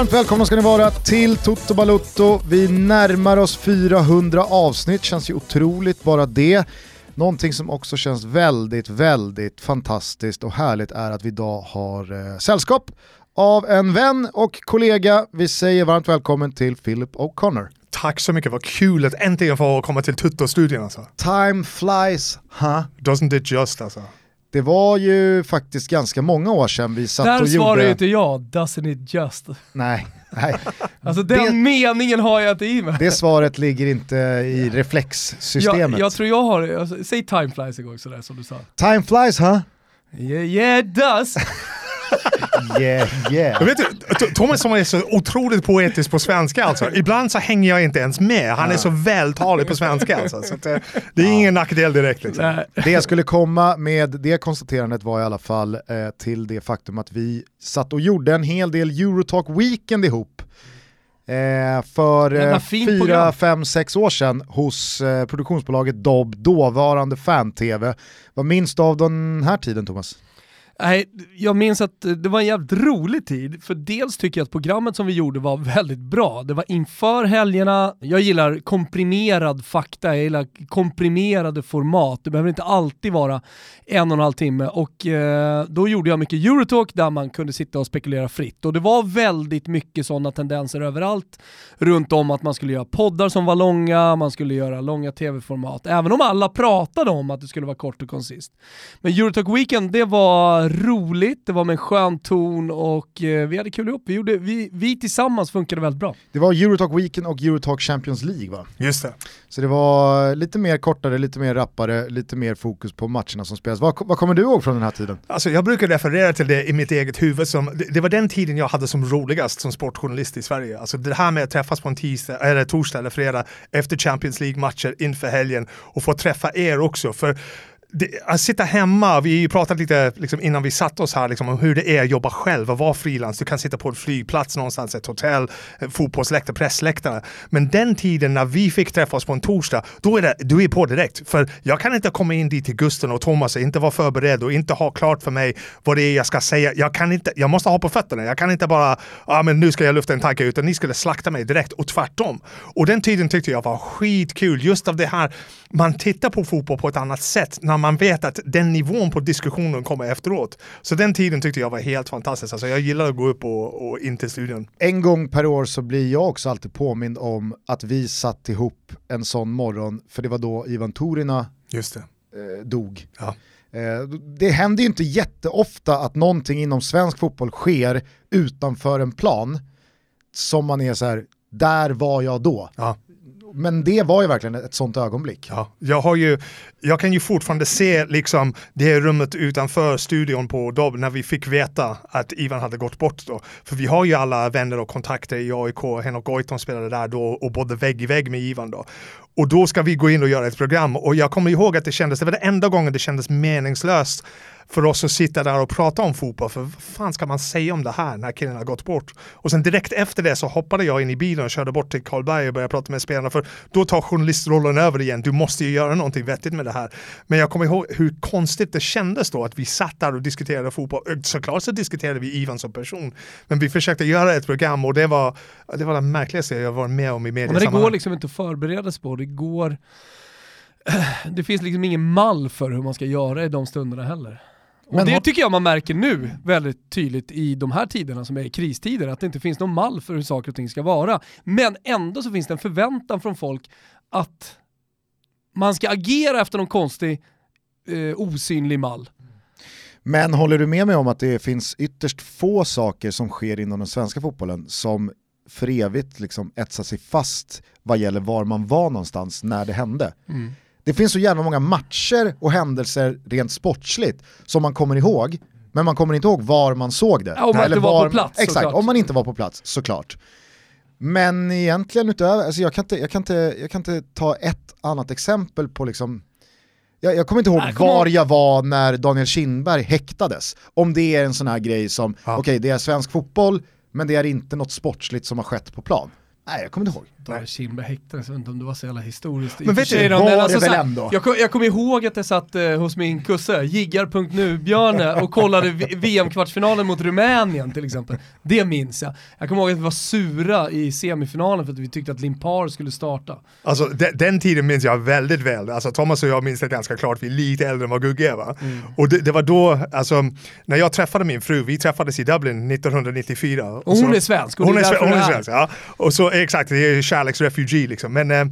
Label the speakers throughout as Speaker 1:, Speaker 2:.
Speaker 1: Varmt välkomna ska ni vara till Toto Balutto. Vi närmar oss 400 avsnitt, känns ju otroligt bara det. Någonting som också känns väldigt, väldigt fantastiskt och härligt är att vi idag har eh, sällskap av en vän och kollega. Vi säger varmt välkommen till Philip O'Connor.
Speaker 2: Tack så mycket, vad kul att äntligen få komma till Tutto-studion alltså.
Speaker 1: Time flies, huh?
Speaker 2: Doesn't it just alltså.
Speaker 1: Det var ju faktiskt ganska många år sedan vi satt
Speaker 3: Där
Speaker 1: och
Speaker 3: svarar
Speaker 1: gjorde...
Speaker 3: ju inte jag, doesn't it just.
Speaker 1: Nej, nej.
Speaker 3: Alltså den
Speaker 1: Det-
Speaker 3: meningen har jag inte i mig.
Speaker 1: Det svaret ligger inte i reflexsystemet.
Speaker 3: jag, jag tror jag har alltså, säg time flies en gång sådär som du sa.
Speaker 1: Time flies, huh?
Speaker 3: Yeah, yeah it does!
Speaker 1: Yeah, yeah.
Speaker 2: Vet, du, Thomas som är så otroligt poetisk på svenska alltså. Ibland så hänger jag inte ens med. Han är så vältalig på svenska alltså. Så att, eh, det är ingen nackdel direkt liksom.
Speaker 1: Det jag skulle komma med det konstaterandet var i alla fall eh, till det faktum att vi satt och gjorde en hel del Eurotalk Weekend ihop. Eh, för eh, fyra,
Speaker 3: program.
Speaker 1: fem, sex år sedan hos eh, produktionsbolaget Dobb, dåvarande fan-tv. Vad minns du av den här tiden Thomas?
Speaker 3: Nej, jag minns att det var en jävligt rolig tid, för dels tycker jag att programmet som vi gjorde var väldigt bra. Det var inför helgerna, jag gillar komprimerad fakta, jag gillar komprimerade format. Det behöver inte alltid vara en och en halv timme och eh, då gjorde jag mycket Eurotalk där man kunde sitta och spekulera fritt. Och det var väldigt mycket sådana tendenser överallt runt om att man skulle göra poddar som var långa, man skulle göra långa tv-format, även om alla pratade om att det skulle vara kort och koncist. Men Eurotalk Weekend, det var roligt, det var med en skön ton och eh, vi hade kul ihop. Vi, gjorde, vi, vi tillsammans funkade väldigt bra.
Speaker 1: Det var Eurotalk Weekend och Eurotalk Champions League va?
Speaker 2: Just det.
Speaker 1: Så det var lite mer kortare, lite mer rappare, lite mer fokus på matcherna som spelas. Vad, vad kommer du ihåg från den här tiden?
Speaker 2: Alltså jag brukar referera till det i mitt eget huvud som, det, det var den tiden jag hade som roligast som sportjournalist i Sverige. Alltså det här med att träffas på en tisdag, eller torsdag eller fredag efter Champions League-matcher inför helgen och få träffa er också. För det, att sitta hemma, vi pratade lite liksom, innan vi satte oss här liksom, om hur det är att jobba själv och vara frilans. Du kan sitta på en flygplats någonstans, ett hotell, eh, fotbollsläktare, pressläktare. Men den tiden när vi fick träffa oss på en torsdag, då är det, du är på direkt. För jag kan inte komma in dit till Gusten och Thomas och inte vara förberedd och inte ha klart för mig vad det är jag ska säga. Jag, kan inte, jag måste ha på fötterna. Jag kan inte bara, ja ah, men nu ska jag lufta en tanke, utan ni skulle slakta mig direkt och tvärtom. Och den tiden tyckte jag var skitkul, just av det här, man tittar på fotboll på ett annat sätt när man vet att den nivån på diskussionen kommer efteråt. Så den tiden tyckte jag var helt fantastisk. Alltså jag gillar att gå upp och, och in till studion.
Speaker 1: En gång per år så blir jag också alltid påmind om att vi satt ihop en sån morgon, för det var då Ivan Torina
Speaker 2: Just det.
Speaker 1: eh, dog.
Speaker 2: Ja.
Speaker 1: Eh, det händer ju inte jätteofta att någonting inom svensk fotboll sker utanför en plan som man är så här, där var jag då.
Speaker 2: Ja.
Speaker 1: Men det var ju verkligen ett sånt ögonblick.
Speaker 2: Ja, jag, har ju, jag kan ju fortfarande se liksom det rummet utanför studion på Dobb när vi fick veta att Ivan hade gått bort då. För vi har ju alla vänner och kontakter i AIK, Henok Goitom spelade där då och bodde vägg i vägg med Ivan då. Och då ska vi gå in och göra ett program och jag kommer ihåg att det kändes, det var den enda gången det kändes meningslöst för oss att sitta där och prata om fotboll. För vad fan ska man säga om det här när killen har gått bort? Och sen direkt efter det så hoppade jag in i bilen och körde bort till Karlberg och började prata med spelarna. För då tar journalistrollen över igen. Du måste ju göra någonting vettigt med det här. Men jag kommer ihåg hur konstigt det kändes då att vi satt där och diskuterade fotboll. Såklart så diskuterade vi Ivan som person. Men vi försökte göra ett program och det var det, var det märkligaste jag varit med om i
Speaker 3: Men det går liksom inte att förbereda sig på, det går... Det finns liksom ingen mall för hur man ska göra i de stunderna heller. Och
Speaker 1: Men
Speaker 3: det
Speaker 1: har-
Speaker 3: tycker jag man märker nu väldigt tydligt i de här tiderna som är kristider, att det inte finns någon mall för hur saker och ting ska vara. Men ändå så finns det en förväntan från folk att man ska agera efter någon konstig eh, osynlig mall.
Speaker 1: Men håller du med mig om att det finns ytterst få saker som sker inom den svenska fotbollen som för evigt liksom etsar sig fast vad gäller var man var någonstans när det hände? Det finns så jävla många matcher och händelser rent sportsligt som man kommer ihåg, men man kommer inte ihåg var man såg det.
Speaker 3: Ja, om man inte var på plats,
Speaker 1: Exakt,
Speaker 3: såklart.
Speaker 1: om man inte var på plats såklart. Men egentligen utöver, alltså jag, kan inte, jag, kan inte, jag kan inte ta ett annat exempel på liksom jag, jag kommer inte ihåg
Speaker 3: Nej, kom
Speaker 1: var jag var när Daniel Kindberg häktades. Om det är en sån här grej som,
Speaker 2: Ja.
Speaker 1: okej det är svensk fotboll, men det är inte något sportsligt som har skett på plan. Nej, jag kommer inte ihåg.
Speaker 3: David Kindberg häktades, jag vet inte om det var så jävla historiskt.
Speaker 2: Men
Speaker 3: och
Speaker 2: vet du,
Speaker 1: var
Speaker 3: men
Speaker 1: det
Speaker 3: alltså
Speaker 1: väl ändå?
Speaker 3: Jag, kom- jag kommer ihåg att jag satt eh, hos min kusse, jiggar.nu, Björne, och kollade VM-kvartsfinalen mot Rumänien till exempel. Det minns jag. Jag kommer ihåg att vi var sura i semifinalen för att vi tyckte att Limpar skulle starta.
Speaker 2: Alltså de, den tiden minns jag väldigt väl. Alltså Thomas och jag minns det ganska klart, vi är lite äldre än vad Gugge är va?
Speaker 3: Mm.
Speaker 2: Och det, det var då, alltså, när jag träffade min fru, vi träffades i Dublin 1994.
Speaker 3: Och hon
Speaker 2: så-
Speaker 3: är svensk och
Speaker 2: Hon är,
Speaker 3: är
Speaker 2: hon är. svensk, ja. Och så exakt, det är kärleksrefugee liksom. Men eh,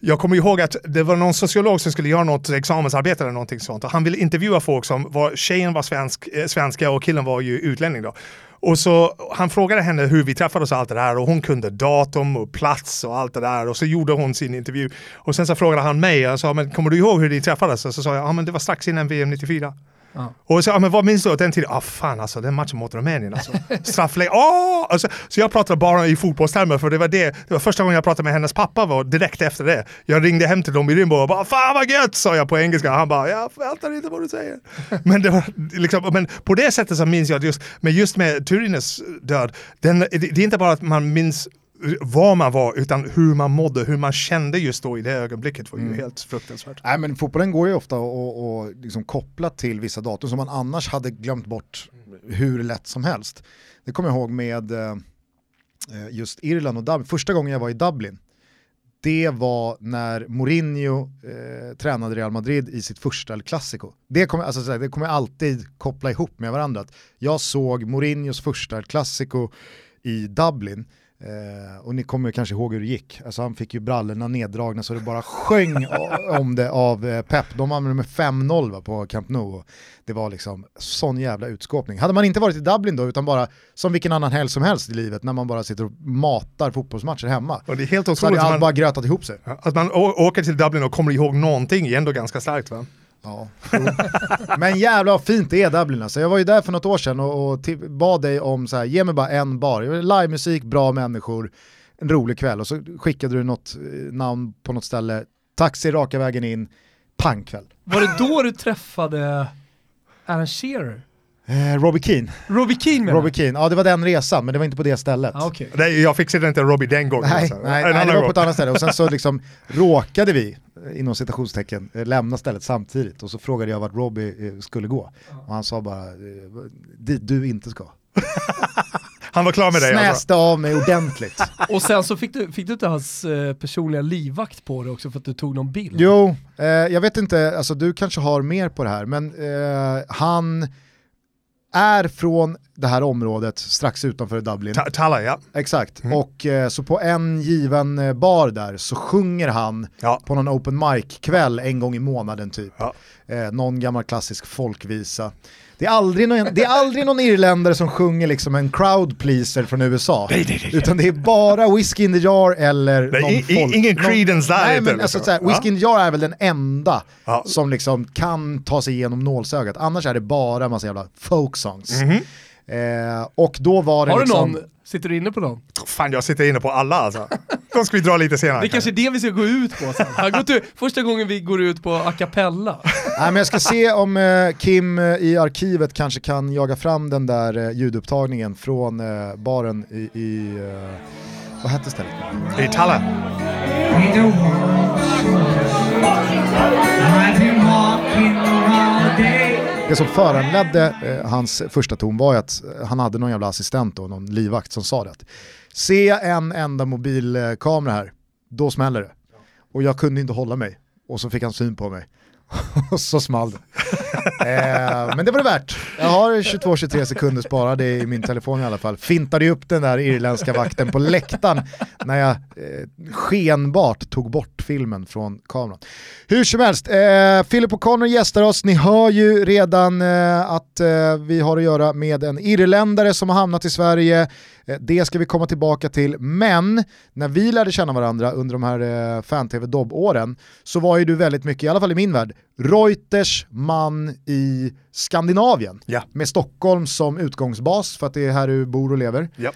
Speaker 2: jag kommer ihåg att det var någon sociolog som skulle göra något examensarbete eller någonting sånt och han ville intervjua folk som var, tjejen var svensk, eh, svenska och killen var ju utlänning då. Och så han frågade henne hur vi träffades och allt det där och hon kunde datum och plats och allt det där och så gjorde hon sin intervju. Och sen så frågade han mig och sa, men kommer du ihåg hur ni träffades? Och så sa jag, ja men det var strax innan VM 94.
Speaker 3: Ja.
Speaker 2: Och så, ja, men vad minns du den tiden? Ah fan alltså, den matchen mot Rumänien alltså. Straffläge, åh! Alltså, så jag pratade bara i fotbollstermer för det var det, det var första gången jag pratade med hennes pappa var direkt efter det. Jag ringde hem till dem i Rimbo och bara fan vad gött sa jag på engelska. Han bara jag förväntar inte vad du säger. men, det var, liksom, men på det sättet så minns jag att just, men just med Turines död, den, det, det är inte bara att man minns var man var utan hur man mådde, hur man kände just då i det ögonblicket var ju helt fruktansvärt.
Speaker 1: Nej men fotbollen går ju ofta och, och liksom koppla till vissa datum som man annars hade glömt bort hur lätt som helst. Det kommer jag ihåg med eh, eh, just Irland och Dublin. Första gången jag var i Dublin, det var när Mourinho eh, tränade Real Madrid i sitt första El Clasico. Det kommer, alltså, det kommer jag alltid koppla ihop med varandra. Jag såg Mourinhos första El Clasico i Dublin. Eh, och ni kommer kanske ihåg hur det gick. Alltså han fick ju brallorna neddragna så det bara sjöng om det av eh, Pep. De använde med 5-0 va, på Camp Nou. Det var liksom sån jävla utskåpning. Hade man inte varit i Dublin då, utan bara som vilken annan helg som helst i livet, när man bara sitter och matar fotbollsmatcher hemma,
Speaker 2: Och det är helt
Speaker 1: så hade
Speaker 2: otroligt.
Speaker 1: allt
Speaker 2: man-
Speaker 1: bara grötat ihop sig.
Speaker 2: Att man åker till Dublin och kommer ihåg någonting är ändå ganska starkt va?
Speaker 1: Ja. Men jävlar vad fint det är Dublin alltså. Jag var ju där för något år sedan och, och bad dig om så här, ge mig bara en bar. Jag Livemusik, bra människor, en rolig kväll och så skickade du något eh, namn på något ställe, taxi raka vägen in, pangkväll.
Speaker 3: Var det då du träffade Alan Shearer?
Speaker 1: Eh, Robbie Keane,
Speaker 3: Robbie Keane menar
Speaker 1: Robbie Keane, ja det var den resan men det var inte på det stället.
Speaker 3: Ah, okej.
Speaker 2: Nej, jag fixade inte Robbie den gången.
Speaker 1: Nej,
Speaker 2: alltså.
Speaker 1: nej, nej, det var på ett annat ställe och sen så liksom råkade vi, eh, inom citationstecken, eh, lämna stället samtidigt och så frågade jag vart Robbie eh, skulle gå. Och han sa bara, dit du inte ska.
Speaker 2: Han var klar med dig alltså.
Speaker 1: Snäste av mig ordentligt.
Speaker 3: Och sen så fick du, fick du inte hans eh, personliga livvakt på det också för att du tog någon bild?
Speaker 1: Jo, eh, jag vet inte, alltså du kanske har mer på det här, men eh, han är från det här området strax utanför Dublin.
Speaker 2: Ta- Talla, ja.
Speaker 1: Exakt, och eh, så på en given eh, bar där så sjunger han
Speaker 2: ja.
Speaker 1: på någon open mic-kväll en gång i månaden typ.
Speaker 2: Ja.
Speaker 1: Eh, någon gammal klassisk folkvisa. Det är, aldrig någon, det är aldrig någon irländare som sjunger liksom en crowd pleaser från USA.
Speaker 2: Nej, nej, nej.
Speaker 1: Utan det är bara Whiskey in the jar eller
Speaker 2: Nej,
Speaker 1: någon
Speaker 2: i-
Speaker 1: folk.
Speaker 2: ingen Creedence där
Speaker 1: Nej men alltså
Speaker 2: liksom.
Speaker 1: såhär, Whiskey in the jar är väl den enda
Speaker 2: Ja.
Speaker 1: som liksom kan ta sig igenom nålsögat. Annars är det bara massa jävla folk songs.
Speaker 2: Mhm.
Speaker 1: Eh, och då var det
Speaker 3: Har du
Speaker 1: liksom...
Speaker 3: någon? Sitter du inne på någon?
Speaker 2: Fan, jag sitter inne på alla alltså. De ska vi dra lite senare.
Speaker 3: Det är kanske är det vi ska gå ut på sen. Har gått ut, första gången vi går ut på a cappella.
Speaker 1: Nej, men jag ska se om eh, Kim eh, i arkivet kanske kan jaga fram den där eh, ljudupptagningen från eh, baren i, i eh, vad hette stället?
Speaker 2: I
Speaker 4: one I've been walking all day.
Speaker 1: Det som föranledde eh, hans första ton var ju att eh, han hade någon jävla assistent och någon livvakt som sa det. Att, Se en enda mobilkamera här, då smäller det. Och jag kunde inte hålla mig. Och så fick han syn på mig och så small det. eh, men det var det värt. Jag har 22-23 sekunder sparade i min telefon i alla fall. Fintade upp den där irländska vakten på läktaren när jag eh, skenbart tog bort filmen från kameran. Hur som helst, eh, Philip O'Connor gästar oss. Ni hör ju redan eh, att eh, vi har att göra med en irländare som har hamnat i Sverige. Eh, det ska vi komma tillbaka till, men när vi lärde känna varandra under de här eh, fan-tv-dobb-åren så var ju du väldigt mycket, i alla fall i min värld, Reuters man i Skandinavien.
Speaker 2: Ja.
Speaker 1: Med Stockholm som utgångsbas för att det är här du bor och lever.
Speaker 2: Ja.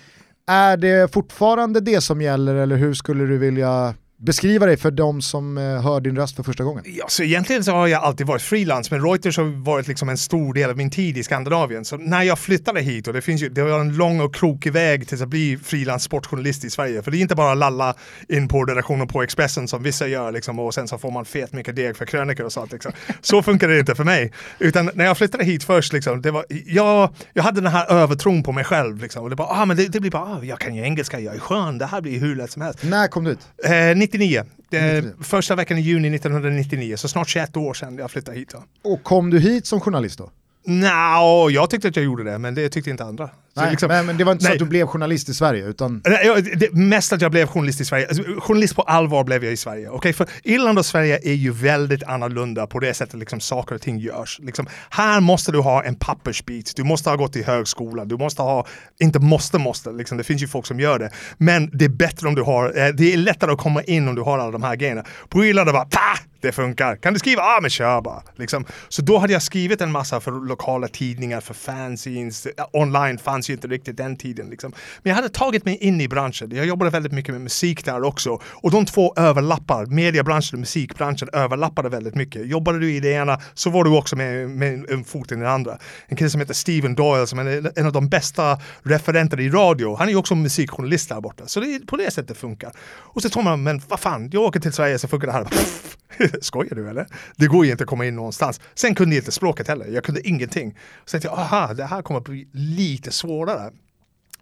Speaker 1: Är det fortfarande det som gäller eller hur skulle du vilja Beskriva dig för de som eh, hör din röst för första gången.
Speaker 2: Ja, så egentligen så har jag alltid varit frilans, men Reuters har varit liksom en stor del av min tid i Skandinavien. Så när jag flyttade hit, och det finns ju, det var en lång och krokig väg till att bli frilans sportjournalist i Sverige. För det är inte bara lalla in på redaktionen på Expressen som vissa gör liksom, och sen så får man fet mycket deg för krönikor och sånt. Liksom. Så funkar det inte för mig. Utan när jag flyttade hit först, liksom, det var, jag, jag hade den här övertron på mig själv. Liksom, och det, bara, ah, men det, det blir bara, ah, jag kan ju engelska, jag är skön, det här blir hur lätt som helst.
Speaker 1: När kom du ut?
Speaker 2: Eh, 99. Eh,
Speaker 1: 99.
Speaker 2: första veckan i juni 1999, så snart 21 år sedan jag flyttade hit. Då.
Speaker 1: Och kom du hit som journalist då?
Speaker 2: Nja, jag tyckte att jag gjorde det, men det tyckte inte andra. Så
Speaker 1: Nej,
Speaker 2: liksom-
Speaker 1: men, men det var inte så
Speaker 2: nej.
Speaker 1: att du blev journalist i Sverige utan
Speaker 2: Nej, det, mest att jag blev journalist i Sverige. Alltså, journalist på allvar blev jag i Sverige. Okej, För Irland och Sverige är ju väldigt annorlunda på det sättet liksom saker och ting görs. Liksom, här måste du ha en pappersbit, du måste ha gått i högskola, du måste ha, inte måste måste, liksom, det finns ju folk som gör det. Men det är bättre om du har, eh, det är lättare att komma in om du har alla de här grejerna. På Irland är det bara Pah! Det funkar. Kan du skriva? Ja, men kör bara. Liksom. Så då hade jag skrivit en massa för lokala tidningar, för fanzines. Online fanns ju inte riktigt den tiden. Liksom. Men jag hade tagit mig in i branschen. Jag jobbade väldigt mycket med musik där också. Och de två överlappar. Mediebranschen och musikbranschen överlappade väldigt mycket. Jobbade du i det ena så var du också med, med en fot i det andra. En kille som heter Steven Doyle som är en av de bästa referenter i radio. Han är ju också musikjournalist där borta. Så det är på det sättet funkar. Och så tror man, men vad fan, jag åker till Sverige så funkar det här. Skojar du eller? Det går ju inte att komma in någonstans. Sen kunde jag inte språket heller. Jag kunde ingenting. Så tänkte jag, aha, det här kommer att bli lite svårare.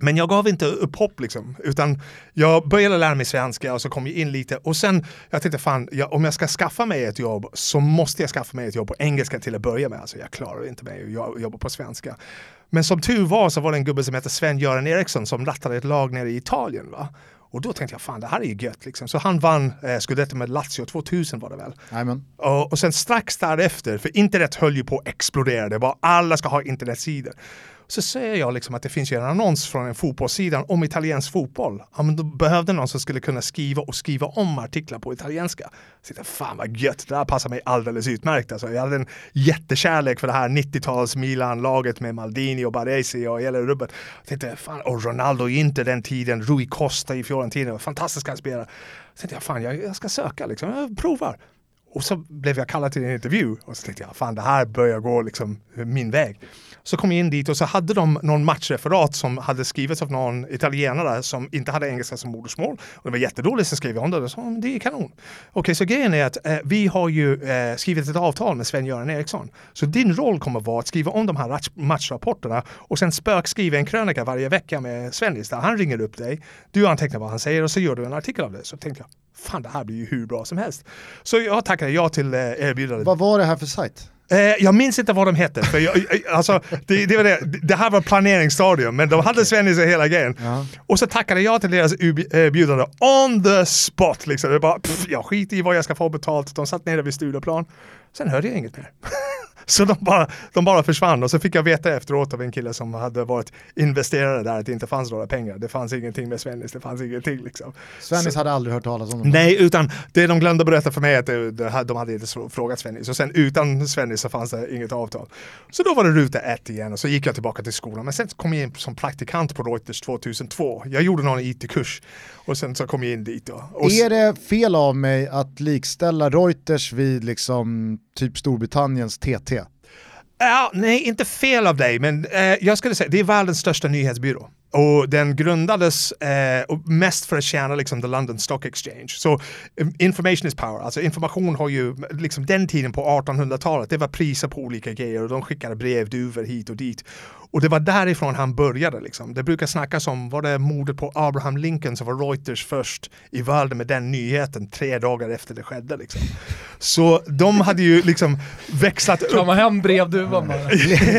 Speaker 2: Men jag gav inte upp hopp liksom, utan jag började lära mig svenska och så kom jag in lite och sen jag tänkte fan, jag, om jag ska skaffa mig ett jobb så måste jag skaffa mig ett jobb på engelska till att börja med. Alltså jag klarar inte mig att jobba på svenska. Men som tur var så var det en gubbe som hette Sven-Göran Eriksson som rattade ett lag nere i Italien. Va? Och då tänkte jag fan det här är ju gött liksom. Så han vann eh, scudetto med Lazio 2000 var det väl. Och, och sen strax därefter, för internet höll ju på att explodera, det var alla ska ha internetsidor. Så säger jag liksom att det finns ju en annons från en fotbollssida om italiensk fotboll. Ja, men då behövde någon som skulle kunna skriva och skriva om artiklar på italienska. Så jag fan vad gött, det här passar mig alldeles utmärkt. Alltså, jag hade en jättekärlek för det här 90-tals Milan-laget med Maldini och Baresi och hela rubbet. Jag tänkte, fan, och Ronaldo är inte den tiden, Rui Costa i Fiorentina, fantastiska spelare. Så tänkte jag, fan jag, jag ska söka liksom, jag provar. Och så blev jag kallad till en intervju och så tänkte jag, fan det här börjar gå liksom min väg. Så kom jag in dit och så hade de någon matchreferat som hade skrivits av någon italienare som inte hade engelska som modersmål. Och det var jättedåligt, så skrev jag om det och sa, det är kanon. Okej, så grejen är att eh, vi har ju eh, skrivit ett avtal med Sven-Göran Eriksson. Så din roll kommer vara att skriva om de här matchrapporterna och sen spökskriva en krönika varje vecka med Svennis där han ringer upp dig. Du antecknar vad han säger och så gör du en artikel av det. Så tänkte jag, fan det här blir ju hur bra som helst. Så jag tackade ja till eh, erbjudandet.
Speaker 1: Vad var det här för sajt?
Speaker 2: Eh, jag minns inte vad de hette, för jag, jag- alltså, det, det, var det, det här var planeringsstadium, men de hade Svennis och hela grejen.
Speaker 1: Ja.
Speaker 2: Och så tackade jag till deras erbjudande on the spot. Liksom. Det bara, pff, jag skiter i vad jag ska få betalt. De satt nere vid Stureplan. Sen hörde jag inget mer. Så de bara, de bara försvann och så fick jag veta efteråt av en kille som hade varit investerare där att det inte fanns några pengar. Det fanns ingenting med Svennis, det fanns ingenting liksom.
Speaker 1: Svennis hade aldrig hört talas om dem.
Speaker 2: Nej, utan det de glömde berätta för mig att det, det, de hade inte så- frågat Svennis. Och sen utan Svennis så fanns det inget avtal. Så då var det ruta ett igen och så gick jag tillbaka till skolan. Men sen kom jag in som praktikant på Reuters 2002. Jag gjorde någon IT-kurs och sen så kom jag in dit. Och s-
Speaker 1: Är det fel av mig att likställa Reuters vid liksom typ Storbritanniens TT?
Speaker 2: Ja, nej, inte fel av dig, men eh, jag skulle säga det är världens största nyhetsbyrå. Och den grundades eh, mest för att tjäna liksom, the London Stock Exchange. Så um, information is power, alltså information har ju, liksom den tiden på 1800-talet, det var priser på olika grejer och de skickade brev, duvor hit och dit. Och det var därifrån han började. Liksom. Det brukar snackas om, var det mordet på Abraham Lincoln som var Reuters först i världen med den nyheten tre dagar efter det skedde. Liksom. Så de hade ju liksom växlat upp
Speaker 3: Krama hem brevduvan bara.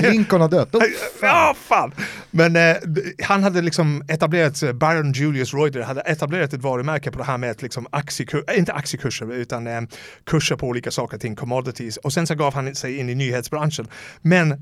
Speaker 1: Lincoln har dött. Oh,
Speaker 2: Ja, fan! Men eh, d- han hade liksom etablerat, Baron Julius Reuter hade etablerat ett varumärke på det här med att liksom aktiekurser, eh, inte aktiekurser utan eh, kurser på olika saker, ting, commodities. Och sen så gav han sig in i nyhetsbranschen. Men eh,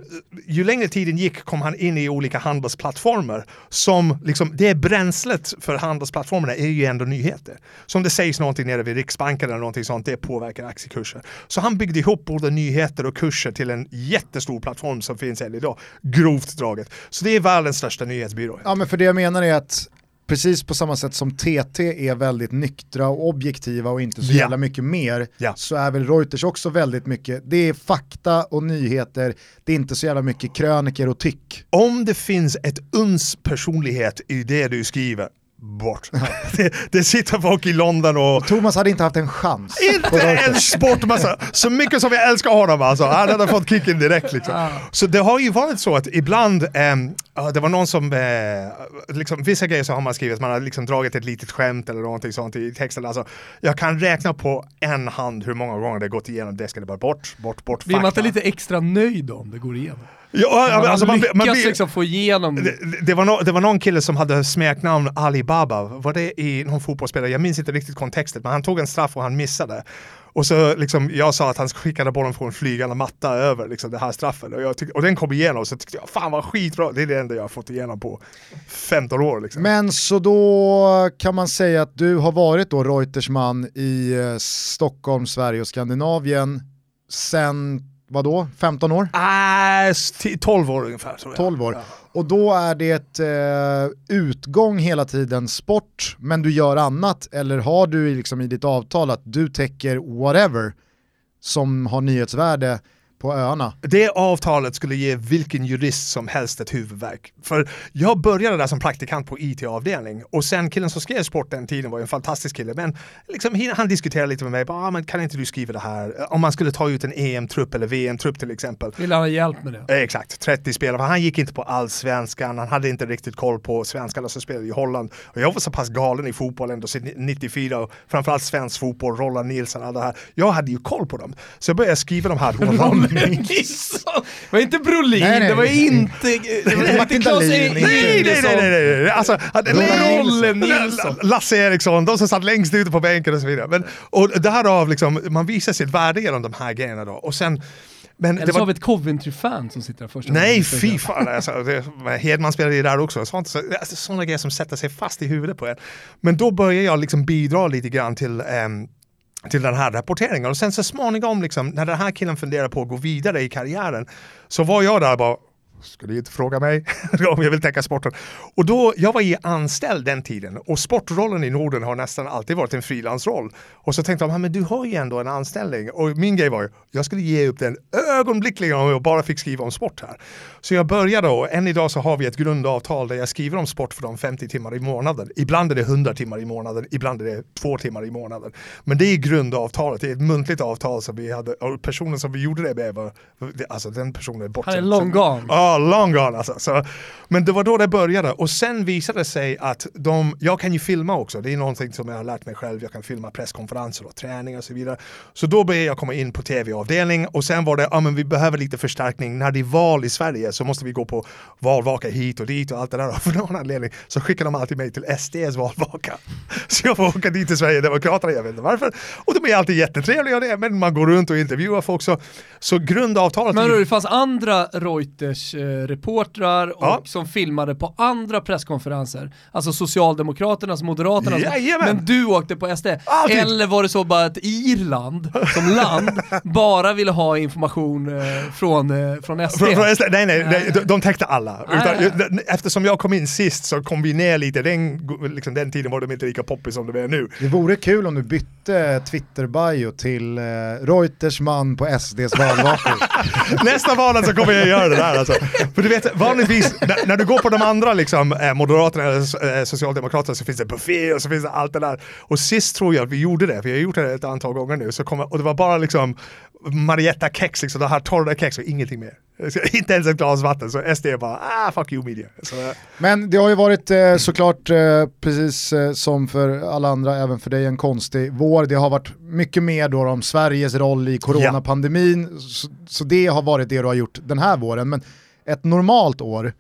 Speaker 2: ju längre tiden gick kom han in i olika handelsplattformar som liksom, det är bränslet för handelsplattformarna är ju ändå nyheter. Som det sägs någonting nere vid Riksbanken eller någonting sånt, det påverkar aktiekurser. Så han byggde ihop både nyheter och kurser till en jättestor plattform som finns än idag. Grovt draget. Så det är världens största nyhetsbyrå.
Speaker 1: Ja men för det jag menar är att precis på samma sätt som TT är väldigt nyktra och objektiva och inte så
Speaker 2: Ja.
Speaker 1: jävla mycket mer,
Speaker 2: Ja.
Speaker 1: så är väl Reuters också väldigt mycket, det är fakta och nyheter, det är inte så jävla mycket kröniker och tyck.
Speaker 2: Om det finns ett uns personlighet i det du skriver, bort. det, det sitter folk i London och
Speaker 1: Thomas hade inte haft en chans.
Speaker 2: Inte en sportmassa! Så mycket som jag älskar honom alltså, han hade fått kicken direkt liksom. Så det har ju varit så att ibland, ja, det var någon som, eh, liksom, vissa grejer så har man skrivit, man har liksom dragit ett litet skämt eller någonting sånt i texten. Alltså, jag kan räkna på en hand hur många gånger det gått igenom desken, det bara bort, bort, bort.
Speaker 3: Blir man inte lite extra nöjd om det går igenom?
Speaker 2: Ja,
Speaker 3: Man,
Speaker 2: alltså, man,
Speaker 3: lyckas
Speaker 2: man blir,
Speaker 3: liksom få igenom
Speaker 2: det, det, var no, det var någon kille som hade smeknamn Alibaba, var det i någon fotbollsspelare? Jag minns inte riktigt kontexten, men han tog en straff och han missade. Och så liksom, jag sa att han skickade bollen en flygande matta över liksom, det här straffen. Och, jag tyck, och den kom igenom, så tyckte jag fan vad skitbra, det är det enda jag har fått igenom på 15 år. Liksom.
Speaker 1: Men så då kan man säga att du har varit då Reuters man i eh, Stockholm, Sverige och Skandinavien sen, vadå, 15 år?
Speaker 2: Äh, t- 12 år ungefär tror jag.
Speaker 1: 12 år.
Speaker 2: Ja.
Speaker 1: Och då är det eh, utgång hela tiden sport, men du gör annat, eller har du liksom i ditt avtal att du täcker whatever som har nyhetsvärde på öarna?
Speaker 2: Det avtalet skulle ge vilken jurist som helst ett huvudvärk. För jag började där som praktikant på IT-avdelning och sen killen som skrev sport den tiden var en fantastisk kille. Men liksom, han diskuterade lite med mig, bara, ah, men kan inte du skriva det här? Om man skulle ta ut en EM-trupp eller VM-trupp till exempel.
Speaker 3: Vill han ha hjälp med det?
Speaker 2: Eh, Exakt, 30 spelare. Han gick inte på allsvenskan, han hade inte riktigt koll på svenskarna som spelade i Holland. Och jag var så pass galen i fotboll ändå sedan 94 och framförallt svensk fotboll, Roland Nilsson, alla det här. Jag hade ju koll på dem. Så jag började skriva de här. Roland
Speaker 3: Nilsson! Det var inte Brolin,
Speaker 1: Nej, nej.
Speaker 3: det var inte... Det var inte
Speaker 1: Martin
Speaker 3: Claes
Speaker 2: Nej, nej, nej, nej, nej, nej. Alltså,
Speaker 3: Rolle Nilsson.
Speaker 2: Lasse Eriksson, de som satt längst ute på bänken och så vidare. Men, och därav, liksom, man visar sitt värde genom de här grejerna då. Och sen, men
Speaker 3: Eller
Speaker 2: det
Speaker 3: så har
Speaker 2: var,
Speaker 3: vi ett Coventry-fan som sitter där första
Speaker 2: Nej, fy fan. Alltså, det, Hedman spelade ju där också. Sånt, så, alltså, sådana grejer som sätter sig fast i huvudet på en. Men då börjar jag liksom bidra lite grann till ehm, till den här rapporteringen. Och sen så småningom liksom, när den här killen funderar på att gå vidare i karriären så var jag där och bara Ska du inte fråga mig om jag vill täcka sporten? Och då, jag var ju anställd den tiden och sportrollen i Norden har nästan alltid varit en frilansroll. Och så tänkte de, men du har ju ändå en anställning. Och min grej var ju, jag skulle ge upp den ögonblickligen om jag bara fick skriva om sport här. Så jag började och än idag så har vi ett grundavtal där jag skriver om sport för de 50 timmar i månaden. Ibland är det 100 timmar i månaden, ibland är det två timmar i månaden. Men det är grundavtalet, det är ett muntligt avtal som vi hade och personen som vi gjorde det med var, alltså den personen är borta.
Speaker 3: Han är long gone.
Speaker 2: Ja, long gone alltså. Så, men det var då det började och sen visade det sig att de, jag kan ju filma också, det är någonting som jag har lärt mig själv, jag kan filma presskonferenser och träningar och så vidare. Så då började jag komma in på tv-avdelning och sen var det, ja men vi behöver lite förstärkning, när det är val i Sverige så måste vi gå på valvaka hit och dit och allt det där. Och för någon anledning så skickar de alltid mig till SDs valvaka. Så jag får åka dit till Sverigedemokraterna, jag vet inte varför. Och de är alltid jättetrevliga och det, men man går runt och intervjuar folk så, så grundavtalet
Speaker 3: Men det fanns andra Reuters-reportrar
Speaker 2: Ja.
Speaker 3: som filmade på andra presskonferenser. Alltså Socialdemokraternas, Moderaternas.
Speaker 2: Jajamän.
Speaker 3: Men du åkte på SD.
Speaker 2: Alltid.
Speaker 3: Eller var det så bara att Irland som land bara ville ha information eh, från, eh, från SD?
Speaker 2: Från, från, SD nej, nej, nej, de, de täckte alla.
Speaker 3: Nej,
Speaker 2: Utan,
Speaker 3: nej.
Speaker 2: Eftersom jag kom in sist så kom vi ner lite. Den, liksom, den tiden var de inte lika poppis som de är nu.
Speaker 1: Det vore kul om du bytte Twitter-bio till eh, Reuters man på SDs valvakor.
Speaker 2: Nästa valet så kommer jag göra det där alltså. För du vet, vanligtvis när, när du går på de andra liksom, eh, Moderaterna eller eh, Socialdemokraterna så finns det buffé och så finns det allt det där. Och sist tror jag att vi gjorde det, för jag har gjort det ett antal gånger nu, så kom, och det var bara liksom Marietta kex, liksom, det här torra kex och ingenting mer. Inte ens ett glas vatten, så SD bara ah fuck you media. Så,
Speaker 1: Men det har ju varit eh, såklart, eh, precis eh, som för alla andra, även för dig, en konstig vår. Det har varit mycket mer då om Sveriges roll i coronapandemin, så, så det har varit det du har gjort den här våren. Men ett normalt år,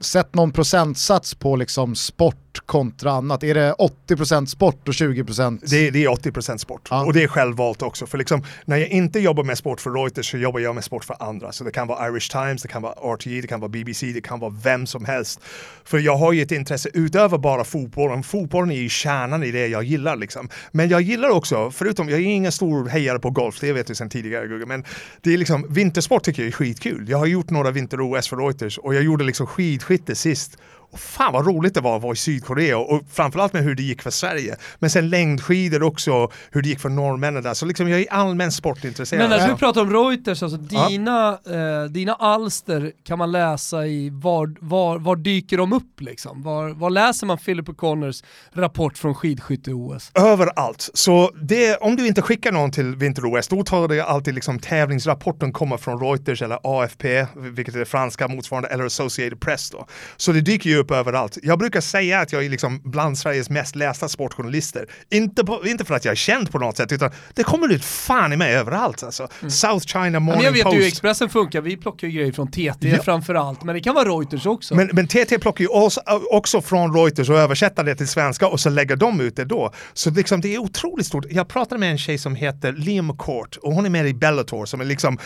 Speaker 1: sätt någon procentsats på liksom sport kontra annat. Är det 80% sport och 20%?
Speaker 2: Det, det är 80% sport.
Speaker 1: Ja.
Speaker 2: Och det är självvalt också. För liksom, när jag inte jobbar med sport för Reuters så jobbar jag med sport för andra. Så det kan vara Irish Times, det kan vara RTE, det kan vara BBC, det kan vara vem som helst. För jag har ju ett intresse utöver bara fotbollen. Fotbollen är ju kärnan i det jag gillar liksom. Men jag gillar också, förutom, jag är ingen stor hejare på golf, det vet du sedan tidigare Gugge, men det är liksom, vintersport tycker jag är skitkul. Jag har gjort några vinter-OS för Reuters och jag gjorde liksom skidskytte sist. Och fan vad roligt det var att vara i Sydkorea och framförallt med hur det gick för Sverige. Men sen längdskidor också, hur det gick för norrmännen där. Så liksom jag är allmänt sportintresserad.
Speaker 3: Men när
Speaker 2: Ja.
Speaker 3: du pratar om Reuters, alltså
Speaker 2: Ja.
Speaker 3: dina, eh, dina alster kan man läsa i, var, var, var dyker de upp liksom? Var, var läser man Philip O'Connors rapport från skidskytte-OS?
Speaker 2: Överallt. Så det, om du inte skickar någon till vinter-OS, då tar det alltid liksom tävlingsrapporten kommer från Reuters eller AFP, vilket är det franska motsvarande, eller Associated Press då. Så det dyker ju upp överallt. Jag brukar säga att jag är liksom bland Sveriges mest lästa sportjournalister. Inte, på, inte för att jag är känd på något sätt, utan det kommer ut fan i mig överallt alltså. South China Morning
Speaker 3: men jag vet
Speaker 2: Post.
Speaker 3: ju hur Expressen funkar, vi plockar ju grejer från TT
Speaker 2: Ja.
Speaker 3: framförallt, men det kan vara Reuters också.
Speaker 2: Men, men TT plockar ju också, också från Reuters och översätter det till svenska och så lägger de ut det då. Så liksom, det är otroligt stort. Jag pratade med en tjej som heter Liam Court och hon är med i Bellator som är liksom,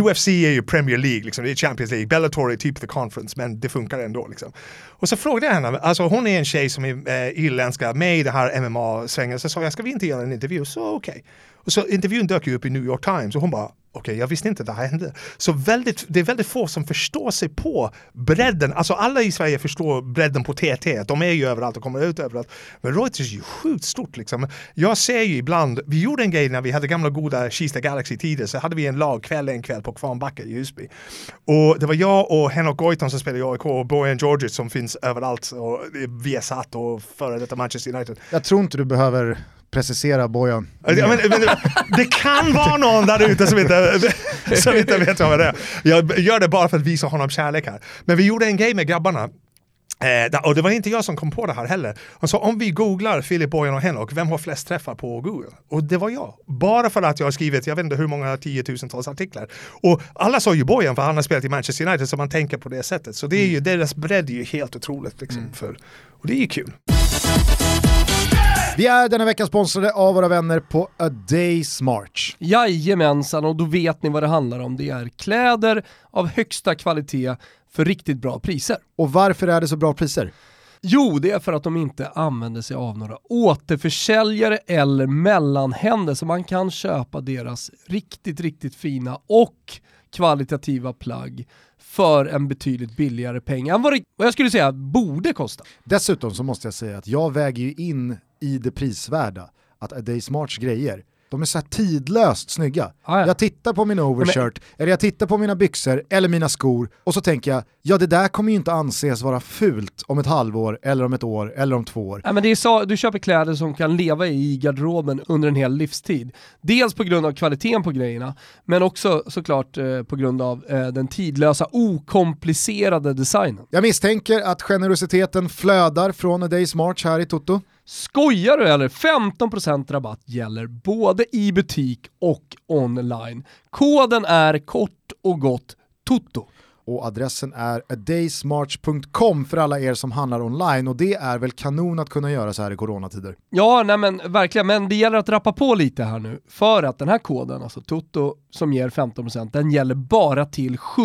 Speaker 2: UFC är ju Premier League, liksom, det är Champions League, Bellator är typ the conference men det funkar ändå. Liksom. Och så frågade jag henne, alltså hon är en tjej som är eh, irländska, med i det här MMA-svängen, så sa jag, ska vi inte göra en intervju? Så okej. Och så intervjun dök ju upp i New York Times och hon bara, okej, jag visste inte att det här hände. Så väldigt, det är väldigt få som förstår sig på bredden. Alltså alla i Sverige förstår bredden på TT. De är ju överallt och kommer ut överallt. Men Reuters är ju sjukt stort liksom. Jag ser ju ibland, vi gjorde en grej när vi hade gamla goda Kista Galaxy-tider, så hade vi en lagkväll en kväll på Kvarnbacka i Husby. Och det var jag och Henok Goitom som spelade i AIK och Bojan Georgic som finns överallt och Viasat och före detta Manchester United.
Speaker 1: Jag tror inte du behöver precisera Bojan.
Speaker 2: Ja, men, men, det kan vara någon där ute som inte, som inte vet vad det är. Jag gör det bara för att visa honom kärlek här. Men vi gjorde en grej med grabbarna. Eh, och det var inte jag som kom på det här heller. Han sa om vi googlar Filip Bojan och Henok, vem har flest träffar på Google? Och det var jag. Bara för att jag har skrivit, jag vet inte hur många tiotusentals artiklar. Och alla sa ju Bojan för han har spelat i Manchester United så man tänker på det sättet. Så det är ju, deras bredd är ju helt otroligt. Liksom, för, och det är ju kul.
Speaker 1: Vi är denna vecka sponsrade av våra vänner på A Day's March.
Speaker 3: Jajamensan, och då vet ni vad det handlar om. Det är kläder av högsta kvalitet för riktigt bra priser.
Speaker 1: Och varför är det så bra priser?
Speaker 3: Jo, det är för att de inte använder sig av några återförsäljare eller mellanhänder så man kan köpa deras riktigt, riktigt fina och kvalitativa plagg för en betydligt billigare peng än vad, det, vad jag skulle säga borde kosta.
Speaker 1: Dessutom så måste jag säga att jag väger ju in i det prisvärda att A Day's March grejer, de är så här tidlöst snygga.
Speaker 3: Ah, ja.
Speaker 1: Jag tittar på min overshirt, eller jag tittar på mina byxor eller mina skor och så tänker jag, ja det där kommer ju inte anses vara fult om ett halvår, eller om ett år, eller om två år.
Speaker 3: Nej, men det är så, du köper kläder som kan leva i garderoben under en hel livstid. Dels på grund av kvaliteten på grejerna, men också såklart eh, på grund av eh, den tidlösa, okomplicerade designen.
Speaker 1: Jag misstänker att generositeten flödar från A Day's March här i Toto.
Speaker 3: Skojar du eller? 15% rabatt gäller både i butik och online. Koden är kort och gott TOTO.
Speaker 1: Och adressen är adaysmarch.com för alla er som handlar online och det är väl kanon att kunna göra så här i coronatider.
Speaker 3: Ja, nej men verkligen, men det gäller att rappa på lite här nu för att den här koden, alltså TOTO som ger 15%, den gäller bara till 7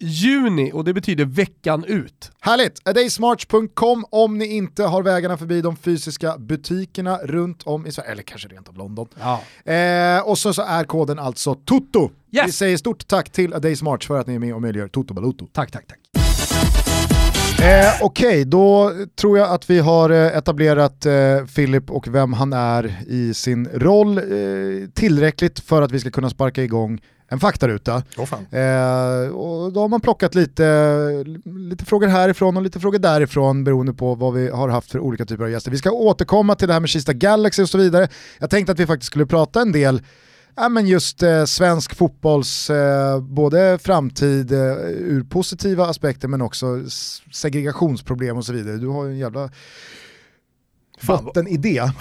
Speaker 3: juni och det betyder veckan ut.
Speaker 1: Härligt! adaysmarch.com om ni inte har vägarna förbi de fysiska butikerna runt om i Sverige, eller kanske rent av London.
Speaker 3: Ja.
Speaker 1: Eh, och så, så är koden alltså TOTO.
Speaker 3: Yes.
Speaker 1: Vi säger stort tack till A Day's March för att ni är med och möjliggör Toto Balotto.
Speaker 3: Tack, tack, tack.
Speaker 1: Eh, Okej, då tror jag att vi har eh, etablerat eh, och vem han är i sin roll eh, tillräckligt för att vi ska kunna sparka igång en faktaruta.
Speaker 2: Fan.
Speaker 1: Eh, och då har man plockat lite, lite frågor härifrån och lite frågor därifrån beroende på vad vi har haft för olika typer av gäster. Vi ska återkomma till det här med Kista Galaxy och så vidare. Jag tänkte att vi faktiskt skulle prata en del Ja, men just eh, svensk fotbolls eh, både framtid eh, ur positiva aspekter men också segregationsproblem och så vidare. Du har ju en jävla bottenidé.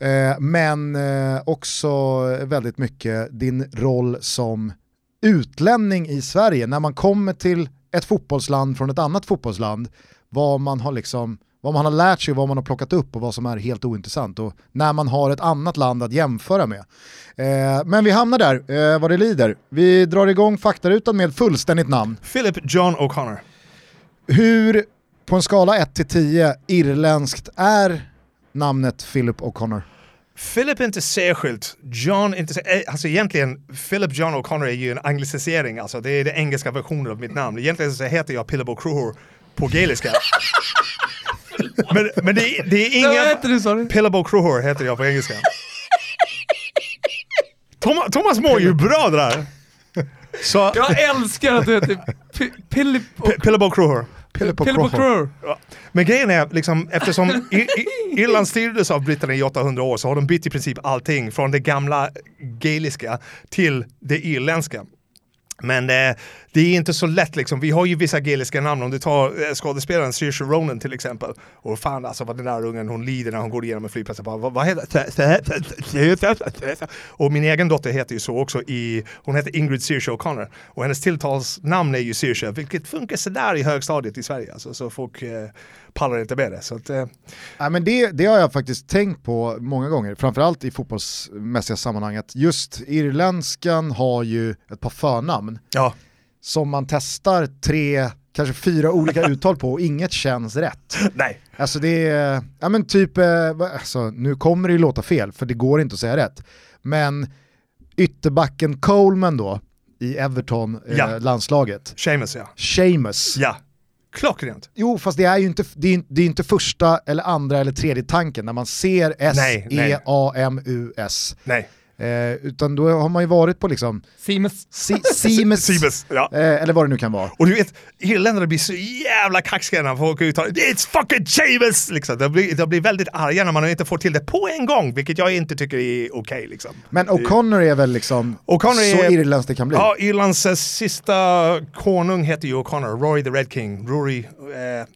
Speaker 1: Eh, men eh, också väldigt mycket din roll som utlänning i Sverige. När man kommer till ett fotbollsland från ett annat fotbollsland, vad man har liksom vad man har lärt sig, vad man har plockat upp och vad som är helt ointressant. Och när man har ett annat land att jämföra med. Eh, men vi hamnar där, eh, vad det lider. Vi drar igång faktarutan med fullständigt namn.
Speaker 2: Philip John O'Connor.
Speaker 1: Hur, på en skala 1-10, irländskt är namnet Philip O'Connor?
Speaker 2: Philip är inte särskilt, John inte särskilt, alltså egentligen Philip John O'Connor är ju en anglicisering, alltså det är den engelska versionen av mitt namn. Egentligen så heter jag Philip O'Crour på gaeliska. Men, men det, är- det är
Speaker 3: Nej, Vad
Speaker 2: ingen...
Speaker 3: heter du sa du?
Speaker 2: Pillabo Cruhor heter jag på engelska. Thomas, Thomas mår ju bra det där. Så,
Speaker 3: Jag älskar att du heter P- Pilip...
Speaker 2: P- Pillabo Cruhor.
Speaker 1: Pille på
Speaker 3: Pilip
Speaker 1: Crawford.
Speaker 3: Crur.
Speaker 2: Ja. Men grejen är, liksom, eftersom Irland styrdes av britterna i 800 år så har de bytt i princip allting från det gamla gaeliska till det irländska. Men eh, det är inte så lätt liksom. Vi har ju vissa gaeliska namn. Om du tar eh, skådespelaren Saoirse Ronan till exempel. Och fan alltså vad den där ungen hon lider när hon går igenom en flygplats. Bara, vad, vad heter Och min egen dotter heter ju så också i, hon heter Ingrid Saoirse O'Connor. Och hennes tilltalsnamn är ju Saoirse, vilket funkar sådär i högstadiet i Sverige. Alltså, så folk eh, pallar inte med det. Så att, eh,
Speaker 1: Ja, men det, det har jag faktiskt tänkt på många gånger, framförallt i fotbollsmässiga sammanhang, att just irländskan har ju ett par förnamn
Speaker 2: ja.
Speaker 1: Som man testar tre, kanske fyra olika uttal på och inget känns rätt.
Speaker 2: Nej.
Speaker 1: Alltså det är, ja men typ, eh, alltså, nu kommer det ju låta fel för det går inte att säga rätt. Men ytterbacken Coleman då, i Everton, eh,
Speaker 2: Ja.
Speaker 1: landslaget,
Speaker 2: Seamus ja.
Speaker 1: Seamus.
Speaker 2: Ja. Klockrent.
Speaker 1: Jo, fast det är ju inte, det är, det är inte första eller andra eller tredje tanken när man ser E
Speaker 2: Nej, nej.
Speaker 1: S-E-A-M-U-S.
Speaker 2: Nej.
Speaker 1: Eh, utan då har man ju varit på liksom
Speaker 3: Siemens.
Speaker 1: si, Seamus,
Speaker 2: Seamus, ja.
Speaker 1: eh, eller vad det nu kan vara.
Speaker 2: Och du vet, irländare blir så jävla kaxiga när folk uttalar It's fucking Seamus! Liksom. De, blir, de blir väldigt arga när man inte får till det på en gång, vilket jag inte tycker är okej. liksom.
Speaker 1: Men O'Connor är väl liksom
Speaker 2: O'Connor
Speaker 1: så
Speaker 2: är-
Speaker 1: irländskt det kan bli.
Speaker 2: Ja, Irlands eh, sista konung heter ju O'Connor, Rory the Red King, Rory. Eh,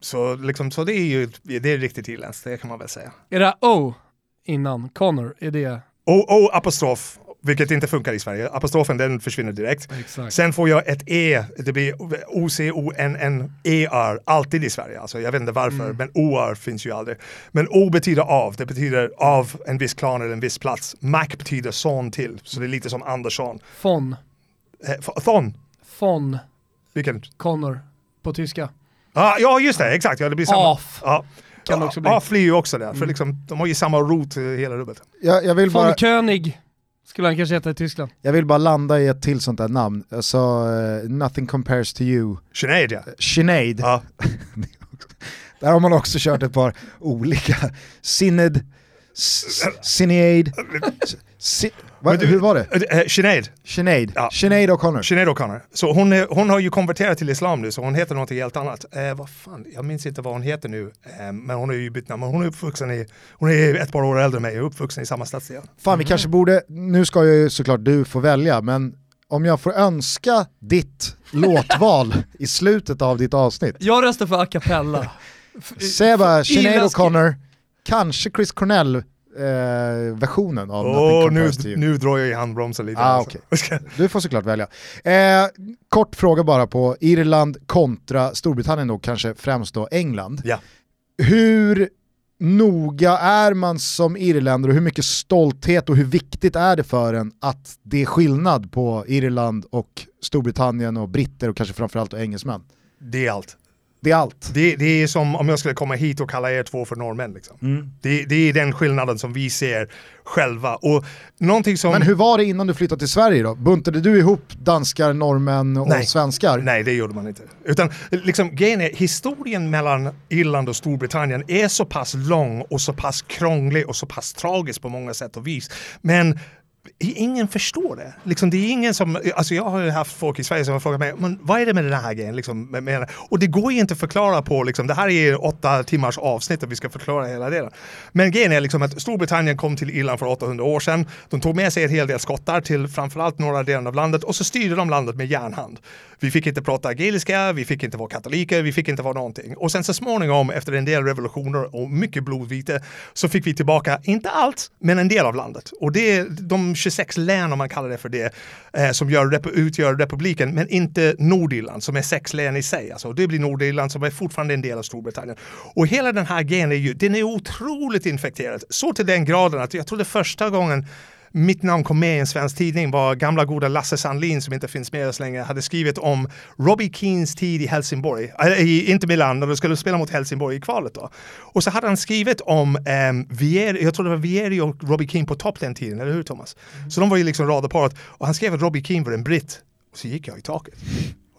Speaker 2: så, liksom, så det är ju det är riktigt irländskt, det kan man väl säga.
Speaker 3: Är det O innan Connor? Är det...
Speaker 2: Och, och apostrof, vilket inte funkar i Sverige. Apostrofen den försvinner direkt.
Speaker 3: Exakt.
Speaker 2: Sen får jag ett E, det blir O-C-O-N-N-E-R, alltid i Sverige. Alltså, jag vet inte varför,
Speaker 3: Mm.
Speaker 2: men O-R finns ju aldrig. Men O betyder av, det betyder av en viss klan eller en viss plats. Mac betyder son till, så det är lite som Andersson.
Speaker 3: Fon.
Speaker 2: Eh, Thon,
Speaker 3: Fon.
Speaker 2: vilken?
Speaker 3: Connor. På tyska.
Speaker 2: Ah, ja, just det, exakt. Ja, det blir samma.
Speaker 3: Af.
Speaker 2: Ja.
Speaker 3: Kan det
Speaker 2: Ja,
Speaker 3: också bli. Mm.
Speaker 2: Blir ju också där, för liksom, de har ju samma rot hela rubbet.
Speaker 1: Jag, jag, vill
Speaker 3: Von
Speaker 1: bara,
Speaker 3: König skulle han kanske heta i Tyskland.
Speaker 1: jag vill bara landa i ett till sånt där namn. Alltså, eh, nothing compares to you.
Speaker 2: Sinead ja.
Speaker 1: Sinead,
Speaker 2: ja.
Speaker 1: där har man också kört ett par olika. Syned, S- Sinead, Si- va,
Speaker 2: Men du-
Speaker 1: hur var det?
Speaker 2: Eh, Sinead.
Speaker 1: Sinead,
Speaker 2: Ja.
Speaker 1: Sinead O'Connor.
Speaker 2: Sinead O'Connor. Så hon, är, hon har ju konverterat till islam nu, så hon heter något helt annat. Eh, vad fan, jag minns inte vad hon heter nu, eh, men hon har ju bytt namn. Hon är uppvuxen i, hon är ett par år äldre än mig och uppvuxen i samma stadsdel.
Speaker 1: Fan vi kanske borde, nu ska ju såklart du få välja, men om jag får önska ditt låtval i slutet av ditt avsnitt.
Speaker 3: Jag röstar för a cappella.
Speaker 1: Säg bara Sinead O'Connor, kanske Chris Cornell eh, versionen av Nothing
Speaker 2: nu, nu drar jag i handbromsen lite.
Speaker 1: Ah,
Speaker 2: alltså.
Speaker 1: Du får såklart välja. Eh, kort fråga bara på Irland kontra Storbritannien då, kanske främst då England.
Speaker 2: Ja.
Speaker 1: Hur noga är man som irländare och hur mycket stolthet och hur viktigt är det för en att det är skillnad på Irland och Storbritannien och britter och kanske framförallt och engelsmän?
Speaker 2: Det är allt.
Speaker 1: Det är allt.
Speaker 2: Det, det är som om jag skulle komma hit och kalla er två för norrmän. Liksom.
Speaker 1: Mm.
Speaker 2: Det, det är den skillnaden som vi ser själva. Och någonting som...
Speaker 1: Men hur var det innan du flyttade till Sverige då? Buntade du ihop danskar, norrmän och
Speaker 2: Nej.
Speaker 1: svenskar?
Speaker 2: Nej, det gjorde man inte. Utan liksom, grejen är, historien mellan Irland och Storbritannien är så pass lång och så pass krånglig och så pass tragisk på många sätt och vis. Men ingen förstår det. Liksom, det är ingen som, alltså jag har ju haft folk i Sverige som har frågat mig, men vad är det med den här grejen? Liksom, med, med, och det går ju inte att förklara på, liksom, det här är åtta timmars avsnitt och vi ska förklara hela delen. Men grejen är liksom att Storbritannien kom till Irland för 800 år sedan. De tog med sig en hel del skottar till framförallt norra delen av landet och så styrde de landet med järnhand. Vi fick inte prata gaeliska, vi fick inte vara katoliker, vi fick inte vara någonting. Och sen så småningom efter en del revolutioner och mycket blodvite så fick vi tillbaka, inte allt, men en del av landet. Och det är de 26 län, om man kallar det för det, eh, som gör, rep- utgör republiken, men inte Nordirland som är sex län i sig. Alltså, det blir Nordirland som är fortfarande en del av Storbritannien. Och hela den här grejen är ju, den är otroligt infekterad. Så till den graden att jag tror det första gången mitt namn kom med i en svensk tidning var gamla goda Lasse Sandlin som inte finns med oss längre hade skrivit om Robbie Keens tid i Helsingborg, äh, i, inte Milan, när de skulle spela mot Helsingborg i kvalet då. Och så hade han skrivit om ehm, um, Vieri, jag tror det var Vieri och Robbie Keane på topp den tiden, eller hur Thomas? Så de var ju liksom radarparet och han skrev att Robbie Keane var en britt och så gick jag i taket.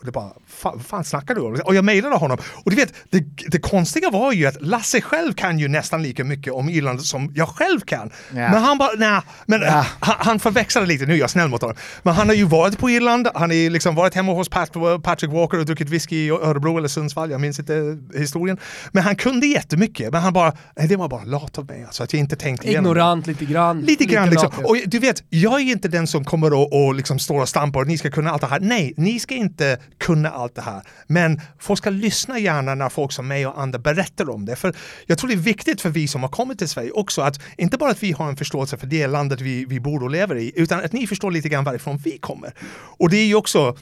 Speaker 2: Och det bara, fan, vad fan snackar du om? Och jag mejlade honom. Och du vet, det, det konstiga var ju att Lasse själv kan ju nästan lika mycket om Irland som jag själv kan.
Speaker 1: Ja.
Speaker 2: Men han bara, nej, men
Speaker 1: Ja.
Speaker 2: han, han förväxlade lite, nu är jag snäll mot honom. Men han har ju varit på Irland, han har ju liksom varit hemma hos Pat, Patrick Walker och druckit whisky i Örebro eller Sundsvall, jag minns inte historien. Men han kunde jättemycket, men han bara, nej det var bara lat av mig alltså, att jag inte tänkte igenom.
Speaker 3: Ignorant lite grann.
Speaker 2: Lite grann liksom.
Speaker 3: lathet.
Speaker 2: Och du vet, jag är inte den som kommer och, och liksom står och stampar och ni ska kunna allt det här. Nej, ni ska inte kunna allt det här. Men folk ska lyssna gärna när folk som mig och andra berättar om det. För jag tror det är viktigt för vi som har kommit till Sverige också att inte bara att vi har en förståelse för det landet vi, vi bor och lever i, utan att ni förstår lite grann varifrån vi kommer. Och det är ju också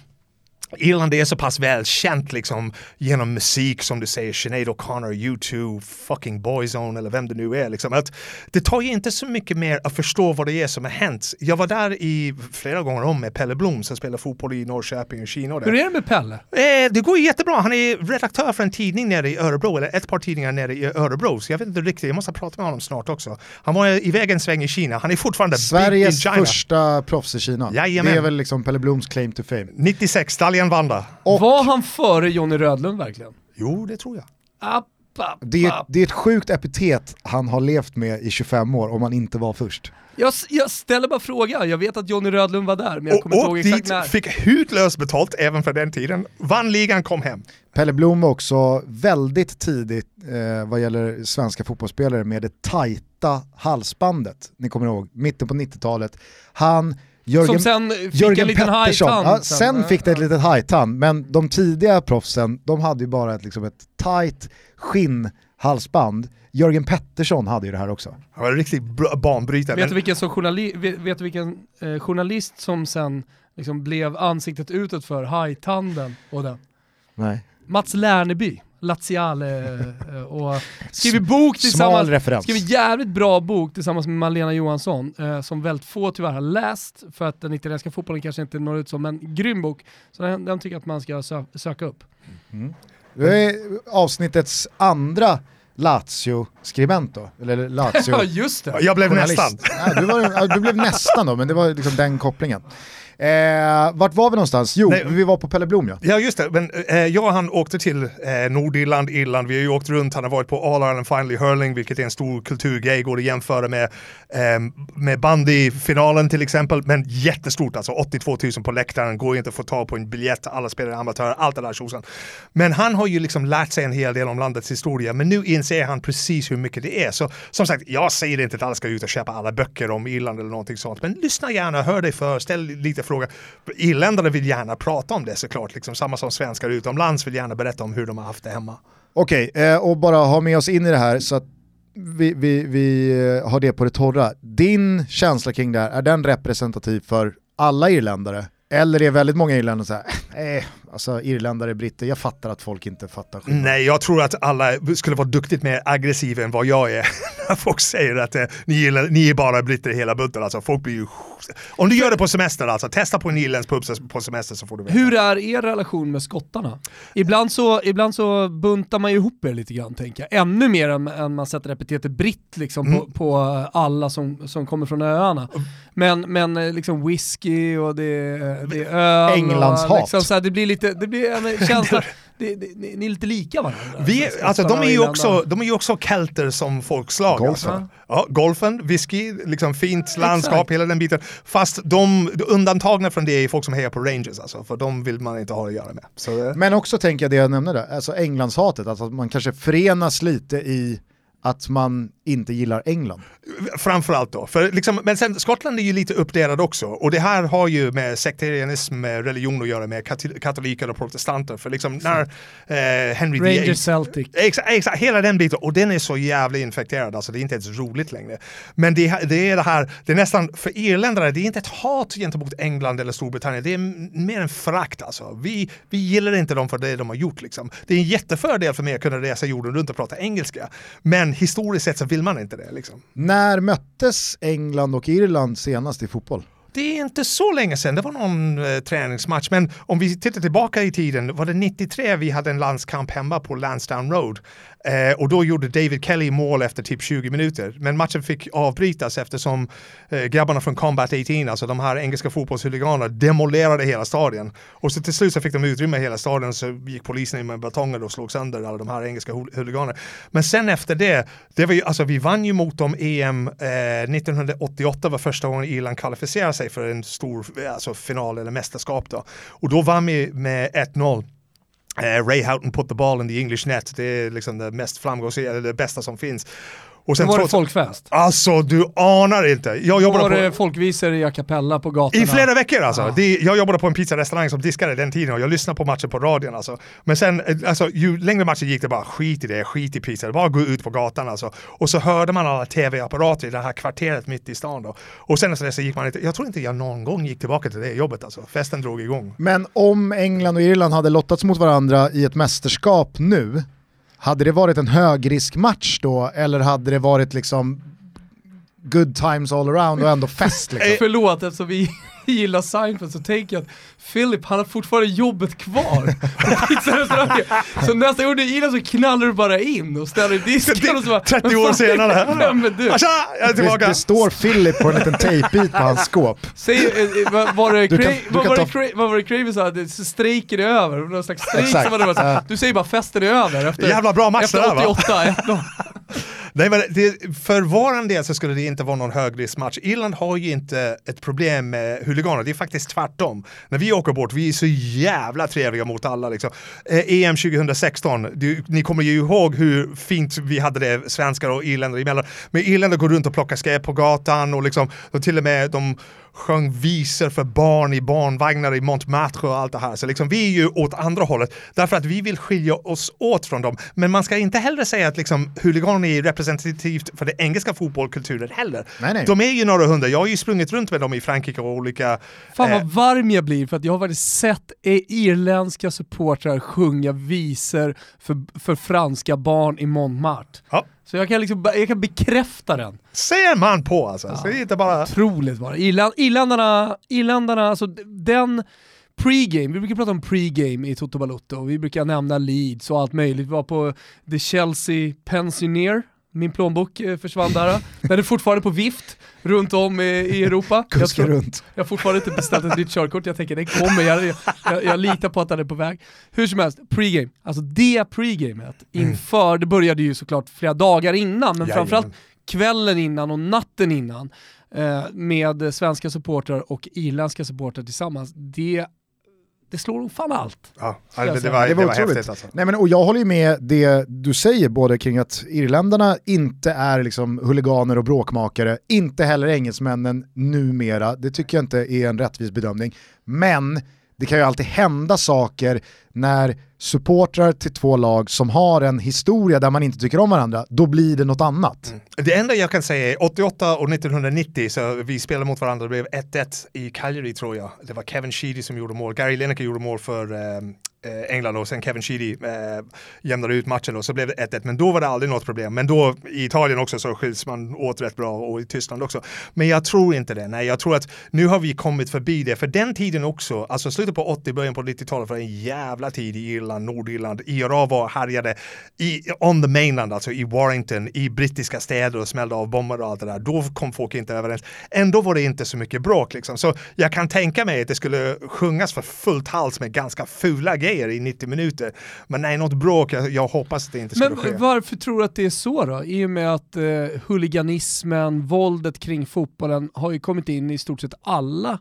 Speaker 2: Irland är så pass välkänt liksom genom musik som du säger, Sinead O'Connor, U2, fucking Boyzone eller vem det nu är. Liksom. Att det tar ju inte så mycket mer att förstå vad det är som har hänt. Jag var där i flera gånger om med Pelle Blom som spelar fotboll i Norrköping och Kina. Och.
Speaker 3: Hur är det med Pelle?
Speaker 2: Eh, det går jättebra. Han är redaktör för en tidning nere i Örebro, eller ett par tidningar nere i Örebro. Så jag vet inte riktigt, jag måste prata med honom snart också. Han var iväg en sväng i Kina. Han är fortfarande big in
Speaker 1: Sveriges
Speaker 2: China.
Speaker 1: första proffs i Kina.
Speaker 2: Jajamän.
Speaker 1: Det är väl liksom Pelle Bloms claim to fame.
Speaker 2: 96, Dalian Vanda.
Speaker 1: Och
Speaker 3: Var han före Johnny Rödlund verkligen?
Speaker 2: Jo, det tror jag.
Speaker 3: App, app,
Speaker 1: det är,
Speaker 3: app.
Speaker 1: det är ett sjukt epitet han har levt med i 25 år om han inte var först.
Speaker 3: Jag, jag ställer bara fråga, jag vet att Johnny Rödlund var där, men jag kommer inte ihåg exakt när.
Speaker 2: fick hutlöst betalt även för den tiden. Vann ligan, kom hem.
Speaker 1: Pelle Blom var också väldigt tidigt eh, vad gäller svenska fotbollsspelare med det tajta halsbandet. Ni kommer ihåg, mitten på 90-talet. Han, Jörgen,
Speaker 3: Som sen fick en
Speaker 1: Jörgen
Speaker 3: liten
Speaker 1: Pettersson,
Speaker 3: hajtand.
Speaker 1: ja, sen fick det ett litet hajtand, men de tidiga proffsen, de hade ju bara ett, liksom ett tajt skinnhalsband. Jörgen Pettersson hade ju det här också.
Speaker 2: Han var en riktigt bra- banbrytare.
Speaker 3: Vet du vilken, som journali- vet, vet du vilken eh, journalist som sen liksom blev ansiktet utåt för hajtanden och den?
Speaker 1: Nej.
Speaker 3: Mats Lerneby, Laziale eh, och skriver bok tillsammans, skriver jävligt bra bok tillsammans med Malena Johansson eh, som väldigt få tyvärr har läst för att den italienska fotbollen kanske inte når ut så, men grym bok. Så den, den tycker jag att man ska sö- söka upp.
Speaker 1: Det är avsnittets andra Lazio-skribent då, eller Lazio.
Speaker 3: Ja just det!
Speaker 2: jag blev
Speaker 1: journalist.
Speaker 2: nästan.
Speaker 1: Ja, du, var, du blev nästan då, men det var liksom den kopplingen. Eh, vart var vi någonstans? Jo,
Speaker 2: Nej.
Speaker 1: vi var på Pelle Blom ja.
Speaker 2: Ja just det, men eh, jag och han åkte till eh, Nordirland, Irland, vi har ju åkt runt, han har varit på All Ireland Finally Hurling, vilket är en stor kulturgrej, går att jämföra med, eh, med bandyfinalen till exempel, men jättestort alltså, 82 000 på läktaren, går inte att få tag på en biljett, alla spelar amatörer, allt det där tjosan. Men han har ju liksom lärt sig en hel del om landets historia, men nu inser han precis hur mycket det är. Så som sagt, jag säger inte att alla ska ut och köpa alla böcker om Irland eller någonting sånt, men lyssna gärna, hör dig för, ställ lite fråga. Irländare vill gärna prata om det såklart, liksom samma som svenskar utomlands vill gärna berätta om hur de har haft det hemma.
Speaker 1: Okej, eh, och bara ha med oss in i det här så att vi, vi, vi eh, har det på det torra. Din känsla kring det här, är den representativ för alla irländare? Eller är väldigt många irländare så här, eh, alltså irländare, britter, jag fattar att folk inte fattar skillnad.
Speaker 2: Nej, jag tror att alla skulle vara duktigt mer aggressiva än vad jag är. När folk säger att eh, ni, gillar, ni är bara britter i hela bunten. Alltså, folk blir ju... Om du gör det på semester, alltså, testa på en irländsk pub på semester så får du veta.
Speaker 3: Hur är er relation med skottarna? Ibland så, ibland så buntar man ju ihop er lite grann tänker jag. Ännu mer än, än man sätter epitetet britt liksom,
Speaker 2: Mm.
Speaker 3: på, på alla som, som kommer från öarna. Men, men liksom whisky och det, det är öl.
Speaker 1: Englandshat.
Speaker 3: Och liksom, så här, det blir lite, det blir en känsla, det, det, ni ni är lite lika varandra.
Speaker 2: Vi, alltså, de, är ju också, de är ju också kelter som folkslag.
Speaker 1: Golfen.
Speaker 2: Alltså. Ja, golfen, whisky, liksom fint landskap,
Speaker 3: Exakt.
Speaker 2: hela den biten. Fast de de undantagna från det är folk som hejar på Rangers, alltså, för de vill man inte ha att göra med. Så, eh,
Speaker 1: Men också tänker jag det jag nämnde där, alltså Englandshatet, alltså att man kanske förenas lite i att man inte gillar England.
Speaker 2: Framförallt då. För liksom, men sen, Skottland är ju lite uppdelad också. Och det här har ju med sekterianism, med religion att göra med kat- katoliker och protestanter. För liksom när eh, Henry VIII...
Speaker 3: Rangers Celtic.
Speaker 2: Exakt, exakt, hela den biten. Och den är så jävla infekterad, alltså det är inte ens roligt längre. Men det, det är det här, det är nästan, för irländare, det är inte ett hat gentemot England eller Storbritannien, det är mer en frakt alltså. Vi, vi gillar inte dem för det de har gjort liksom. Det är en jättefördel för mig att kunna resa jorden runt och prata engelska. Men historiskt sett så vill man inte det liksom.
Speaker 1: När möttes England och Irland senast i fotboll?
Speaker 2: Det det är inte så länge sedan, det var någon eh, träningsmatch. Men om vi tittar tillbaka i tiden, var det 93 vi hade en landskamp hemma på Lansdowne Road. Eh, och då gjorde David Kelly mål efter typ 20 minuter. Men matchen fick avbrytas eftersom eh, grabbarna från Combat 18, alltså de här engelska fotbollshuliganerna, demolerade hela stadion. Och så till slut så fick de utrymme i hela stadion så gick polisen in med batonger och slog sönder alla de här engelska huliganerna. Men sen efter det, det var ju, alltså vi vann ju mot dem EM eh, 1988 var första gången Irland kvalificerade sig för en stor alltså, final eller mästerskap då. Och då vann vi med 1-0. Eh, Ray Houghton put the ball in the English net. Det är liksom det mest framgångsrika, eller det bästa som finns. Och
Speaker 3: Sen var det folkfest.
Speaker 2: Alltså du anar inte. Jag jobbade
Speaker 3: var
Speaker 2: på...
Speaker 3: det folkvisor i a cappella på gatorna.
Speaker 2: I flera veckor alltså.
Speaker 3: Ja.
Speaker 2: Det, jag jobbade på en pizzarestaurang som diskade den tiden och jag lyssnade på matchen på radion alltså. Men sen, eh, alltså, ju längre matchen gick det bara skit i det, skit i pizza, bara gå ut på gatan alltså. Och så hörde man alla tv-apparater i det här kvarteret mitt i stan då. Och sen så gick man inte, jag tror inte jag någon gång gick tillbaka till det jobbet alltså. Festen drog igång.
Speaker 1: Men om England och Irland hade lottats mot varandra i ett mästerskap nu, hade det varit en högriskmatch då eller hade det varit liksom good times all around och ändå fest liksom?
Speaker 3: Förlåt, eftersom vi gillar Seinfeld så tänker jag att Philip, han har fortfarande jobbet kvar. Så nästa gång du gillar så knallar du bara in och ställer i disken och så bara,
Speaker 2: 30
Speaker 3: "Men
Speaker 2: år senare. Tja, jag är
Speaker 1: Det,
Speaker 2: tillbaka.
Speaker 1: det står Philip på en liten tejpbit på hans skåp.
Speaker 3: Säg, eh, eh, vad var det, det, det Craven sa? Strejken är över, någon slags strejk som var det. Du säger bara festen är över efter,
Speaker 2: Jävla bra match det där,
Speaker 3: efter
Speaker 2: va?
Speaker 3: 88, 1-0.
Speaker 2: Nej, men det, för våran del så skulle det inte vara någon högriskmatch. Irland har ju inte ett problem med huliganer, det är faktiskt tvärtom. När vi åker bort, vi är så jävla trevliga mot alla. Liksom. Eh, EM 2016, du, ni kommer ju ihåg hur fint vi hade det, svenskar och irländare emellan. Men irländare går runt och plockar skräp på gatan och liksom, och till och med de sjöng visor för barn i barnvagnar i Montmartre och allt det här. Så liksom, vi är ju åt andra hållet, därför att vi vill skilja oss åt från dem. Men man ska inte heller säga att liksom, huliganer är representativt för den engelska fotbollskulturen heller.
Speaker 1: Nej, nej.
Speaker 2: De är ju några hundra, jag har ju sprungit runt med dem i Frankrike och olika...
Speaker 3: Fan
Speaker 2: eh,
Speaker 3: vad varm jag blir för att jag har faktiskt sett eh, irländska supportrar sjunga visor för, för franska barn i Montmartre.
Speaker 2: ja.
Speaker 3: Så jag kan, liksom, jag kan bekräfta den.
Speaker 2: Ser man på alltså, så det är inte bara...
Speaker 3: Otroligt bara. Irland, irländarna, irländarna, alltså den Pre-game, vi brukar prata om pre-game i Toto Balotto och vi brukar nämna Leeds och allt möjligt. Vi var på The Chelsea Pensioner, min plånbok eh, försvann där. Den är fortfarande på vift runt om i, i Europa. Jag, tror,
Speaker 1: runt.
Speaker 3: jag har fortfarande inte beställt ett nytt körkort, jag tänker den kommer, jag, jag, jag litar på att den är på väg. Hur som helst, pre-game, alltså det pre-gamet inför, det började ju såklart flera dagar innan, men
Speaker 2: Jajamän.
Speaker 3: framförallt kvällen innan och natten innan eh, med svenska supportrar och irländska supportrar tillsammans, det, det slår nog fan allt.
Speaker 2: Ja,
Speaker 3: jag
Speaker 2: det, det var,
Speaker 1: Det
Speaker 2: det
Speaker 1: var
Speaker 2: var,
Speaker 1: otroligt.
Speaker 2: häftigt alltså.
Speaker 1: Nej, men, och jag håller ju med det du säger både kring att irländarna inte är liksom huliganer och bråkmakare, inte heller engelsmännen numera, det tycker jag inte är en rättvis bedömning. Men det kan ju alltid hända saker när supportrar till två lag som har en historia där man inte tycker om varandra, då blir det något annat. Mm.
Speaker 2: Det enda jag kan säga är 88 och 1990 så vi spelade mot varandra, det blev 1-1 i Calgary tror jag. Det var Kevin Sheedy som gjorde mål, Gary Lineker gjorde mål för eh, Eh, England och sen Kevin Sheedy eh, jämnade ut matchen och så blev det 1-1. Men då var det aldrig något problem. Men då i Italien också så skiljs man åt rätt bra och i Tyskland också. Men jag tror inte det. Nej, jag tror att nu har vi kommit förbi det. För den tiden också, alltså slutet på 80, början på 90-talet var en jävla tid i Irland, Nordirland. IRA var härjade i, on the mainland, alltså i Warrington, i brittiska städer och smällde av bomber och allt det där. Då kom folk inte överens. Ändå var det inte så mycket bråk liksom. Så jag kan tänka mig att det skulle sjungas för fullt hals med ganska fula grejer i 90 minuter. Men nej, något bråk, jag, jag hoppas att det inte skulle ske.
Speaker 3: Men varför tror du att det är så då? I och med att eh, huliganismen, våldet kring fotbollen har ju kommit in i stort sett alla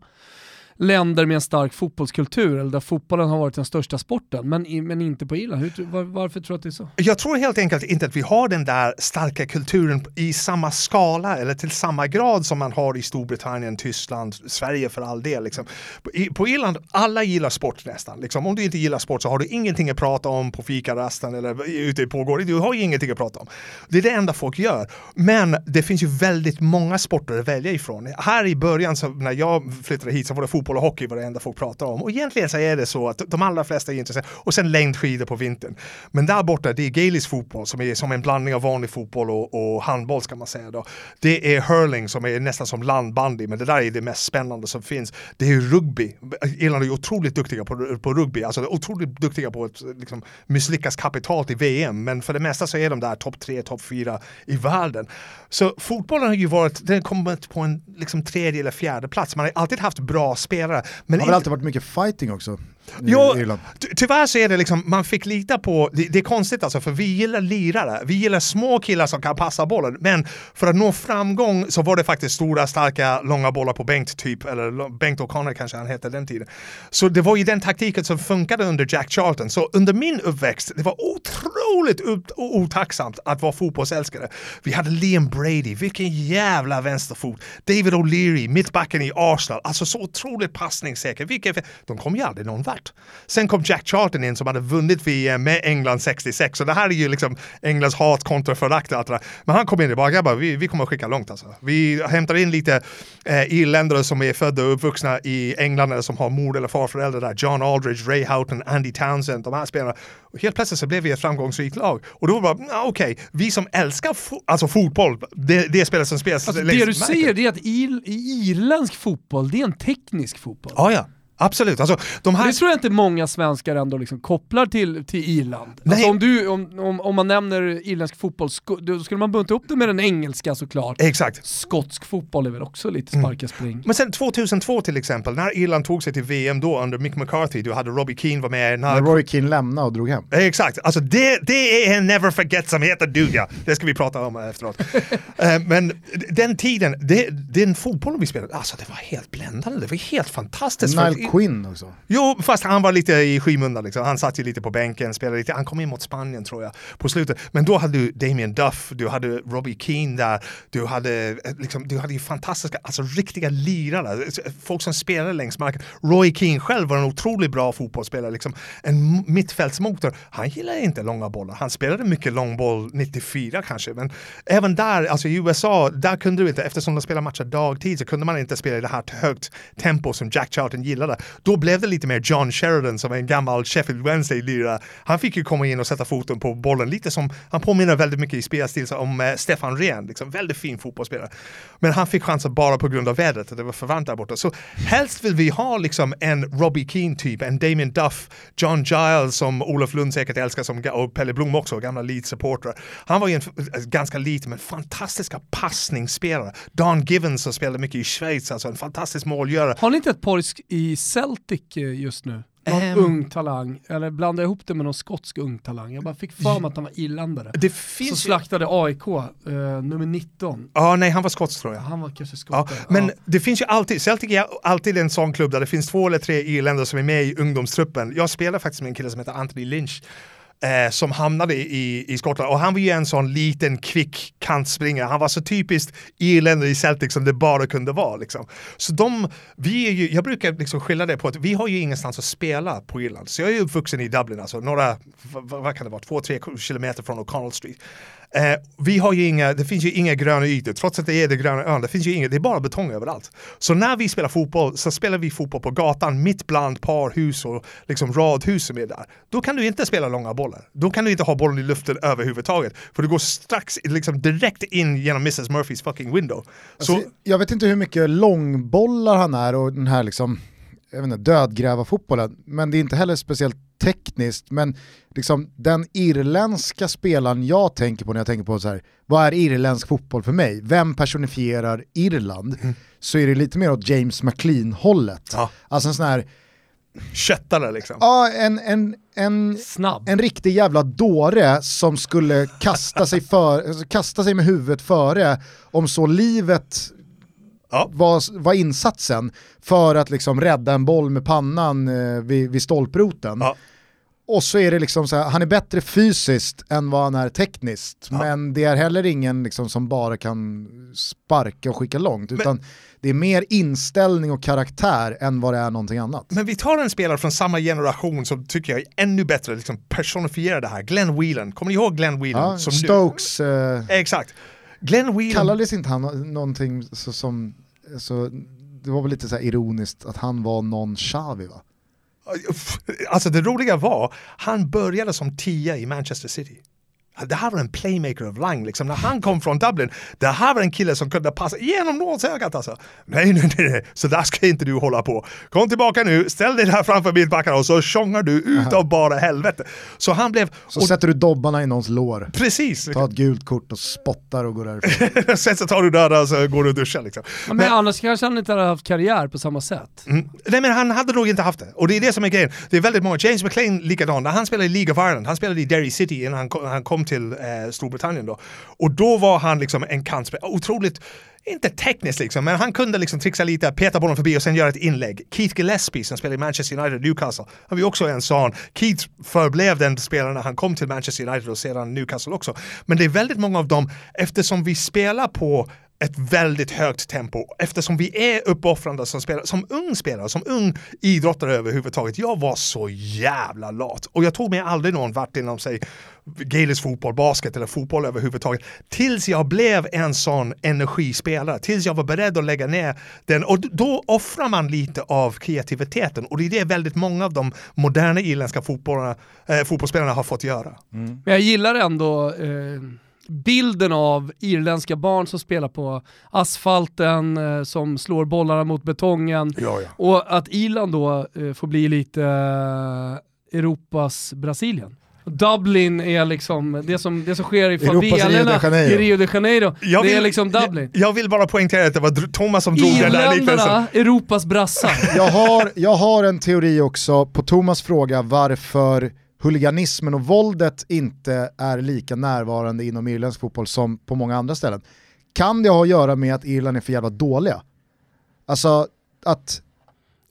Speaker 3: länder med en stark fotbollskultur, eller där fotbollen har varit den största sporten, men, i, men inte på Irland. Hur, var, varför tror du att det är så?
Speaker 2: Jag tror helt enkelt inte att vi har den där starka kulturen i samma skala eller till samma grad som man har i Storbritannien, Tyskland, Sverige för all del. Liksom. På, på Irland, alla gillar sport nästan. Liksom. Om du inte gillar sport så har du ingenting att prata om på fikarasten eller ute på gården. Du har ju ingenting att prata om. Det är det enda folk gör. Men det finns ju väldigt många sporter att välja ifrån. Här i början, så, när jag flyttade hit, så var det fotboll fotboll och hockey var det enda folk pratade om. Och egentligen så är det så att de allra flesta är intresserade. Och sen längdskidor på vintern. Men där borta, det är gaelisk fotboll som är som en blandning av vanlig fotboll och, och handboll ska man säga då. Det är hurling som är nästan som landbandy, men det där är det mest spännande som finns. Det är rugby. Irland är otroligt duktiga på, på rugby, alltså otroligt duktiga på att liksom, misslyckas kapitalt i VM, men för det mesta så är de där topp tre, topp fyra i världen. Så fotbollen har ju varit, den kommit på en liksom, tredje eller fjärde plats. Man har alltid haft bra spel spelare. Men
Speaker 1: Det har väl alltid varit mycket fighting också
Speaker 2: Jo, tyvärr så är det liksom, man fick lita på, det, det är konstigt alltså för vi gillar lirare, vi gillar små killar som kan passa bollen, men för att nå framgång så var det faktiskt stora, starka, långa bollar på Bengt typ, eller Bengt O'Connor kanske han hette den tiden. Så det var ju den taktiken som funkade under Jack Charlton. Så under min uppväxt, det var otroligt otroligt otacksamt att vara fotbollsälskare. Vi hade Liam Brady, vilken jävla vänsterfot. David O'Leary, mittbacken i Arsenal, alltså så otroligt passningssäker. Vilken, de kom ju aldrig någon vart. Sen kom Jack Charlton in som hade vunnit VM med England 66. Så det här är ju liksom Englands hat kontra förakt och allt det där. Men han kom in och bara, grabbar, vi, vi kommer att skicka långt alltså. Vi hämtar in lite eh, irländare som är födda och uppvuxna i England eller som har mor eller farföräldrar där. John Aldridge, Ray Houghton, Andy Townsend, de här spelarna. Och helt plötsligt så blev vi ett framgångsrikt lag. Och då var det bara, ah, okej, vi som älskar fo- alltså fotboll, det, det spelet som spelas
Speaker 3: Alltså, det du säger är att ir, irländsk fotboll, det är en teknisk fotboll.
Speaker 2: Ja, ja. Absolut. Alltså, de här...
Speaker 3: Det tror jag inte många svenskar ändå liksom kopplar till, till Irland.
Speaker 2: Nej.
Speaker 3: Alltså om, du, om, om, om man nämner irländsk fotboll, sko- då skulle man bunta ihop det med den engelska såklart.
Speaker 2: Exakt.
Speaker 3: Skotsk fotboll är väl också lite
Speaker 2: Mm.
Speaker 3: sparka spring.
Speaker 2: Men sen 2002 till exempel, när Irland tog sig till VM då under Mick McCarthy, du hade Robbie Keane var med. När...
Speaker 1: När Roy Keane lämnade och drog hem.
Speaker 2: Exakt, alltså det, det är en never forget som heter duga. Det ska vi prata om efteråt. Eh, Men den tiden, det, den fotbollen vi spelade, alltså det var helt bländande. Det var helt fantastiskt.
Speaker 1: Nile
Speaker 2: att-
Speaker 1: Quinn också.
Speaker 2: Jo, fast han var lite i skymundan liksom. Han satt ju lite på bänken, spelade lite. Han kom in mot Spanien tror jag på slutet. Men då hade du Damien Duff, du hade Robbie Keane där, du hade, eh, liksom, du hade ju fantastiska, alltså riktiga lirare. Eh, folk som spelade längs marken. Roy Keane själv var en otroligt bra fotbollsspelare, liksom en mittfältsmotor. Han gillade inte långa bollar. Han spelade mycket långboll 94 kanske, men även där, alltså i USA, där kunde du inte, eftersom de spelar matcher dagtid så kunde man inte spela i det här högt tempo som Jack Charlton gillade. Då blev det lite mer John Sheridan som är en gammal Sheffield Wednesday-lirare. Han fick ju komma in och sätta foten på bollen, lite som, han påminner väldigt mycket i spelstil om eh, Stefan Rehn, liksom väldigt fin fotbollsspelare. Men han fick chansen bara på grund av vädret, det var för varmt där borta. Så helst vill vi ha liksom en Robbie Keane typ, en Damien Duff, John Giles som Olof Lund säkert älskar som, och Pelle Blom också, gamla Leeds-supportrar. Han var ju en eh, ganska liten men fantastiska passningsspelare. Don Givens som spelade mycket i Schweiz, alltså en fantastisk målgörare.
Speaker 3: Har ni inte ett par i Celtic eh, just nu? Någon
Speaker 2: Ehm.
Speaker 3: ung talang, eller blandar jag ihop det med någon skotsk ung talang? Jag bara fick för mig att han var irländare.
Speaker 2: Det
Speaker 3: Så
Speaker 2: finns ju...
Speaker 3: slaktade AIK, eh, nummer 19.
Speaker 2: Ja, nej, han var skotsk tror jag.
Speaker 3: Han var kanske
Speaker 2: Ja,
Speaker 3: skotte.
Speaker 2: men
Speaker 3: Ja.
Speaker 2: det finns ju alltid, Celtic är alltid en sån klubb där det finns två eller tre irländare som är med i ungdomstruppen. Jag spelar faktiskt med en kille som heter Anthony Lynch eh, som hamnade i, i Skottland och han var ju en sån liten kvick kantspringare. Han var så typiskt irländare i Celtic som det bara kunde vara. Liksom. Så de, vi är ju, jag brukar liksom skilja det på att vi har ju ingenstans att spela på Irland. Så jag är ju uppvuxen i Dublin, alltså några, vad, vad kan det vara, två, tre kilometer från O'Connell Street. Eh, vi har ju inga, det finns ju inga gröna ytor, trots att det är det gröna ön, det finns ju inga, det är bara betong överallt. Så när vi spelar fotboll så spelar vi fotboll på gatan mitt bland parhus och liksom radhus som är där. Då kan du inte spela långa bollar. Då kan du inte ha bollen i luften överhuvudtaget. För du går strax liksom direkt in genom Mrs Murphys fucking window. Så,
Speaker 1: Alltså, jag vet inte hur mycket långbollar han är och den här liksom, jag vet inte, dödgräva-fotbollen, men det är inte heller speciellt tekniskt, men liksom den irländska spelaren jag tänker på när jag tänker på så här, vad är irländsk fotboll för mig? Vem personifierar Irland? Så är det lite mer åt James McLean-hållet.
Speaker 2: Ja.
Speaker 1: Alltså en sån här,
Speaker 2: köttare liksom.
Speaker 1: ja en, en, en
Speaker 3: Snabb.
Speaker 1: en riktig jävla dåre som skulle kasta sig, för, kasta sig med huvudet före om så livet
Speaker 2: Ja.
Speaker 1: var, var insatsen för att liksom rädda en boll med pannan eh, vid, vid stolproten.
Speaker 2: Ja.
Speaker 1: Och så är det liksom så här, han är bättre fysiskt än vad han är tekniskt,
Speaker 2: Ja.
Speaker 1: men det är heller ingen liksom som bara kan sparka och skicka långt, utan det är mer inställning och karaktär än vad det är någonting annat.
Speaker 2: Men vi tar en spelare från samma generation som tycker jag är ännu bättre liksom personifierar det här. Glenn Whelan. Kommer ni ihåg Glenn Whelan?
Speaker 1: Ja,
Speaker 2: Som
Speaker 1: Stokes, eh,
Speaker 2: Exakt. Glenn Whelan.
Speaker 1: Kallades inte han nå- någonting så, som, så, det var väl lite så ironiskt att han var någon Xavi va?
Speaker 2: Alltså det roliga var, han började som tia i Manchester City. Det här var en playmaker of rang liksom. När han kom från Dublin, det här var en kille som kunde passa genom nålsögat alltså. Nej, nej, nej, nej, så där ska inte du hålla på. Kom tillbaka nu, ställ dig där framför mittbackarna och så tjongar du ut av bara helvete. Så han blev...
Speaker 1: Så sätter du dobbarna i någons lår,
Speaker 2: Precis!
Speaker 1: tar ett gult kort och spottar och går därifrån.
Speaker 2: Sen så tar du döda och så går du och duschar liksom.
Speaker 3: Men, men annars kanske han inte hade haft karriär på samma sätt.
Speaker 2: Mm. Nej men han hade nog inte haft det. Och det är det som är grejen. Det är väldigt många, James McLean likadan, när han spelade i League of Ireland, han spelade i Derry City innan han kom, han kom till eh, Storbritannien då. Och då var han liksom en kantspelare, otroligt inte tekniskt liksom, men han kunde liksom trixa lite, peta bollen förbi och sen göra ett inlägg. Keith Gillespie som spelar i Manchester United Newcastle, han var ju också en sån. Keith förblev den spelaren när han kom till Manchester United och sedan Newcastle också. Men det är väldigt många av dem, eftersom vi spelar på ett väldigt högt tempo eftersom vi är uppoffrande som spelare, som ung spelare, som ung idrottare överhuvudtaget. Jag var så jävla lat och jag tog mig aldrig någon vart inom sig gaelisk fotboll, basket eller fotboll överhuvudtaget. Tills jag blev en sån energispelare, tills jag var beredd att lägga ner den och då offrar man lite av kreativiteten och det är det väldigt många av de moderna irländska fotbollarna, eh, fotbollsspelarna har fått göra.
Speaker 3: Men jag gillar ändå eh, bilden av irländska barn som spelar på asfalten, eh, som slår bollarna mot betongen.
Speaker 2: Ja, ja.
Speaker 3: Och att Irland då eh, får bli lite eh, Europas Brasilien. Dublin är liksom det som, det som sker i favelerna i Rio de Janeiro.
Speaker 2: Jag
Speaker 3: det är
Speaker 2: vill-
Speaker 3: liksom Dublin.
Speaker 2: Jag, jag vill bara poängtera att det var Thomas som drog den där liknelsen.
Speaker 3: Europas brassar.
Speaker 1: Jag har, jag har en teori också på Thomas fråga varför huliganismen och våldet inte är lika närvarande inom irländsk fotboll som på många andra ställen. Kan det ha att göra med att Irland är för jävla dåliga? Alltså att,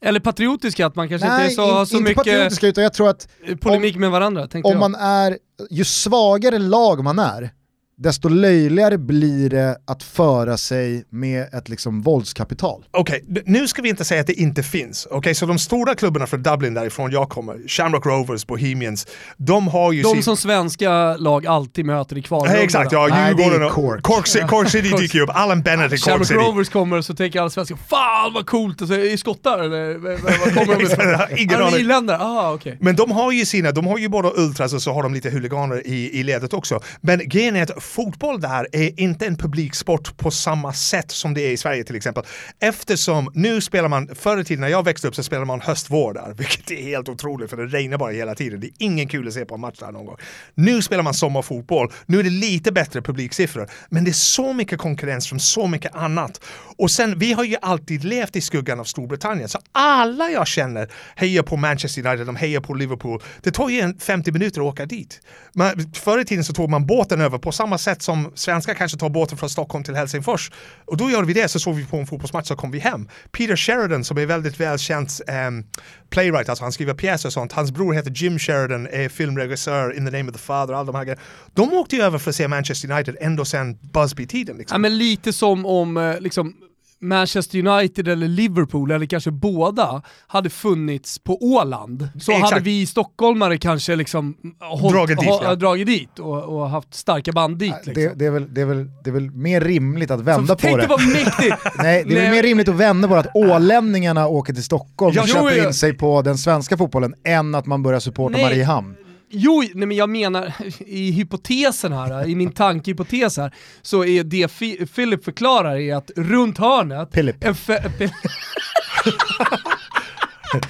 Speaker 3: Eller patriotiska, att man kanske
Speaker 1: nej,
Speaker 3: inte så, har
Speaker 1: in,
Speaker 3: så
Speaker 1: inte
Speaker 3: mycket
Speaker 1: patriotiska utan jag tror att
Speaker 3: polemik med varandra.
Speaker 1: Om
Speaker 3: jag.
Speaker 1: man är, ju svagare lag man är, desto löjligare blir det att föra sig med ett liksom våldskapital.
Speaker 2: Okej, d- nu ska vi inte säga att det inte finns. Okej, så de stora klubbarna från Dublin därifrån jag kommer, Shamrock Rovers, Bohemians, de har ju
Speaker 3: De
Speaker 2: sin...
Speaker 3: som svenska lag alltid möter i kvalrundan.
Speaker 2: Nej, exakt, ja, Djurgården och
Speaker 1: Cork.
Speaker 2: Cork, Ci- Cork City dyker ju upp. Alan Bennett i Cork
Speaker 3: Shamrock
Speaker 2: City.
Speaker 3: Rovers kommer och så tänker alla svenskar “Fan vad coolt!” är det skottar eller vad kommer de ifrån?
Speaker 2: Ingen
Speaker 3: Ah,
Speaker 2: aning.
Speaker 3: Irländare, ah okej.
Speaker 2: Men de har ju sina, de har ju både ultras och så har de lite huliganer i, i ledet också. Men grejen är att fotboll där är inte en publiksport på samma sätt som det är i Sverige till exempel. Eftersom nu spelar man, förr i tiden när jag växte upp så spelade man höstvår där, vilket är helt otroligt för det regnar bara hela tiden. Det är ingen kul att se på en match där någon gång. Nu spelar man sommarfotboll, nu är det lite bättre publiksiffror, men det är så mycket konkurrens från så mycket annat. Och sen, vi har ju alltid levt i skuggan av Storbritannien, så alla jag känner hejar på Manchester United, de hejar på Liverpool. Det tar ju en 50 minuter att åka dit. Men förr i tiden så tog man båten över på samma sätt som svenskar kanske tar båten från Stockholm till Helsingfors. Och då gör vi det, så såg vi på en fotbollsmatch så kom vi hem. Peter Sheridan som är väldigt välkänt um, playwright, alltså han skriver pjäser och sånt. Hans bror heter Jim Sheridan, är filmregissör, In the name of the father, alla de här grejerna. De åkte ju över för att se Manchester United ända sedan Busby-tiden. Liksom.
Speaker 3: Ja, men lite som om eh, liksom, Manchester United eller Liverpool, eller kanske båda, hade funnits på Åland. Så
Speaker 2: Exakt.
Speaker 3: hade vi stockholmare kanske liksom hållit,
Speaker 2: Dragit dit,
Speaker 3: ha,
Speaker 2: ja.
Speaker 3: dragit dit och, och haft starka band dit. Liksom.
Speaker 1: Det, det, är väl, det, är väl, det är väl mer rimligt att vända
Speaker 3: så
Speaker 1: på
Speaker 3: tänk
Speaker 1: det.
Speaker 3: dig vad mäktigt!
Speaker 1: Nej, det är väl mer rimligt att vända på det att ålänningarna åker till Stockholm och
Speaker 2: jo,
Speaker 1: köper in sig på den svenska fotbollen än att man börjar supporta
Speaker 3: Nej.
Speaker 1: Mariehamn.
Speaker 3: Jo, nej men jag menar i hypotesen här, i min tankehypotes här, så är det Fi- Philip förklarar är att runt hörnet...
Speaker 1: Philip.
Speaker 3: En Philip.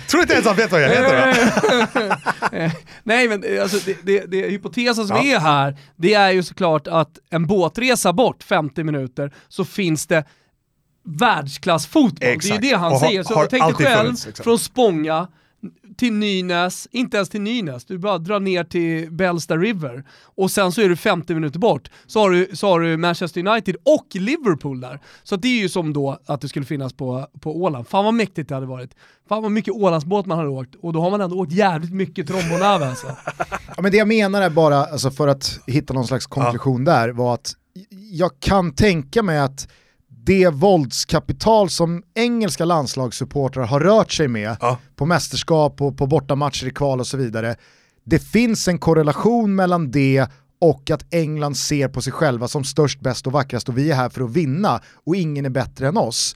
Speaker 2: Tror inte ens han vet vad jag heter.
Speaker 3: Nej men eh, alltså, det, det, det hypotesen som
Speaker 2: Ja.
Speaker 3: är här, det är ju såklart att en båtresa bort 50 minuter så finns det världsklassfotboll. Det är ju det han
Speaker 2: Och
Speaker 3: säger. Så
Speaker 2: har
Speaker 3: tänk dig själv,
Speaker 2: funnits, liksom.
Speaker 3: från Spånga till Nynäs, inte ens till Nynäs, du bara drar ner till Bellsta River och sen så är du 50 minuter bort. Så har du, så har du Manchester United och Liverpool där. Så det är ju som då att det skulle finnas på, på Åland. Fan vad mäktigt det hade varit. Fan vad mycket Ålandsbåt man hade åkt och då har man ändå åkt jävligt mycket trombonave alltså.
Speaker 1: Ja, men det jag menar är bara, alltså för att hitta någon slags konklusion där, var att jag kan tänka mig att det våldskapital som engelska landslagssupportrar har rört sig med
Speaker 2: Ja.
Speaker 1: på mästerskap och på bortamatcher i kval och så vidare, det finns en korrelation mellan det och att England ser på sig själva som störst, bäst och vackrast och vi är här för att vinna och ingen är bättre än oss.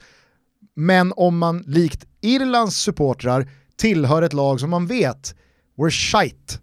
Speaker 1: Men om man likt Irlands supportrar tillhör ett lag som man vet, we're shite.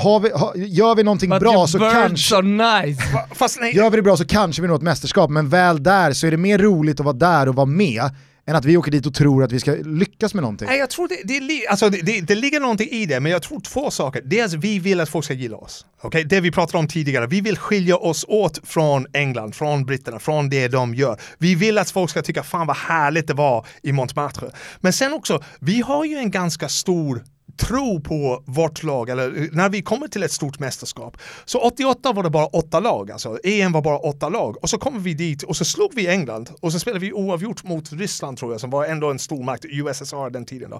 Speaker 1: Har vi, har, gör vi någonting
Speaker 3: But
Speaker 1: bra så kanske...
Speaker 3: nice.
Speaker 2: Fast nej,
Speaker 1: Gör vi det bra så kanske vi når ett mästerskap, men väl där så är det mer roligt att vara där och vara med än att vi åker dit och tror att vi ska lyckas med någonting.
Speaker 2: Nej, jag tror det, det, alltså det, det, det ligger någonting i det, men jag tror två saker. Dels vi vill att folk ska gilla oss. Okay? Det vi pratade om tidigare, vi vill skilja oss åt från England, från britterna, från det de gör. Vi vill att folk ska tycka fan vad härligt det var i Montmartre. Men sen också, vi har ju en ganska stor tro på vårt lag, eller när vi kommer till ett stort mästerskap. Så 88 var det bara åtta lag, alltså EM var bara åtta lag. Och så kommer vi dit och så slog vi England och så spelade vi oavgjort mot Ryssland tror jag, som var ändå en stor makt, USSR den tiden då.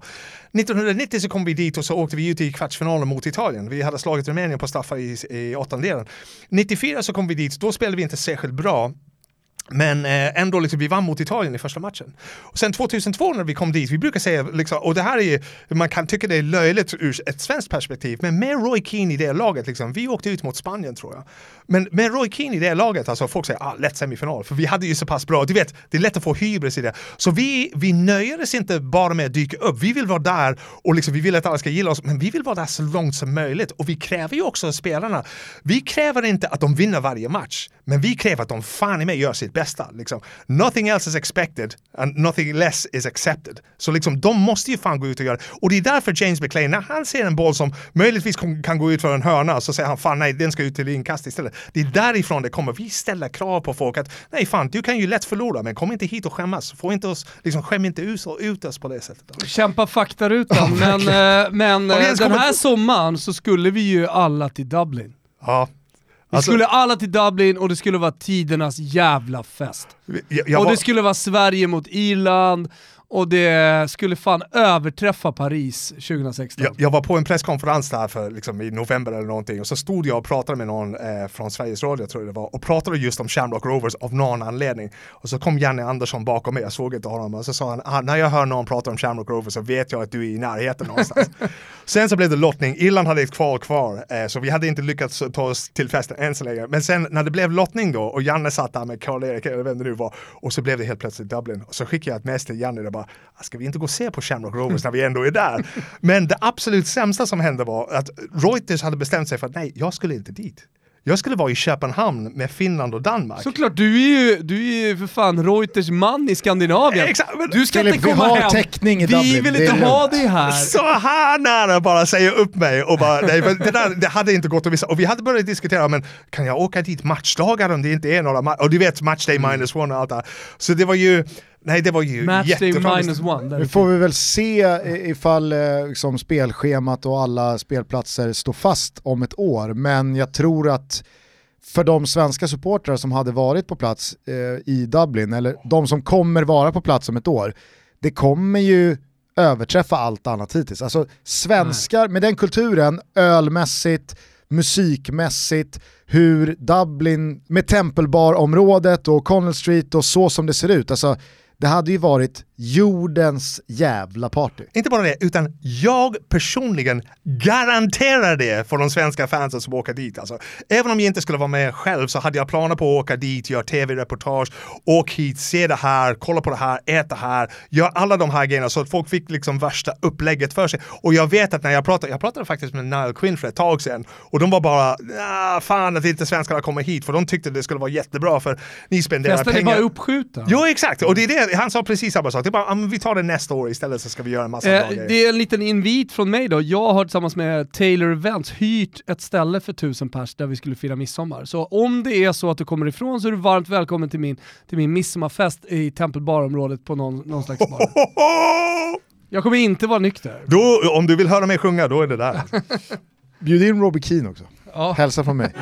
Speaker 2: 1990 så kom vi dit och så åkte vi ut i kvartsfinalen mot Italien. Vi hade slagit Rumänien på straffar i, i åttondelen. 94 så kom vi dit, då spelade vi inte särskilt bra. Men eh, ändå, liksom, vi vann mot Italien i första matchen. Och sen 2002 när vi kom dit, vi brukar säga, liksom, och det här är ju, man kan tycka det är löjligt ur ett svenskt perspektiv, men med Roy Keane i det laget, liksom, vi åkte ut mot Spanien tror jag. Men med Roy Keane i det laget, alltså folk säger ah, lätt semifinal, för vi hade ju så pass bra, du vet, det är lätt att få hybris i det. Så vi, vi nöjer oss inte bara med att dyka upp, vi vill vara där och liksom, vi vill att alla ska gilla oss, men vi vill vara där så långt som möjligt. Och vi kräver ju också av spelarna, vi kräver inte att de vinner varje match, men vi kräver att de fan i mig gör sitt bästa. Liksom. Nothing else is expected and nothing less is accepted. Så liksom, de måste ju fan gå ut och göra det. Och det är därför James McLean, när han ser en boll som möjligtvis kan, gå ut för en hörna, så säger han fan nej, den ska ut till inkast istället. Det är därifrån det kommer. Vi ställer krav på folk att nej fan, du kan ju lätt förlora, men kom inte hit och skämmas. Få inte oss, liksom, skäm inte ut, ut oss på det sättet.
Speaker 3: Kämpa faktarutan, men, eh, men eh, den här sommaren så skulle vi ju alla till Dublin.
Speaker 2: Ja. Alltså-
Speaker 3: skulle alla till Dublin och det skulle vara tidernas jävla fest.
Speaker 2: Jag, jag
Speaker 3: och
Speaker 2: var-
Speaker 3: det skulle vara Sverige mot Irland och det skulle fan överträffa Paris 2016.
Speaker 2: Jag, jag var på en presskonferens där för liksom, i november eller någonting och så stod jag och pratade med någon eh, från Sveriges Radio tror jag det var och pratade just om Shamrock Rovers av någon anledning. Och så kom Janne Andersson bakom mig, jag såg inte honom och så sa han ah, när jag hör någon prata om Shamrock Rovers så vet jag att du är i närheten någonstans. sen så blev det lottning, Irland hade ett kval kvar eh, så vi hade inte lyckats ta oss till festen än så länge. Men sen när det blev lottning då och Janne satt där med Karl-Erik eller vem det nu var och så blev det helt plötsligt Dublin och så skickade jag ett mess till Janne bara "Ah, ska vi inte gå och se på Shamrock Rovers när vi ändå är där? Men det absolut sämsta som hände var att Reuters hade bestämt sig för att nej, jag skulle inte dit. Jag skulle vara i Köpenhamn med Finland och Danmark.
Speaker 3: Såklart, du är ju, du är ju för fan Reuters man i Skandinavien.
Speaker 2: Exakt, men-
Speaker 3: du ska
Speaker 1: Filip,
Speaker 3: inte
Speaker 1: vi
Speaker 3: komma
Speaker 1: har
Speaker 3: hem.
Speaker 1: täckning i
Speaker 3: Vi
Speaker 1: Dublin,
Speaker 3: vill
Speaker 1: det
Speaker 3: inte ha
Speaker 1: lugnt.
Speaker 3: dig här.
Speaker 2: Så här nära bara säga upp mig och bara, nej, det, där, det hade inte gått att visa. Och vi hade börjat diskutera, men kan jag åka dit matchdagar om det inte är några matcher? Och du vet matchday minus one och allt det här. Så det var ju, nej det var ju
Speaker 3: Matchday minus one.
Speaker 1: Nu får vi väl se i- ifall eh, liksom spelschemat och alla spelplatser står fast om ett år, men jag tror att för de svenska supportrar som hade varit på plats eh, i Dublin, eller de som kommer vara på plats om ett år, det kommer ju överträffa allt annat hittills. Alltså svenskar med den kulturen, ölmässigt, musikmässigt, hur Dublin med Tempelbar-området och Connell Street och så som det ser ut, alltså det hade ju varit jordens jävla party.
Speaker 2: Inte bara det, utan jag personligen garanterar det för de svenska fansen som åker dit. Alltså, även om jag inte skulle vara med själv så hade jag planer på att åka dit, göra tv-reportage, åk hit, se det här, kolla på det här, äta här, gör alla de här grejerna så att folk fick liksom värsta upplägget för sig. Och jag vet att när jag pratade, jag pratade faktiskt med Nile Quinn för ett tag sedan och de var bara, ah, fan att inte svenskarna kommer hit för de tyckte det skulle vara jättebra för ni spenderar
Speaker 3: Festen är
Speaker 2: pengar.
Speaker 3: bara uppskjuten.
Speaker 2: Jo exakt, och det är det, han sa precis samma sak. Det är bara, vi tar det nästa år istället så ska vi göra en massa
Speaker 3: Eh,
Speaker 2: grejer.
Speaker 3: det är en liten invit från mig då. Jag har tillsammans med Taylor Events hyrt ett ställe för tusen pers där vi skulle fira midsommar. Så om det är så att du kommer ifrån så är du varmt välkommen till min, till min midsommarfest i Tempelbarområdet på någon, någon slags bar. Jag kommer inte vara nykter.
Speaker 2: Då, om du vill höra mig sjunga, då är det där.
Speaker 1: Bjud in Robbie Keane också.
Speaker 3: Ja.
Speaker 1: Hälsa från mig.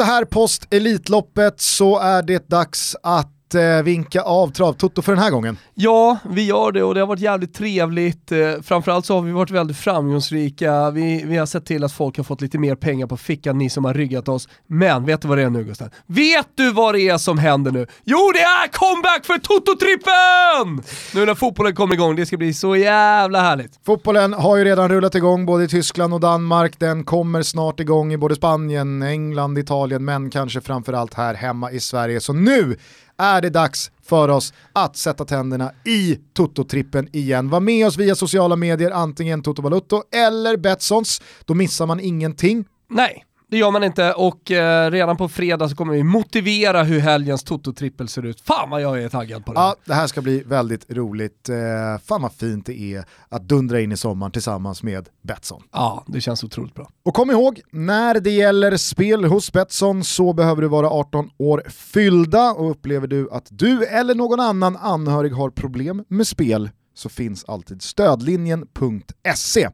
Speaker 1: Så här post Elitloppet så är det dags att att eh, vinka av Travtoto för den här gången?
Speaker 3: Ja, vi gör det och det har varit jävligt trevligt. Eh, framförallt så har vi varit väldigt framgångsrika. Vi, vi har sett till att folk har fått lite mer pengar på fickan, ni som har ryggat oss. Men vet du vad det är nu Gustav? Vet du vad det är som händer nu? Jo, det är comeback för Toto-trippen! Nu när fotbollen kommer igång, det ska bli så jävla härligt.
Speaker 1: Fotbollen har ju redan rullat igång både i Tyskland och Danmark. Den kommer snart igång i både Spanien, England, Italien, men kanske framförallt här hemma i Sverige. Så nu är det dags för oss att sätta tänderna i Toto-trippen igen. Var med oss via sociala medier, antingen Toto Balutto eller Betssons. Då missar man ingenting.
Speaker 3: Nej, det gör man inte och eh, redan på fredag så kommer vi motivera hur helgens Toto-trippel ser ut. Fan vad jag är taggad på det.
Speaker 1: Ja, det här ska bli väldigt roligt. Eh, fan vad fint det är att dundra in i sommaren tillsammans med Betsson.
Speaker 3: Ja, det känns otroligt bra.
Speaker 1: Och kom ihåg, när det gäller spel hos Betsson så behöver du vara 18 år fyllda och upplever du att du eller någon annan anhörig har problem med spel så finns alltid stödlinjen.se.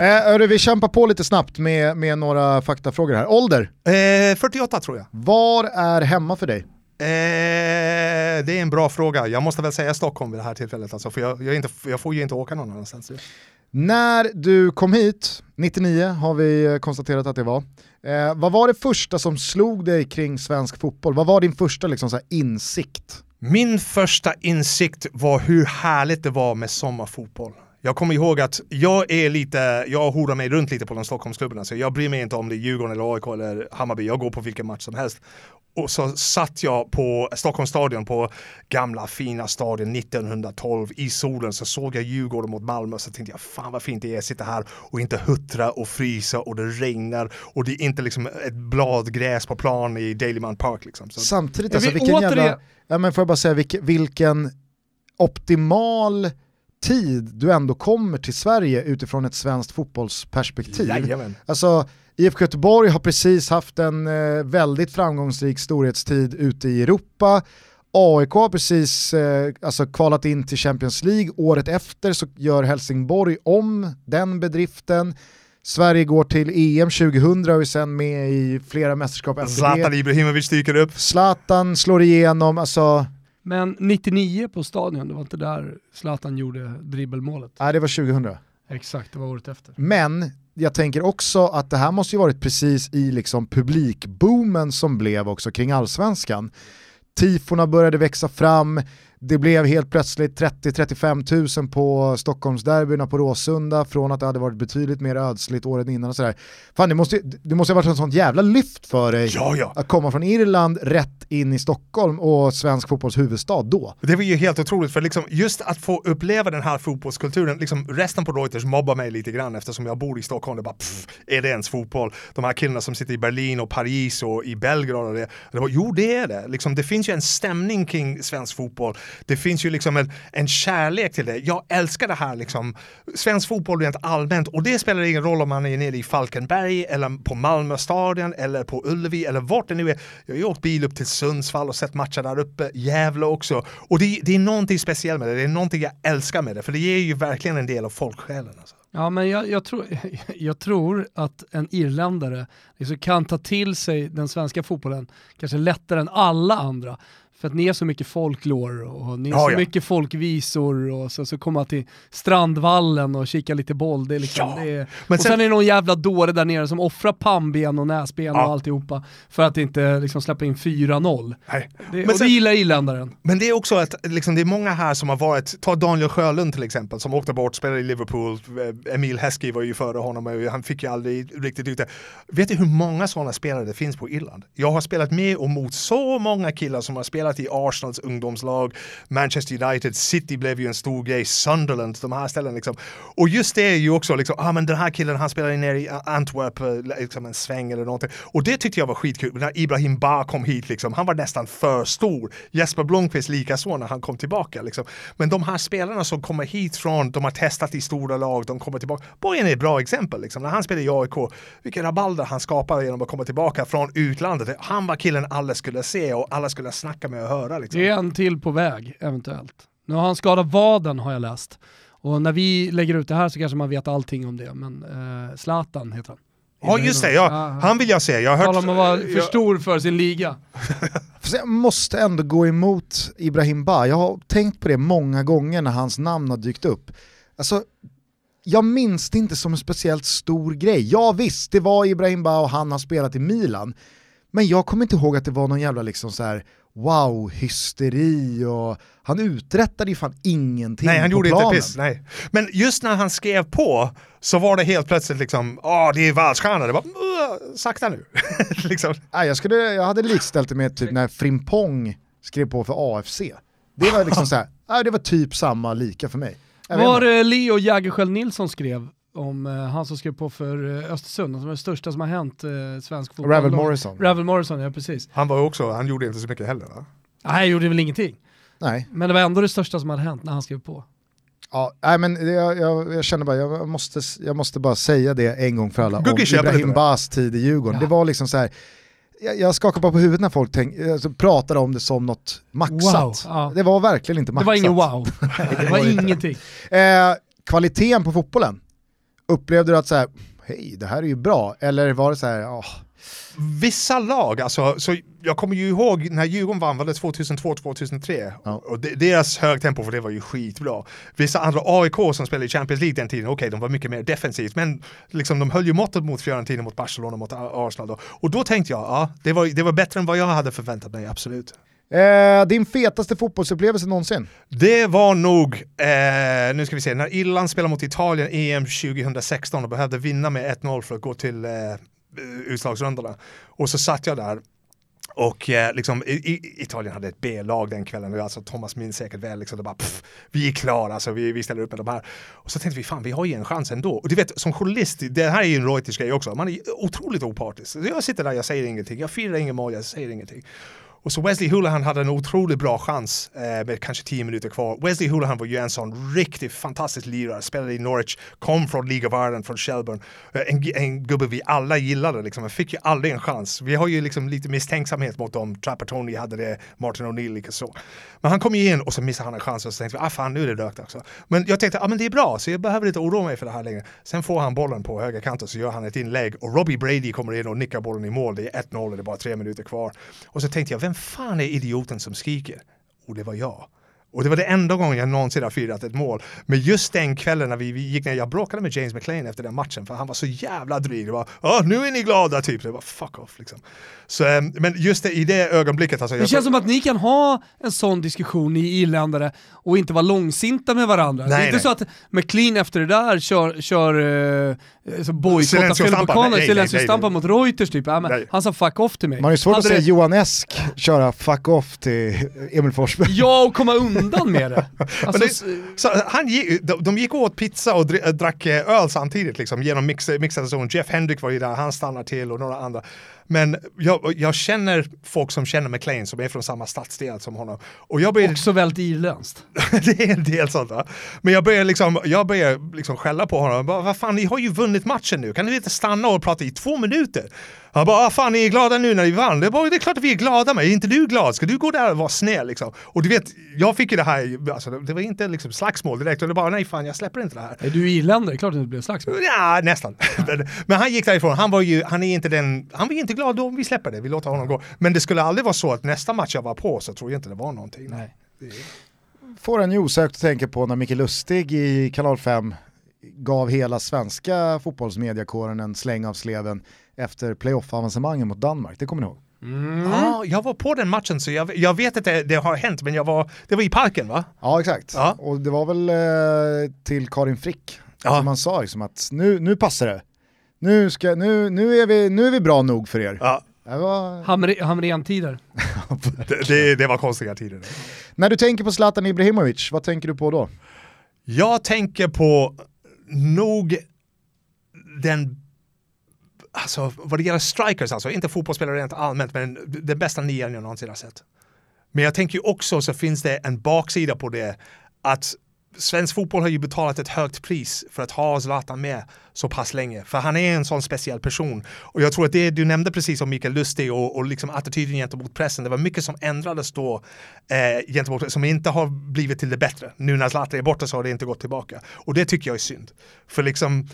Speaker 1: Eh, vi kämpar på lite snabbt med, med några faktafrågor här. Ålder,
Speaker 2: Eh, 48 tror jag.
Speaker 1: var är hemma för dig?
Speaker 2: Eh, det är en bra fråga. Jag måste väl säga Stockholm vid det här tillfället, alltså, för jag, jag, inte, jag får ju inte åka någon annanstans.
Speaker 1: När du kom hit, 99 har vi konstaterat att det var, eh, vad var det första som slog dig kring svensk fotboll? Vad var din första liksom, så insikt?
Speaker 2: Min första insikt var hur härligt det var med sommarfotboll. Jag kommer ihåg att jag är lite, jag horar mig runt lite på de Stockholmsklubbarna, så jag bryr mig inte om det är Djurgården eller AIK eller Hammarby, jag går på vilken match som helst. Och så satt jag på Stockholms stadion, på gamla fina stadion 1912 i solen så såg jag Djurgården mot Malmö och så tänkte jag fan vad fint det är att sitta här och inte huttra och frysa och det regnar och det är inte liksom ett bladgräs på plan i Dailyman Park liksom. Så,
Speaker 1: Samtidigt, alltså,
Speaker 3: vi
Speaker 1: vilken
Speaker 3: återigen-
Speaker 1: jävla, ja, men får jag bara säga vilken, vilken optimal tid du ändå kommer till Sverige utifrån ett svenskt fotbollsperspektiv.
Speaker 2: Jajamän.
Speaker 1: Alltså, IFK Göteborg har precis haft en eh, väldigt framgångsrik storhetstid ute i Europa. AIK har precis eh, alltså kvalat in till Champions League. Året efter så gör Helsingborg om den bedriften. Sverige går till EM 2000 och är sen med i flera mästerskap
Speaker 2: Zlatan. Ibrahimovic dyker upp.
Speaker 1: Zlatan slår igenom, alltså,
Speaker 3: Men 99 på stadion, det var inte där Zlatan gjorde dribbelmålet.
Speaker 1: nej det var 2000.
Speaker 3: Exakt, det var året efter.
Speaker 1: Men jag tänker också att det här måste ju varit precis i liksom publikboomen som blev också kring allsvenskan. Tifona började växa fram, det blev helt plötsligt 30-35 000 på Stockholmsderbyna på Råsunda från att det hade varit betydligt mer ödsligt året innan och sådär. Fan det måste, det måste ha varit ett sånt jävla lyft för dig
Speaker 2: Ja, ja.
Speaker 1: att komma från Irland rätt in i Stockholm och svensk fotbolls huvudstad då.
Speaker 2: Det var ju helt otroligt, för liksom just att få uppleva den här fotbollskulturen, liksom resten på Reuters mobbar mig lite grann eftersom jag bor i Stockholm, det bara pff, är det ens fotboll? De här killarna som sitter i Berlin och Paris och i Belgrad och det, det var, jo det är det, liksom, det finns ju en stämning kring svensk fotboll, det finns ju liksom en, en kärlek till det, jag älskar det här liksom, svensk fotboll rent allmänt och det spelar ingen roll om man är nere i Falkenberg eller på Malmö stadion eller på Ullevi eller vart det nu är. Jag har ju åkt bil upp till Sundsvall och sett matcher där uppe, Gävle också. Och det, det är någonting speciellt med det, det är någonting jag älskar med det, för det ger ju verkligen en del av folksjälen. Alltså.
Speaker 3: Ja, men jag, jag, tror, jag tror att en irländare liksom kan ta till sig den svenska fotbollen kanske lättare än alla andra. För att ni är så mycket folklore och ni är
Speaker 2: Ja,
Speaker 3: så
Speaker 2: ja.
Speaker 3: mycket folkvisor och så, så komma till Strandvallen och kika lite boll. Det är liksom,
Speaker 2: Ja,
Speaker 3: det är,
Speaker 2: men
Speaker 3: och
Speaker 2: sen-
Speaker 3: sen är det någon jävla dåre där nere som offrar pannben och näsben
Speaker 2: Ja.
Speaker 3: och alltihopa för att inte liksom släppa in 4-0.
Speaker 2: Nej.
Speaker 3: Det,
Speaker 2: Men
Speaker 3: och
Speaker 2: sen-
Speaker 3: det gillar irländaren.
Speaker 2: Men det är också att liksom, det är många här som har varit, ta Daniel Sjölund till exempel, som åkte bort, spelade i Liverpool, Eh, Emil Heskey var ju före honom och han fick ju aldrig riktigt ut det. Vet du hur många sådana spelare det finns på Irland? Jag har spelat med och mot så många killar som har spelat i Arsenals ungdomslag, Manchester United, City blev ju en stor grej, Sunderland, de här ställena liksom. Och just det är ju också liksom, ah men den här killen han spelade ner i Antwerp, eh, liksom en sväng eller någonting. Och det tyckte jag var skitkul, när Ibrahim Ba kom hit liksom, han var nästan för stor. Jesper Blomqvist likaså när han kom tillbaka liksom. Men de här spelarna som kommer hit från, de har testat i stora lag, de kommer tillbaka. Bojen är ett bra exempel liksom. När han spelade i AIK, vilken rabalder han skapade genom att komma tillbaka från utlandet. Han var killen alla skulle se och alla skulle snacka med och höra liksom.
Speaker 3: Det är en till på väg, eventuellt. Nu har han skadat vaden har jag läst. Och när vi lägger ut det här så kanske man vet allting om det, men eh, Zlatan heter han.
Speaker 2: Ja just det, ja. han vill jag se. Jag har hört...
Speaker 3: Talar om att vara för stor för sin liga.
Speaker 1: Jag måste ändå gå emot Ibrahim Ba. Jag har tänkt på det många gånger när hans namn har dykt upp. Alltså, jag minns det inte som en speciellt stor grej. Ja visst, det var Ibrahim Ba och han har spelat i Milan. Men jag kommer inte ihåg att det var någon jävla liksom så här wow-hysteri och han uträttade ju fan ingenting
Speaker 2: Nej, han
Speaker 1: på
Speaker 2: gjorde
Speaker 1: planen.
Speaker 2: inte piss. Nej. Men just när han skrev på så var det helt plötsligt liksom, ja det är världsstjärna. Det var, "Åh, sakta nu. liksom.
Speaker 1: Nej, jag, skulle, jag hade likställt det med typ när Frimpong skrev på för AFC. Det var liksom så här, nej, det var typ samma lika för mig. Jag
Speaker 3: Var det Leo Jägerskiöld Nilsson skrev om eh, han som skrev på för eh, Östersund, som är det största som har hänt eh, svensk fotboll.
Speaker 1: Ravel Morrison.
Speaker 3: Ravel Morrison, ja precis.
Speaker 2: Han var också, han gjorde inte så mycket heller va?
Speaker 3: Nej, han gjorde väl ingenting.
Speaker 1: Nej,
Speaker 3: Men det var ändå det största som hade hänt när han skrev på.
Speaker 1: ja, nej men det- jag, jag, jag känner bara, jag måste, jag måste bara säga det en gång för alla om
Speaker 2: Gugge
Speaker 1: Ibrahim. Bas tid i Djurgården.
Speaker 3: Ja.
Speaker 1: Det var liksom så här. Jag, jag skakar bara på huvudet när folk tänk, alltså, pratar om det som något maxat.
Speaker 3: Wow, ja.
Speaker 1: Det var verkligen inte
Speaker 3: Det
Speaker 1: maxat.
Speaker 3: var ingen wow. det var ingenting.
Speaker 1: Eh, kvaliteten på fotbollen, upplevde du att så här, hej det här är ju bra, eller var det så här, åh,
Speaker 2: Vissa lag, alltså, så jag kommer ju ihåg när Djurgården vann, var det 2002-2003?
Speaker 1: Ja.
Speaker 2: Och de, deras högtempo för det var ju skitbra. Vissa andra AIK som spelade i Champions League den tiden, okej de var mycket mer defensivt, men liksom, de höll ju måttet mot Fiorentina, mot Barcelona, mot Arsenal. Då. Och då tänkte jag, ja, det var, det var bättre än vad jag hade förväntat mig, absolut.
Speaker 1: Eh, din fetaste fotbollsupplevelse någonsin?
Speaker 2: Det var nog, eh, nu ska vi se, när Irland spelade mot Italien EM 2016 och behövde vinna med 1-0 för att gå till eh, utslagsrundorna. Och så satt jag där och eh, liksom, i, i, Italien hade ett B-lag den kvällen, och alltså Thomas minns säkert väl, liksom, det bara, pff, vi är klara, alltså, vi, vi ställer upp med de här. Och så tänkte vi, fan vi har ju en chans ändå. Och du vet, som journalist, det här är ju en Reuters grej också, man är otroligt opartisk. Jag sitter där, jag säger ingenting, jag firar ingen mål, jag säger ingenting. Och så Wesley Houlihan hade en otroligt bra chans eh, med kanske 10 minuter kvar. Wesley Houlihan var ju en sån riktigt fantastisk lirare, spelade i Norwich, kom från League of Ireland, från Shelburne. Eh, en, en gubbe vi alla gillade liksom, han fick ju aldrig en chans. Vi har ju liksom lite misstänksamhet mot dem, Trapper Tony hade det, Martin O'Neill likaså. Men han kom ju in och så missade han en chans och så tänkte vi, ah fan nu är det rökt också. Men jag tänkte, ah men det är bra, så jag behöver inte oroa mig för det här längre. Sen får han bollen på högerkanten så gör han ett inlägg och Robbie Brady kommer in och nickar bollen i mål. Det är 1-0 och det är bara tre minuter kvar. Och så tänkte jag, vem fan är idioten som skriker? Och det var jag. Och det var det enda gången jag någonsin har firat ett mål. Men just den kvällen när vi, vi gick ner, jag bråkade med James McLean efter den matchen för han var så jävla dryg. Det var "Åh, nu är ni glada typ. Det var fuck off liksom. Så, eh, men just det, i det ögonblicket alltså.
Speaker 3: Det
Speaker 2: jag-
Speaker 3: känns som att ni kan ha en sån diskussion, ni irländare, och inte vara långsinta med varandra. det är
Speaker 2: Nej,
Speaker 3: inte
Speaker 2: nej.
Speaker 3: så att McLean efter det där kör, kör uh, bojkottar
Speaker 2: Silencio-stampar.
Speaker 3: Filipakaner,
Speaker 2: Nej, nej,
Speaker 3: silencio-stampar
Speaker 2: nej,
Speaker 3: mot Reuters typ. Ja, men
Speaker 2: Nej.
Speaker 3: han sa fuck off till mig.
Speaker 1: Man ju svårt att
Speaker 3: Hade
Speaker 1: säga
Speaker 3: det-
Speaker 1: Johan Esk köra fuck off till Emil Forsberg.
Speaker 3: Ja, och komma undan med det. Alltså,
Speaker 2: det- Så han gick, de, de gick åt pizza och drack eh, öl samtidigt liksom, genom mix, mixade zon. Jeff Hendrick var ju där, han stannar till och några andra. Men jag, jag känner folk som känner McLean som är från samma stadsdel som honom. Och jag började,
Speaker 3: också väldigt irländskt.
Speaker 2: det är en del sånt va. Men jag börjar liksom, jag börjar liksom skälla på honom. Bara, vad fan, ni har ju vunnit matchen nu. Kan ni inte stanna och prata i två minuter? Han bara, ah, fan ni är glada nu när ni vann. Det, bara, det är klart att vi är glada med. Är inte du glad? Ska du gå där och vara snäll liksom? Och du vet, jag fick ju det här, alltså, det var inte liksom slagsmål direkt. Och det bara, nej fan jag släpper inte det här.
Speaker 3: Är du irländare? Klart det inte blev slagsmål.
Speaker 2: Ja, nästan. men, men han gick därifrån. Han var ju, han är inte den, han var ju inte glad då, vi släpper det, vi låter honom gå. Men det skulle aldrig vara så att nästa match jag var på så tror jag inte det var någonting.
Speaker 3: Nej.
Speaker 1: Får en ju osökt att tänka på när Micke Lustig i Kanal 5 gav hela svenska fotbollsmediakåren en släng av sleven efter playoff-avancemangen mot Danmark, det kommer ni ihåg?
Speaker 2: Ja, jag var på den matchen så jag, jag vet att det, det har hänt, men jag var, det var i parken va?
Speaker 1: Ja exakt,
Speaker 2: Ja.
Speaker 1: och det var väl eh, till Karin Frick
Speaker 2: Ja.
Speaker 1: som man sa liksom att nu, nu passar det. Nu, ska, nu, nu, är vi, nu är vi bra nog för er.
Speaker 2: Ja,
Speaker 1: Det var...
Speaker 3: Hamre- Hamrén-tider.
Speaker 2: det, det, det var konstiga tider.
Speaker 1: När du tänker på Zlatan Ibrahimovic, vad tänker du på då?
Speaker 2: Jag tänker på nog den Alltså vad det gäller strikers alltså, inte fotbollsspelare rent allmänt, men den bästa nian jag någonsin har sett. Men jag tänker ju också så finns det en baksida på det att svensk fotboll har ju betalat ett högt pris för att ha Zlatan med så pass länge. För han är en sån speciell person. Och jag tror att det du nämnde precis om Mikael Lustig och, och liksom attityden gentemot pressen, det var mycket som ändrades då eh, gentemot som inte har blivit till det bättre. Nu när Zlatan är borta så har det inte gått tillbaka. Och det tycker jag är synd. För liksom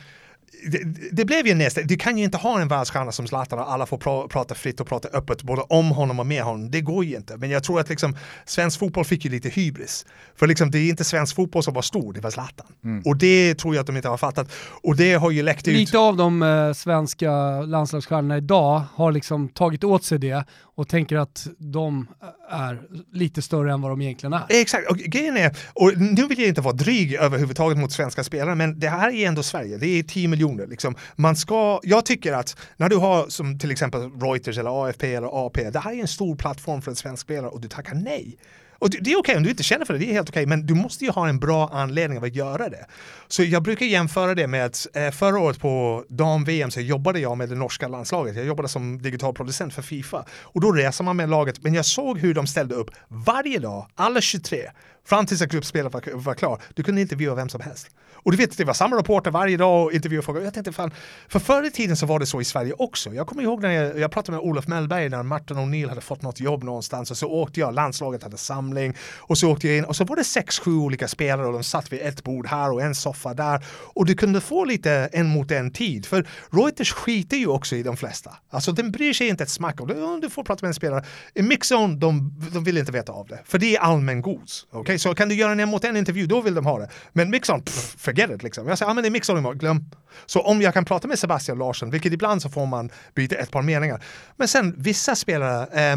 Speaker 2: det, det blev ju nästan, du kan ju inte ha en världsstjärna som Zlatan och alla får pra, prata fritt och prata öppet både om honom och med honom. Det går ju inte. Men jag tror att liksom, svensk fotboll fick ju lite hybris. För liksom, det är inte svensk fotboll som var stor, det var Zlatan. Och det tror jag att de inte har fattat. Och det har ju läckt ut.
Speaker 3: Lite av de eh, svenska landslagsstjärnorna idag har liksom tagit åt sig det och tänker att de är lite större än vad de egentligen är.
Speaker 2: Exakt, och grejen är, och nu vill jag inte vara dryg överhuvudtaget mot svenska spelare, men det här är ändå Sverige, det är 10 miljoner. Liksom. Man ska, jag tycker att när du har som till exempel Reuters eller AFP eller AP, det här är en stor plattform för en svensk spelare och du tackar nej. Och det det är okej om du inte känner för det, det är helt okej, men du måste ju ha en bra anledning av att göra det. Så jag brukar jämföra det med att eh, förra året på dam-VM så jobbade jag med det norska landslaget. Jag jobbade som digital producent för Fifa. Och då reser man med laget, men jag såg hur de ställde upp varje dag, alla 23, fram tills att gruppspelet var, var klar. Du kunde intervjua vem som helst. Och du vet, det var samma reporter varje dag och intervjuade folk. Jag tänkte fan, för förr i tiden så var det så i Sverige också. Jag kommer ihåg när jag, jag pratade med Olof Mellberg när Martin O'Neill hade fått något jobb någonstans och så åkte jag, landslaget hade samling och så åkte jag in och så var det sex, sju olika spelare och de satt vid ett bord här och en soffa där och du kunde få lite en mot en tid. För Reuters skiter ju också i de flesta. Alltså den bryr sig inte ett smack om det. Du får prata med en spelare. I mixzone, de, de vill inte veta av det. För det är allmän gods. Okej, så kan du göra en en mot en intervju, då vill de ha det. Men mixzone, pff, get it liksom. Jag säger, ja men det är mixzone imorgon, glöm. Så om jag kan prata med Sebastian Larsson, vilket ibland så får man byta ett par meningar. Men sen vissa spelare, eh,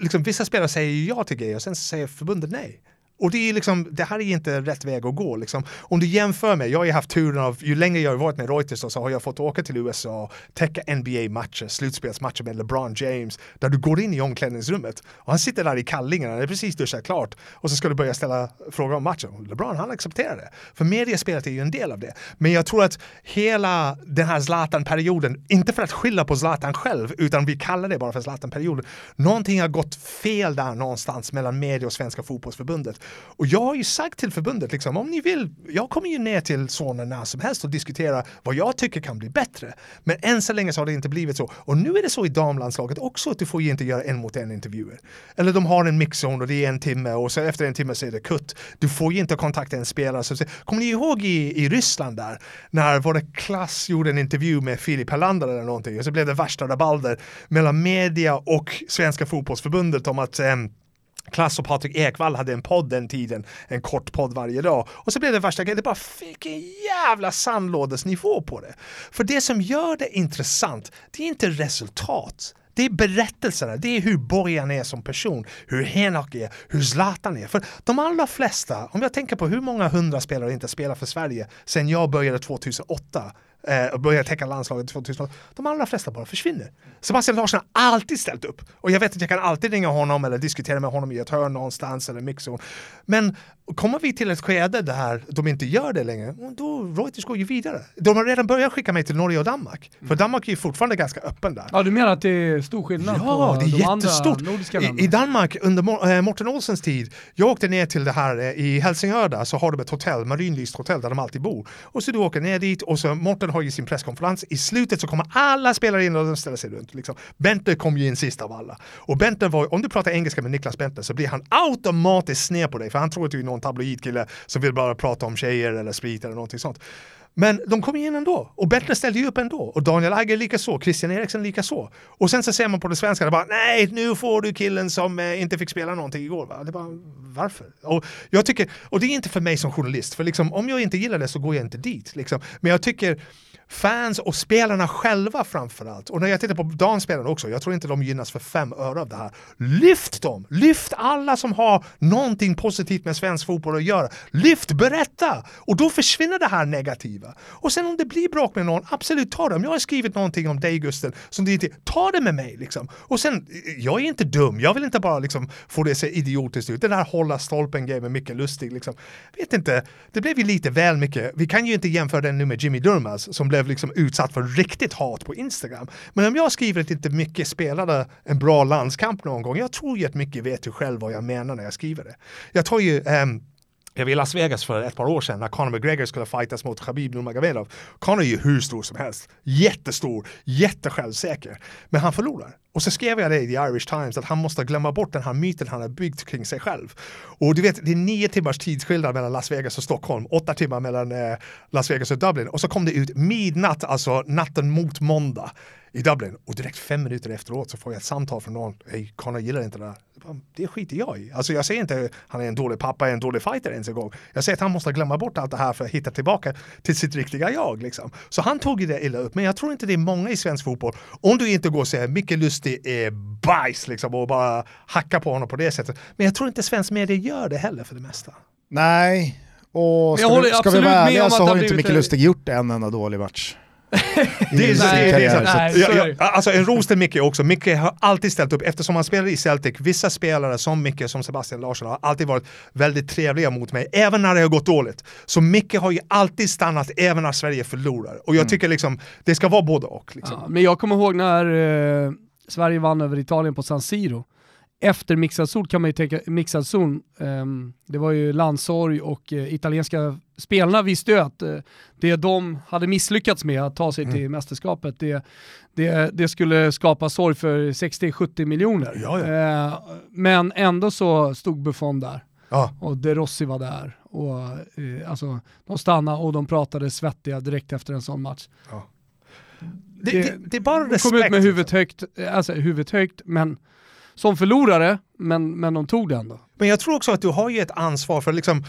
Speaker 2: liksom, vissa spelare säger ja till grejer och sen säger förbundet nej. Och det, är liksom, det här är inte rätt väg att gå. Liksom. Om du jämför med, jag har ju haft turen av, ju längre jag har varit med Reuters så har jag fått åka till USA, täcka NBA-matcher, slutspelsmatcher med LeBron James, där du går in i omklädningsrummet och han sitter där i kallingen, han är precis duschat klart och så ska du börja ställa frågor om matchen. LeBron, han accepterar det. För mediaspelet är ju en del av det. Men jag tror att hela den här Zlatan-perioden, inte för att skylla på Zlatan själv, utan vi kallar det bara för Zlatan-perioden, någonting har gått fel där någonstans mellan media och Svenska fotbollsförbundet. Och jag har ju sagt till förbundet, liksom, om ni vill, jag kommer ju ner till Solna när som helst och diskutera vad jag tycker kan bli bättre. Men än så länge så har det inte blivit så. Och nu är det så i damlandslaget också att du får ju inte göra en mot en intervjuer. Eller de har en mixzon och det är en timme och så efter en timme så är det kutt. Du får ju inte kontakta en spelare. Så, kommer ni ihåg i, i Ryssland där, när vår Klass gjorde en intervju med Filip Helander eller någonting och så blev det värsta rabalder mellan media och Svenska fotbollsförbundet om att ehm, Klass och Patrik Ekwall hade en podd den tiden, en kort podd varje dag. Och så blev det värsta grejen, det bara fick en jävla sandlådesnivå på det. För det som gör det intressant, det är inte resultat. Det är berättelserna, det är hur Borjan är som person, hur Henok är, hur Zlatan är. För de allra flesta, om jag tänker på hur många hundra spelare inte spelar för Sverige sen jag började 2008, eh, och börjar täcka landslaget 2008, de allra flesta bara försvinner. Sebastian Larsson har alltid ställt upp. Och jag vet att jag kan alltid ringa honom eller diskutera med honom i ett hörn någonstans eller mixzon. Men kommer vi till ett skede där de inte gör det längre, då Reuters går ju vidare. De har redan börjat skicka mig till Norge och Danmark. För Danmark är ju fortfarande ganska öppen där.
Speaker 3: Ja, du menar att det är stor skillnad
Speaker 2: Ja,
Speaker 3: på
Speaker 2: det är
Speaker 3: de andra
Speaker 2: jättestort.
Speaker 3: nordiska
Speaker 2: I,
Speaker 3: länderna?
Speaker 2: I Danmark under eh, Morten Olsens tid, jag åkte ner till det här eh, i Helsingör där, så har de ett hotell, Marienlyst hotell där de alltid bor. Och så du åker ner dit och så Morten har ju sin presskonferens. I slutet så kommer alla spelare in och de ställer sig runt. Liksom. Bente kom ju in sist av alla. Och Bente var, om du pratar engelska med Niklas Bente så blir han automatiskt sned på dig för han tror att du är någon tabloidkille som vill bara prata om tjejer eller sprit eller någonting sånt. Men de kom in ändå och Bettner ställde ju upp ändå och Daniel Agger lika så, Christian Eriksen lika så. Och sen så ser man på det svenska, det bara nej nu får du killen som eh, inte fick spela någonting igår. Va? Det bara, varför? Och jag tycker, och det är inte för mig som journalist, för liksom, om jag inte gillar det så går jag inte dit. Liksom. Men jag tycker fans och spelarna själva framförallt. Och när jag tittar på damspelarna också, jag tror inte de gynnas för fem öre av det här. Lyft dem! Lyft alla som har någonting positivt med svensk fotboll att göra. Lyft, berätta! Och då försvinner det här negativa. Och sen om det blir bråk med någon, absolut ta det. Om jag har skrivit någonting om dig Gusten, som det inte, ta det med mig liksom. Och sen, jag är inte dum, jag vill inte bara liksom få det att se idiotiskt ut. Den här hålla stolpen-grejen med mycket Lustig liksom. Vet inte, det blev ju lite väl mycket. Vi kan ju inte jämföra den nu med Jimmy Durmaz som blev liksom utsatt för riktigt hat på Instagram. Men om jag skriver att inte mycket spelade en bra landskamp någon gång, jag tror ju att mycket vet ju själv vad jag menar när jag skriver det. Jag tar ju um, jag var i Las Vegas för ett par år sedan när Conor McGregor skulle fightas mot Khabib Nurmagomedov. Conor är ju hur stor som helst. Jättestor, jättesjälvsäker. Men han förlorar. Och så skrev jag det i The Irish Times att han måste glömma bort den här myten han har byggt kring sig själv. Och du vet, det är nio timmars tidsskillnad mellan Las Vegas och Stockholm, åtta timmar mellan eh, Las Vegas och Dublin. Och så kom det ut midnatt, alltså natten mot måndag i Dublin. Och direkt fem minuter efteråt så får jag ett samtal från någon. Hej, Conor gillar inte det där. Det skiter jag i. Alltså jag säger inte han är en dålig pappa, en dålig fighter ens en gång. Jag säger att han måste glömma bort allt det här för att hitta tillbaka till sitt riktiga jag. Liksom. Så han tog ju det illa upp. Men jag tror inte det är många i svensk fotboll. Om du inte går och säger Micke Lustig är bajs liksom, och bara hackar på honom på det sättet. Men jag tror inte svensk media gör det heller för det mesta.
Speaker 1: Nej, och ska,
Speaker 3: Jag håller
Speaker 1: vi, ska vi vara ärliga så
Speaker 3: att det
Speaker 1: har inte Micke Lustig gjort en enda dålig match.
Speaker 2: Det är,
Speaker 1: sin
Speaker 2: det är,
Speaker 3: Nej, så
Speaker 2: jag, jag, alltså en ros till Micke också. Micke har alltid ställt upp eftersom han spelar i Celtic. Vissa spelare som Micke, som Sebastian Larsson har alltid varit väldigt trevliga mot mig, även när det har gått dåligt. Så Micke har ju alltid stannat även när Sverige förlorar. Och jag tycker liksom, det ska vara både och. Liksom.
Speaker 3: Ja, men jag kommer ihåg när eh, Sverige vann över Italien på San Siro. Efter mixad zon kan man ju tänka, mixad zon, ehm, det var ju landsorg och eh, italienska spelarna visste ju att eh, det de hade misslyckats med att ta sig till mästerskapet, det, det, det skulle skapa sorg för 60-70 miljoner.
Speaker 2: Ja, ja.
Speaker 3: Eh, men ändå så stod Buffon där
Speaker 2: Ja.
Speaker 3: och De Rossi var där. Och, alltså, de stannade och de pratade svettiga direkt efter en sån match.
Speaker 2: Det, det, det är bara
Speaker 3: De
Speaker 2: respekt.
Speaker 3: kom ut med huvudet
Speaker 2: liksom.
Speaker 3: högt, alltså huvudet högt, men som förlorare, men, men de tog det ändå.
Speaker 2: Men jag tror också att du har ju ett ansvar för liksom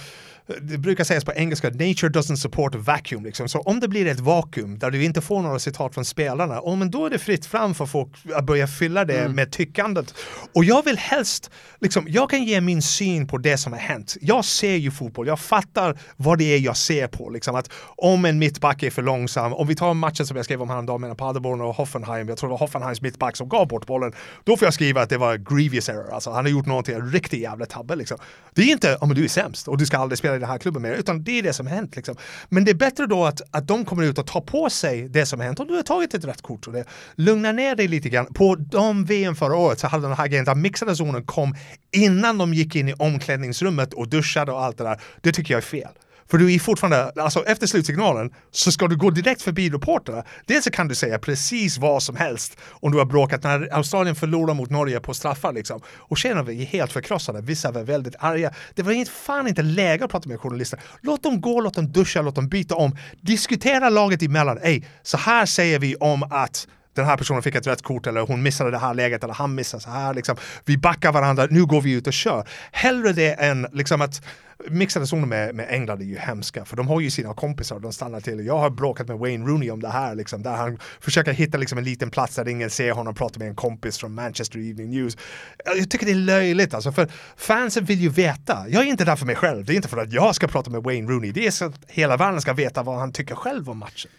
Speaker 2: det brukar sägas på engelska, nature doesn't support a vacuum. Liksom. Så om det blir ett vakuum där du inte får några citat från spelarna, oh, men då är det fritt fram för folk att börja fylla det med tyckandet. Och jag vill helst, liksom, jag kan ge min syn på det som har hänt. Jag ser ju fotboll, jag fattar vad det är jag ser på. Liksom, att om en mittback är för långsam, om vi tar matchen som jag skrev om häromdagen mellan Paderborn och Hoffenheim, jag tror det var Hoffenheims mittback som gav bort bollen, då får jag skriva att det var grievous error, alltså han har gjort någonting, en riktig jävla tabbe liksom. Det är inte, om du är sämst och du ska aldrig spela i den här klubben mer, utan det är det som hänt liksom. Men det är bättre då att, att de kommer ut och tar på sig det som hänt och du har tagit ett rätt kort och det lugna ner dig lite grann. På de VM förra året så hade den här grejen där mixade zonen kom innan de gick in i omklädningsrummet och duschade och allt det där. Det tycker jag är fel. För du är fortfarande, alltså efter slutsignalen så ska du gå direkt förbi reportrarna. Dels så kan du säga precis vad som helst om du har bråkat när Australien förlorar mot Norge på straffar liksom. Och tjejerna var helt förkrossade, vissa var väldigt arga. Det var inte, fan inte läge att prata med journalister. Låt dem gå, låt dem duscha, låt dem byta om. Diskutera laget emellan. Ey, så här säger vi om att den här personen fick ett rött kort eller hon missade det här läget eller han missade så här liksom. Vi backar varandra, nu går vi ut och kör. Hellre det än liksom att mixade zoner med, med England är ju hemska för de har ju sina kompisar och de stannar till. Jag har bråkat med Wayne Rooney om det här liksom, där han försöker hitta liksom en liten plats där ingen ser honom prata med en kompis från Manchester Evening News. Jag tycker det är löjligt alltså, för fansen vill ju veta. Jag är inte där för mig själv, det är inte för att jag ska prata med Wayne Rooney, det är så att hela världen ska veta vad han tycker själv om matchen.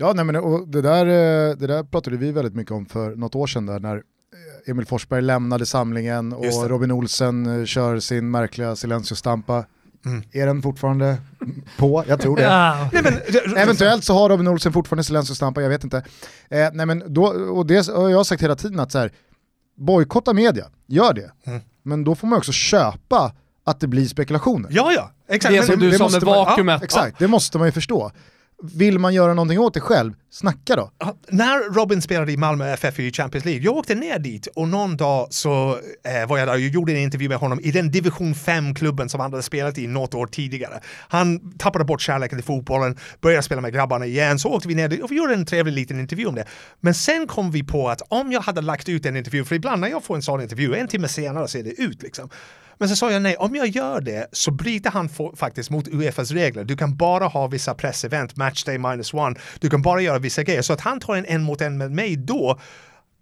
Speaker 1: Ja, nej, men, och det, där, eh, det där pratade vi väldigt mycket om för något år sedan där när eh, Emil Forsberg lämnade samlingen och. Robin Olsen eh, kör sin märkliga silencio-stampa.
Speaker 2: Mm.
Speaker 1: Är den fortfarande på? Jag tror det.
Speaker 3: Ja.
Speaker 2: Nej, men,
Speaker 1: Eventuellt så har Robin Olsen fortfarande silencio-stampa, jag vet inte. Eh, nej, men då, och det har jag sagt hela tiden att så här, bojkotta media, gör det.
Speaker 2: Mm.
Speaker 1: Men då får man också köpa att det blir spekulationer.
Speaker 2: Ja, ja, exakt.
Speaker 3: Det
Speaker 2: Men-
Speaker 3: som du
Speaker 1: det
Speaker 3: sa med
Speaker 1: man- ja,
Speaker 3: vakuumet.
Speaker 1: Exakt, det måste man ju förstå. Vill man göra någonting åt det själv, snacka då.
Speaker 2: Ja, När Robin spelade i Malmö FF i Champions League, jag åkte ner dit och någon dag så eh, var jag där och gjorde en intervju med honom i den division 5-klubben som han hade spelat i något år tidigare. Han tappade bort kärleken till fotbollen, började spela med grabbarna igen, så åkte vi ner dit och vi gjorde en trevlig liten intervju om det. Men sen kom vi på att om jag hade lagt ut en intervju, för ibland när jag får en sån intervju, en timme senare ser det ut liksom. Men så sa jag nej, om jag gör det så bryter han få- faktiskt mot Uefas regler. Du kan bara ha vissa pressevent, matchday minus one. Du kan bara göra vissa grejer. Så att han tar en en mot en med mig då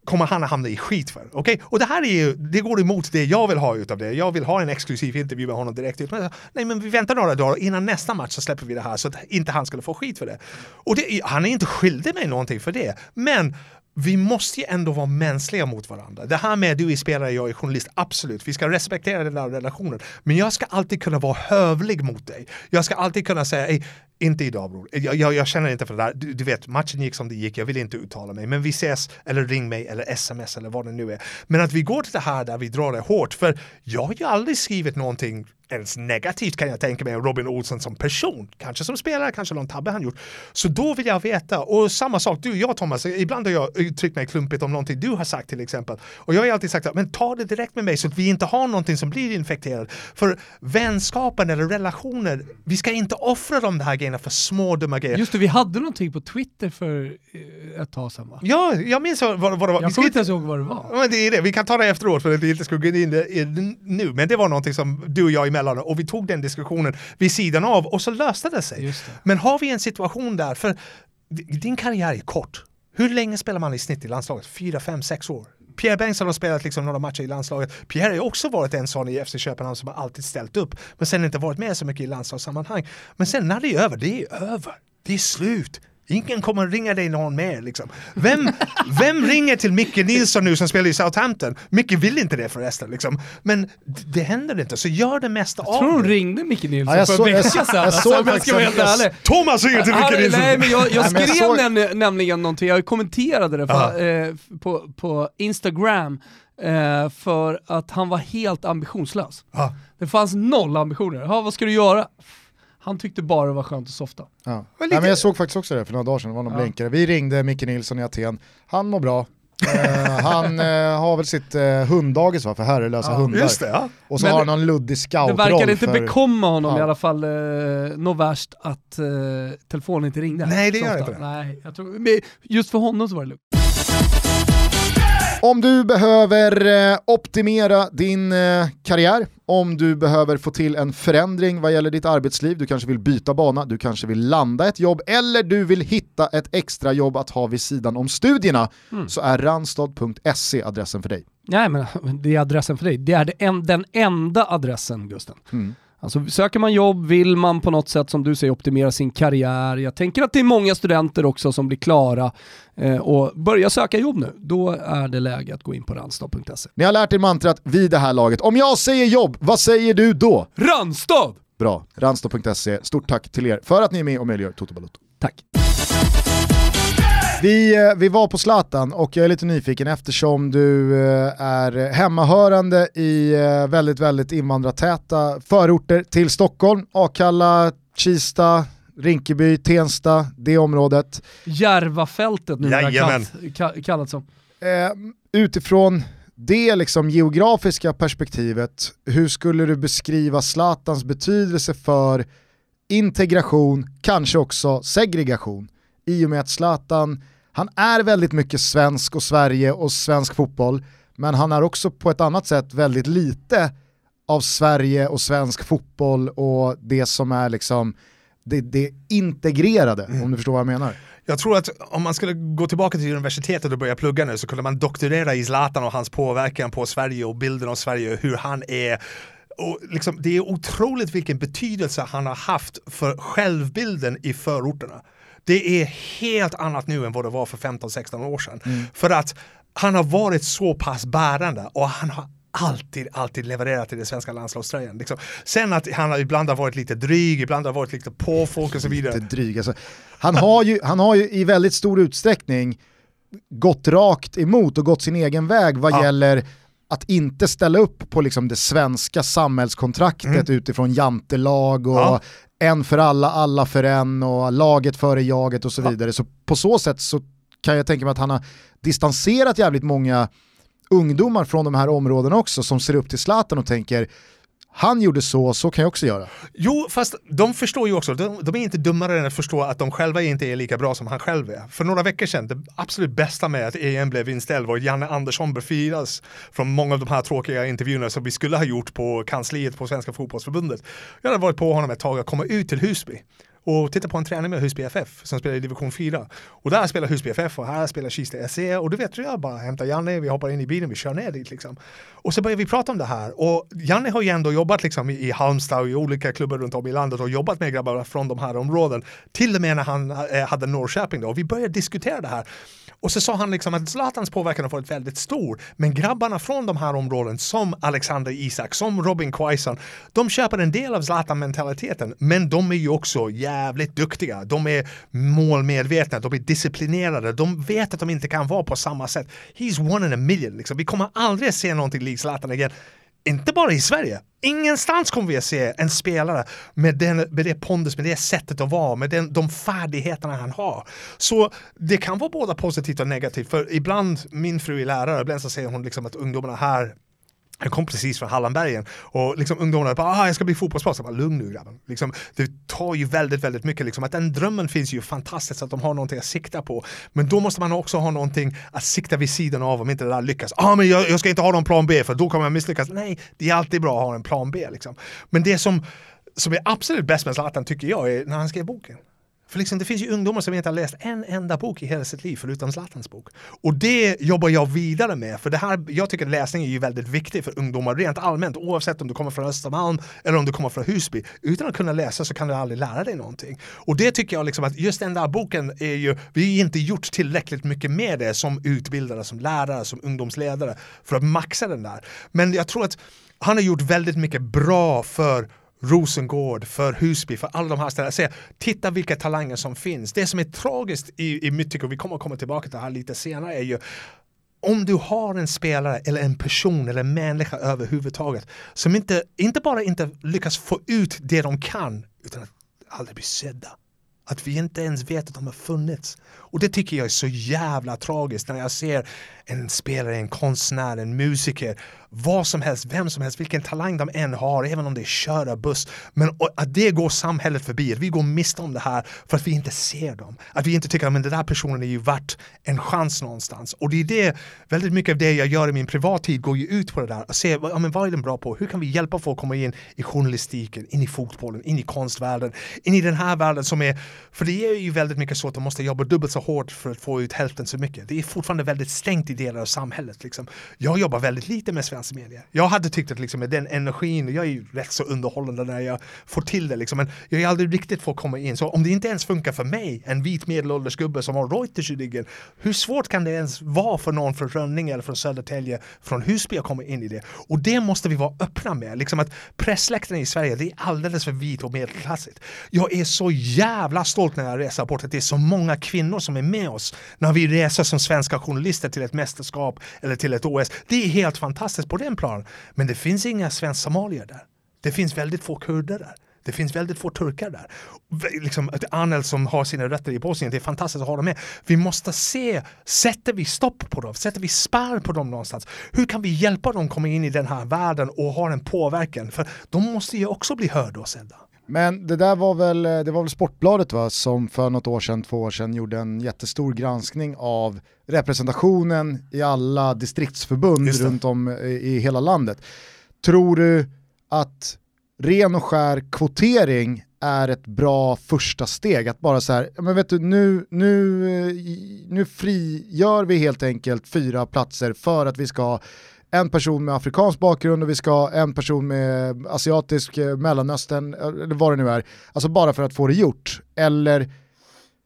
Speaker 2: kommer han att hamna i skit för. Okej? Och det här är ju, det går emot det jag vill ha utav det. Jag vill ha en exklusiv intervju med honom direkt. Men, sa, nej men vi väntar några dagar innan nästa match så släpper vi det här så att inte han skulle få skit för det. Och det, han är inte skyldig mig någonting för det. Men vi måste ju ändå vara mänskliga mot varandra. Det här med du är spelare, jag är journalist, absolut. Vi ska respektera den där relationen. Men jag ska alltid kunna vara hövlig mot dig. Jag ska alltid kunna säga, Inte idag bror. Jag, jag, jag känner inte för det där. Du, du vet, matchen gick som det gick, jag vill inte uttala mig. Men vi ses, eller ring mig, eller sms eller vad det nu är. Men att vi går till det här där vi drar det hårt. För jag har ju aldrig skrivit någonting ens negativt kan jag tänka mig om Robin Olsson som person. Kanske som spelare, kanske någon tabbe han gjort. Så då vill jag veta, och samma sak du och jag Thomas, ibland har jag uttryckt mig klumpigt om någonting du har sagt till exempel. Och jag har alltid sagt att men ta det direkt med mig så att vi inte har någonting som blir infekterat. För vänskapen eller relationer, vi ska inte offra de här grejerna för små dumma grejer.
Speaker 3: Just det, vi hade någonting på Twitter för eh, ett tag sedan va?
Speaker 2: Ja, jag minns vad, vad det var.
Speaker 3: Jag kommer inte ens ihåg vad det var.
Speaker 2: Men det är det, vi kan ta det efteråt för att vi inte ska gå in i det nu. Men det var någonting som du och jag emellan och vi tog den diskussionen vid sidan av och så löste det sig.
Speaker 3: Det.
Speaker 2: Men har vi en situation där, för din karriär är kort. Hur länge spelar man i snitt i landslaget? Fyra, fem, sex år? Pierre Bengtsson har spelat liksom några matcher i landslaget. Pierre har också varit en sån i FC Köpenhamn som har alltid ställt upp, men sen inte varit med så mycket i landslagssammanhang. Men sen när det är över, det är över. Det är slut. Ingen kommer ringa dig någon mer liksom. Vem, vem ringer till Micke Nilsson nu som spelar i Southampton? Micke vill inte det förresten liksom. Men det händer inte, så gör det mesta
Speaker 3: Jag tror
Speaker 2: av
Speaker 3: hon
Speaker 2: det.
Speaker 3: ringde Micke Nilsson
Speaker 1: Ja, jag
Speaker 3: för en
Speaker 1: jag
Speaker 3: vecka sedan.
Speaker 1: jag
Speaker 3: alltså,
Speaker 1: såg
Speaker 3: om jag ska vara
Speaker 1: en-
Speaker 3: helt
Speaker 1: jag-
Speaker 3: ärlig.
Speaker 2: Thomas ringer till Micke Nilsson!
Speaker 3: nej men jag, jag
Speaker 1: Nej, men jag
Speaker 3: skrev
Speaker 1: såg-
Speaker 3: nämligen, någonting, jag kommenterade det
Speaker 2: Aha.
Speaker 3: för, eh, på, på Instagram eh, för att han var helt ambitionslös.
Speaker 2: Ja.
Speaker 3: Det fanns noll ambitioner. Ja, vad ska du göra? Han tyckte bara det var skönt att softa.
Speaker 1: Ja.
Speaker 2: Men
Speaker 1: Nej,
Speaker 2: lite-
Speaker 1: men jag såg faktiskt också det för några dagar sedan, det var någon
Speaker 3: Ja.
Speaker 1: blänkare. Vi ringde Micke Nilsson i Aten, han mår bra. Eh, han eh, har väl sitt uh, hunddagis va, för herrelösa
Speaker 3: Ja,
Speaker 1: hundar.
Speaker 2: Just det, ja.
Speaker 1: Och så
Speaker 3: Men
Speaker 1: har
Speaker 3: det-
Speaker 1: han någon luddig
Speaker 3: Det
Speaker 1: scoutroll
Speaker 3: verkade inte
Speaker 1: för...
Speaker 3: bekomma honom
Speaker 1: Ja.
Speaker 3: i alla fall eh, något värst att eh, telefonen inte ringde.
Speaker 2: Nej, det gör inte det.
Speaker 3: Nej, jag tror, just för honom så var det lugnt.
Speaker 1: Om du behöver eh, optimera din eh, karriär, om du behöver få till en förändring vad gäller ditt arbetsliv, du kanske vill byta bana, du kanske vill landa ett jobb eller du vill hitta ett extra jobb att ha vid sidan om studierna så är randstad.se adressen för dig.
Speaker 3: Nej men det är adressen för dig. Det är den enda adressen Gusten.
Speaker 1: Mm.
Speaker 3: Alltså söker man jobb, vill man på något sätt som du säger optimera sin karriär. Jag tänker att det är många studenter också som blir klara eh, och börjar söka jobb nu. Då är det läge att gå in på randstad.se.
Speaker 1: Ni har lärt er mantrat vid det här laget. Om jag säger jobb, vad säger du då?
Speaker 3: Randstad!
Speaker 1: Bra, randstad.se. Stort tack till er för att ni är med och möjliggör Toto Balotto.
Speaker 3: Tack.
Speaker 1: Vi, eh, vi var på Zlatan och jag är lite nyfiken eftersom du eh, är hemmahörande i eh, väldigt, väldigt invandrartäta förorter till Stockholm. Akalla, Kista, Rinkeby, Tensta, det området.
Speaker 3: Järvafältet nu kallat, ka- kallats som.
Speaker 1: Utifrån det liksom geografiska perspektivet, hur skulle du beskriva Zlatans betydelse för integration, kanske också segregation? I och med att Zlatan, han är väldigt mycket svensk och Sverige och svensk fotboll, men han är också på ett annat sätt väldigt lite av Sverige och svensk fotboll och det som är liksom det, det integrerade, om du förstår vad jag menar.
Speaker 2: Jag tror att om man skulle gå tillbaka till universitetet och börja plugga nu så kunde man doktorera i Zlatan och hans påverkan på Sverige och bilden av Sverige, hur han är. Och liksom, det är otroligt vilken betydelse han har haft för självbilden i förorterna. Det är helt annat nu än vad det var för 15-16 år sedan. För att han har varit så pass bärande och han har alltid, alltid levererat i den svenska landslagströjan. Liksom. Sen att han har ibland har varit lite dryg, ibland har varit lite på folk och så vidare.
Speaker 1: Lite dryg. Alltså, han, har ju, han har ju i väldigt stor utsträckning gått rakt emot och gått sin egen väg vad
Speaker 2: Ja.
Speaker 1: gäller att inte ställa upp på liksom det svenska samhällskontraktet utifrån jantelag och
Speaker 2: Ja.
Speaker 1: En för alla, alla för en och laget före jaget och så vidare. Så på så sätt så kan jag tänka mig att han har distanserat jävligt många ungdomar från de här områdena också som ser upp till Zlatan och tänker han gjorde så, så kan jag också göra.
Speaker 2: Jo, fast de förstår ju också, de, de är inte dummare än att förstå att de själva inte är lika bra som han själv är. För några veckor sedan, det absolut bästa med att EM blev inställd var att Janne Andersson befriades från många av de här tråkiga intervjuerna som vi skulle ha gjort på kansliet på Svenska Fotbollsförbundet. Jag hade varit på honom ett tag att komma ut till Husby och titta på en träning med Husby FF som spelar i division 4. Och där spelar Husby FF och här spelar Kista SE och du vet jag bara hämtar Janne, vi hoppar in i bilen, vi kör ner dit liksom. Och så börjar vi prata om det här och Janne har ju ändå jobbat liksom i, Halmstad och i olika klubbar runt om i landet och jobbat med grabbar från de här områden. Till och med när han eh, hade Norrköping då och vi började diskutera det här. Och så sa han liksom att Zlatans påverkan har varit väldigt stor, men grabbarna från de här områden som Alexander Isak, som Robin Quaison, de köper en del av Zlatan-mentaliteten, men de är ju också jävligt duktiga. De är målmedvetna, de är disciplinerade, de vet att de inte kan vara på samma sätt. He's one in a million. Liksom. Vi kommer aldrig se någonting likt Zlatan igen. Inte bara i Sverige. Ingenstans kommer vi att se en spelare med, den, med det pondus, med det sättet att vara, med den, de färdigheterna han har. Så det kan vara både positivt och negativt. För ibland, min fru är lärare, ibland så säger hon liksom att ungdomarna här jag kom precis från Hallandbergen och liksom ungdomarna bara ah, jag ska bli fotbollsproffs. Jag bara lugn nu grabben. Liksom, det tar ju väldigt, väldigt mycket. Liksom, att den drömmen finns ju fantastiskt att de har någonting att sikta på. Men då måste man också ha någonting att sikta vid sidan av om inte det där lyckas. Ah, men jag, jag ska inte ha någon plan B för då kommer jag misslyckas. Nej, det är alltid bra att ha en plan B. Liksom. Men det som, som är absolut bäst med Zlatan tycker jag är när han skrev boken. För liksom, det finns ju ungdomar som inte har läst en enda bok i hela sitt liv förutom Zlatans bok. Och det jobbar jag vidare med, för det här, jag tycker läsning är ju väldigt viktig för ungdomar rent allmänt, oavsett om du kommer från Östermalm eller om du kommer från Husby. Utan att kunna läsa så kan du aldrig lära dig någonting. Och det tycker jag liksom att just den där boken är ju, vi har inte gjort tillräckligt mycket med det som utbildare, som lärare, som ungdomsledare för att maxa den där. Men jag tror att han har gjort väldigt mycket bra för Rosengård, för Husby, för alla de här ställena. Se, titta vilka talanger som finns. Det som är tragiskt i, i tycke, och vi kommer att komma tillbaka till det här lite senare, är ju om du har en spelare eller en person eller en människa överhuvudtaget som inte, inte bara inte lyckas få ut det de kan utan att aldrig bli sedda. Att vi inte ens vet att de har funnits. Och det tycker jag är så jävla tragiskt när jag ser en spelare, en konstnär, en musiker, vad som helst, vem som helst, vilken talang de än har, även om det är köra buss. Men att det går samhället förbi, att vi går miste om det här för att vi inte ser dem. Att vi inte tycker att den där personen är ju värt en chans någonstans. Och det är det, väldigt mycket av det jag gör i min privattid går ju ut på det där. Att se, ja, men vad är den bra på? Hur kan vi hjälpa folk att komma in i journalistiken, in i fotbollen, in i konstvärlden, in i den här världen som är, för det är ju väldigt mycket så att de måste jobba dubbelt så hårt för att få ut hälften så mycket. Det är fortfarande väldigt stängt i delar av samhället. Liksom. Jag jobbar väldigt lite med svensk media. Jag hade tyckt att liksom, med den energin, jag är ju rätt så underhållande när jag får till det, liksom, men jag är aldrig riktigt fått komma in. Så om det inte ens funkar för mig, en vit medelålders gubbe som har Reuters i ryggen, hur svårt kan det ens vara för någon från Rönninge eller från Södertälje, från Husby att komma in i det? Och det måste vi vara öppna med. Liksom att pressläktaren i Sverige, det är alldeles för vit och medelklassigt. Jag är så jävla stolt när jag reser bort att det är så många kvinnor som är med oss när vi reser som svenska journalister till ett mästerskap eller till ett OS. Det är helt fantastiskt på den planen. Men det finns inga svensk-somalier där. Det finns väldigt få kurder där. Det finns väldigt få turkar där. Liksom, Anel som har sina rötter i Bosnien, det är fantastiskt att ha dem med. Vi måste se, sätter vi stopp på dem? Sätter vi spärr på dem någonstans? Hur kan vi hjälpa dem komma in i den här världen och ha en påverkan? För de måste ju också bli hörda och sedda.
Speaker 1: Men det där var väl, det var väl Sportbladet va, som för något år sedan, två år sedan gjorde en jättestor granskning av representationen i alla distriktsförbund runt om i hela landet. Tror du att ren och skär kvotering är ett bra första steg. Att bara så här, men vet du, nu, nu, nu frigör vi helt enkelt fyra platser för att vi ska en person med afrikansk bakgrund och vi ska ha en person med asiatisk, eh, mellanöstern, eh, eller vad det nu är. Alltså bara för att få det gjort. Eller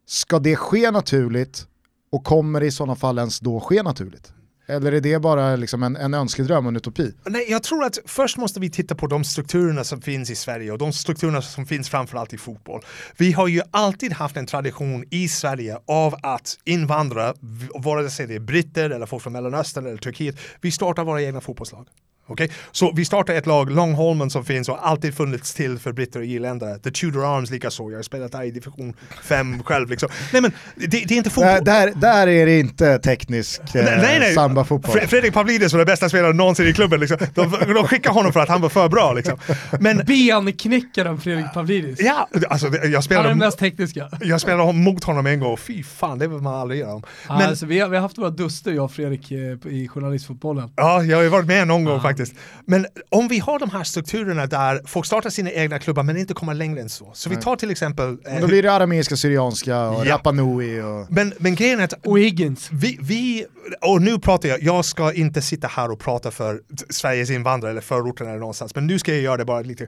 Speaker 1: ska det ske naturligt och kommer det i sådana fall ens då ske naturligt? Eller är det bara liksom en, en önskedröm och en utopi?
Speaker 2: Nej, jag tror att först måste vi titta på de strukturerna som finns i Sverige och de strukturerna som finns framförallt i fotboll. Vi har ju alltid haft en tradition i Sverige av att invandrare, vare sig det är britter eller folk från Mellanöstern eller Turkiet, vi startar våra egna fotbollslag. Okay? Så vi startar ett lag, Longholmen som finns och alltid funnits till för britter och irländare. The Tudor Arms likaså, jag har spelat där i division 5 själv. Liksom. Nej men det, det är inte fotboll.
Speaker 1: Där, där är det inte teknisk eh, nej, nej. samba-fotboll.
Speaker 2: Fredrik Pavlidis var den bästa spelaren någonsin i klubben. Liksom. De, de skickade honom för att han var för bra. Liksom.
Speaker 3: Men, Benknäckaren Fredrik Pavlidis.
Speaker 2: Ja, alltså, jag spelade,
Speaker 3: han är den mest tekniska.
Speaker 2: Jag spelade mot honom en gång och fy fan, det vill man aldrig göra. Men,
Speaker 3: alltså, vi, har, vi har haft våra duster jag och Fredrik eh, i journalistfotbollen.
Speaker 2: Ja, jag har ju varit med någon gång faktiskt faktiskt. Men om vi har de här strukturerna där folk startar sina egna klubbar men inte kommer längre än så. Så vi tar till exempel...
Speaker 1: Eh, då blir det arameiska, syrianska och ja. Rapa Nui och...
Speaker 2: Men, men grejen är att...
Speaker 3: Och Higgins.
Speaker 2: Vi, vi, och nu pratar jag, jag ska inte sitta här och prata för Sveriges invandrare eller förorten eller någonstans, men nu ska jag göra det bara lite.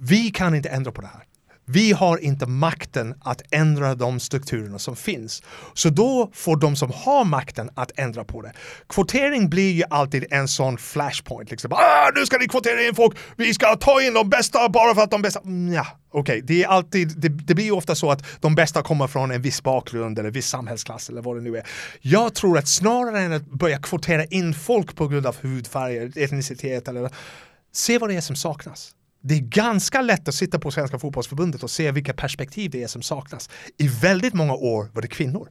Speaker 2: Vi kan inte ändra på det här vi har inte makten att ändra de strukturerna som finns. Så då får de som har makten att ändra på det. Kvotering blir ju alltid en sån flashpoint. Liksom. Ah, nu ska ni kvotera in folk, vi ska ta in de bästa bara för att de bästa... Mm, ja, okej, okay. det är alltid, det, det blir ju ofta så att de bästa kommer från en viss bakgrund eller viss samhällsklass eller vad det nu är. Jag tror att snarare än att börja kvotera in folk på grund av hudfärg, etnicitet eller se vad det är som saknas. Det är ganska lätt att sitta på Svenska fotbollsförbundet och se vilka perspektiv det är som saknas. I väldigt många år var det kvinnor.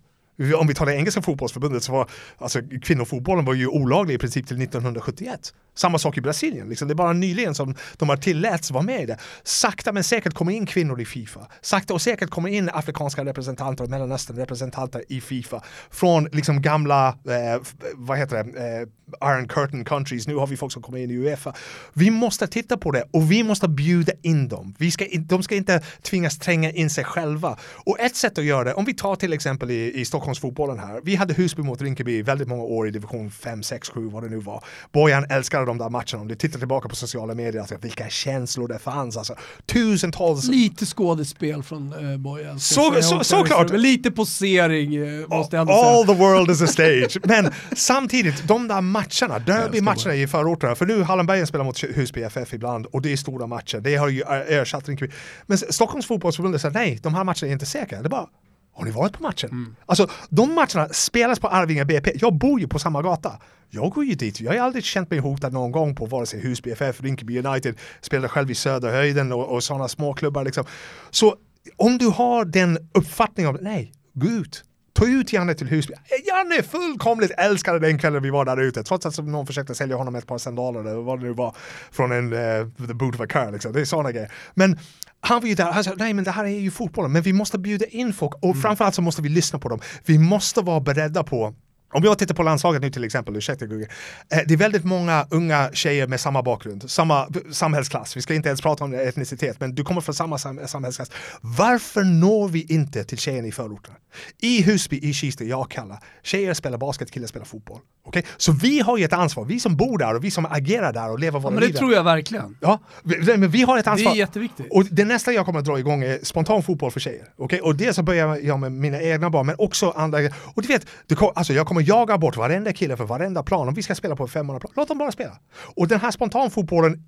Speaker 2: Om vi tar det engelska fotbollsförbundet så var alltså, kvinnofotbollen var ju olaglig i princip till 1971. Samma sak i Brasilien, liksom. det är bara nyligen som de har tilläts vara med i det. Sakta men säkert kommer in kvinnor i Fifa. Sakta och säkert kommer in afrikanska representanter och Mellanöstern-representanter i Fifa. Från liksom gamla, eh, vad heter det, eh, Iron Curtain countries. Nu har vi folk som kommer in i Uefa. Vi måste titta på det och vi måste bjuda in dem. Vi ska, de ska inte tvingas tränga in sig själva. Och ett sätt att göra det, om vi tar till exempel i, i Stockholmsfotbollen här. Vi hade Husby mot Rinkeby i väldigt många år i division 5, 6, 7 vad det nu var. Bojan älskar älskade de där matcherna. Om du tittar tillbaka på sociala medier, alltså, vilka känslor det fanns. Alltså, tusentals...
Speaker 3: Lite skådespel från uh, Bojan.
Speaker 2: Så, så, såklart!
Speaker 3: Så, lite posering uh, måste jag ändå
Speaker 2: All
Speaker 3: säga.
Speaker 2: the world is a stage. Men samtidigt, de där matcherna, derbymatcherna i förorterna, för nu Hallonbergen spelar mot Husby FF ibland och det är stora matcher. Det har ju ersatt Rinkeby. Men Stockholms fotbollsförbund säger nej, de här matcherna är inte säkra. Det bara har ni varit på matchen? Mm. Alltså de matcherna spelas på Arvinga BP. Jag bor ju på samma gata. Jag går ju dit. Jag har aldrig känt mig hotad någon gång på vare sig Husby FF, Rinkeby United, spelar själv i Söderhöjden och, och sådana småklubbar liksom. Så om du har den uppfattningen om nej, gå ut. Ta ut Janne till Husby. Janne fullkomligt älskade den kvällen vi var där ute. Trots att någon försökte sälja honom ett par sandaler eller vad det nu var från en uh, the boot of a car. Liksom. Det är sådana grejer. Men han var ju där, han sa nej men det här är ju fotbollen, men vi måste bjuda in folk och mm. framförallt så måste vi lyssna på dem. Vi måste vara beredda på om jag tittar på landslaget nu till exempel, ursäkta Gugge. Eh, det är väldigt många unga tjejer med samma bakgrund, samma samhällsklass. Vi ska inte ens prata om etnicitet, men du kommer från samma sam samhällsklass. Varför når vi inte till tjejerna i förorten? I Husby, i Kista, i Akalla. Tjejer spelar basket, killar spelar fotboll. Okay? Så vi har ju ett ansvar, vi som bor där och vi som agerar där och lever våra
Speaker 3: ja,
Speaker 2: liv
Speaker 3: Det tror jag verkligen.
Speaker 2: Ja, men vi har ett ansvar.
Speaker 3: Det är jätteviktigt.
Speaker 2: Och det nästa jag kommer att dra igång är spontan fotboll för tjejer. Okay? Och det så börjar jag med mina egna barn, men också andra. Och du vet, kom, alltså jag kommer jaga bort varenda kille för varenda plan. Om vi ska spela på en 500 plan, låt dem bara spela. Och den här spontanfotbollen,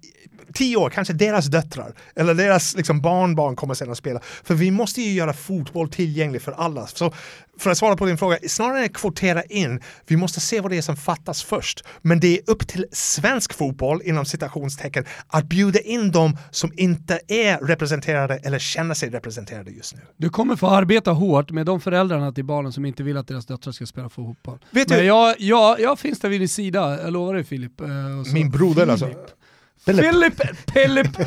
Speaker 2: tio år, kanske deras döttrar eller deras liksom, barnbarn kommer sen att spela. För vi måste ju göra fotboll tillgänglig för alla. Så för att svara på din fråga, snarare än att kvotera in, vi måste se vad det är som fattas först. Men det är upp till svensk fotboll, inom citationstecken, att bjuda in dem som inte är representerade eller känner sig representerade just nu.
Speaker 3: Du kommer få arbeta hårt med de föräldrarna till barnen som inte vill att deras döttrar ska spela fotboll.
Speaker 2: Vet
Speaker 3: Men
Speaker 2: du?
Speaker 3: jag, jag, jag finns där vid din sida, jag lovar dig Filip. Eh,
Speaker 2: Min broder alltså.
Speaker 3: Filip, Filip,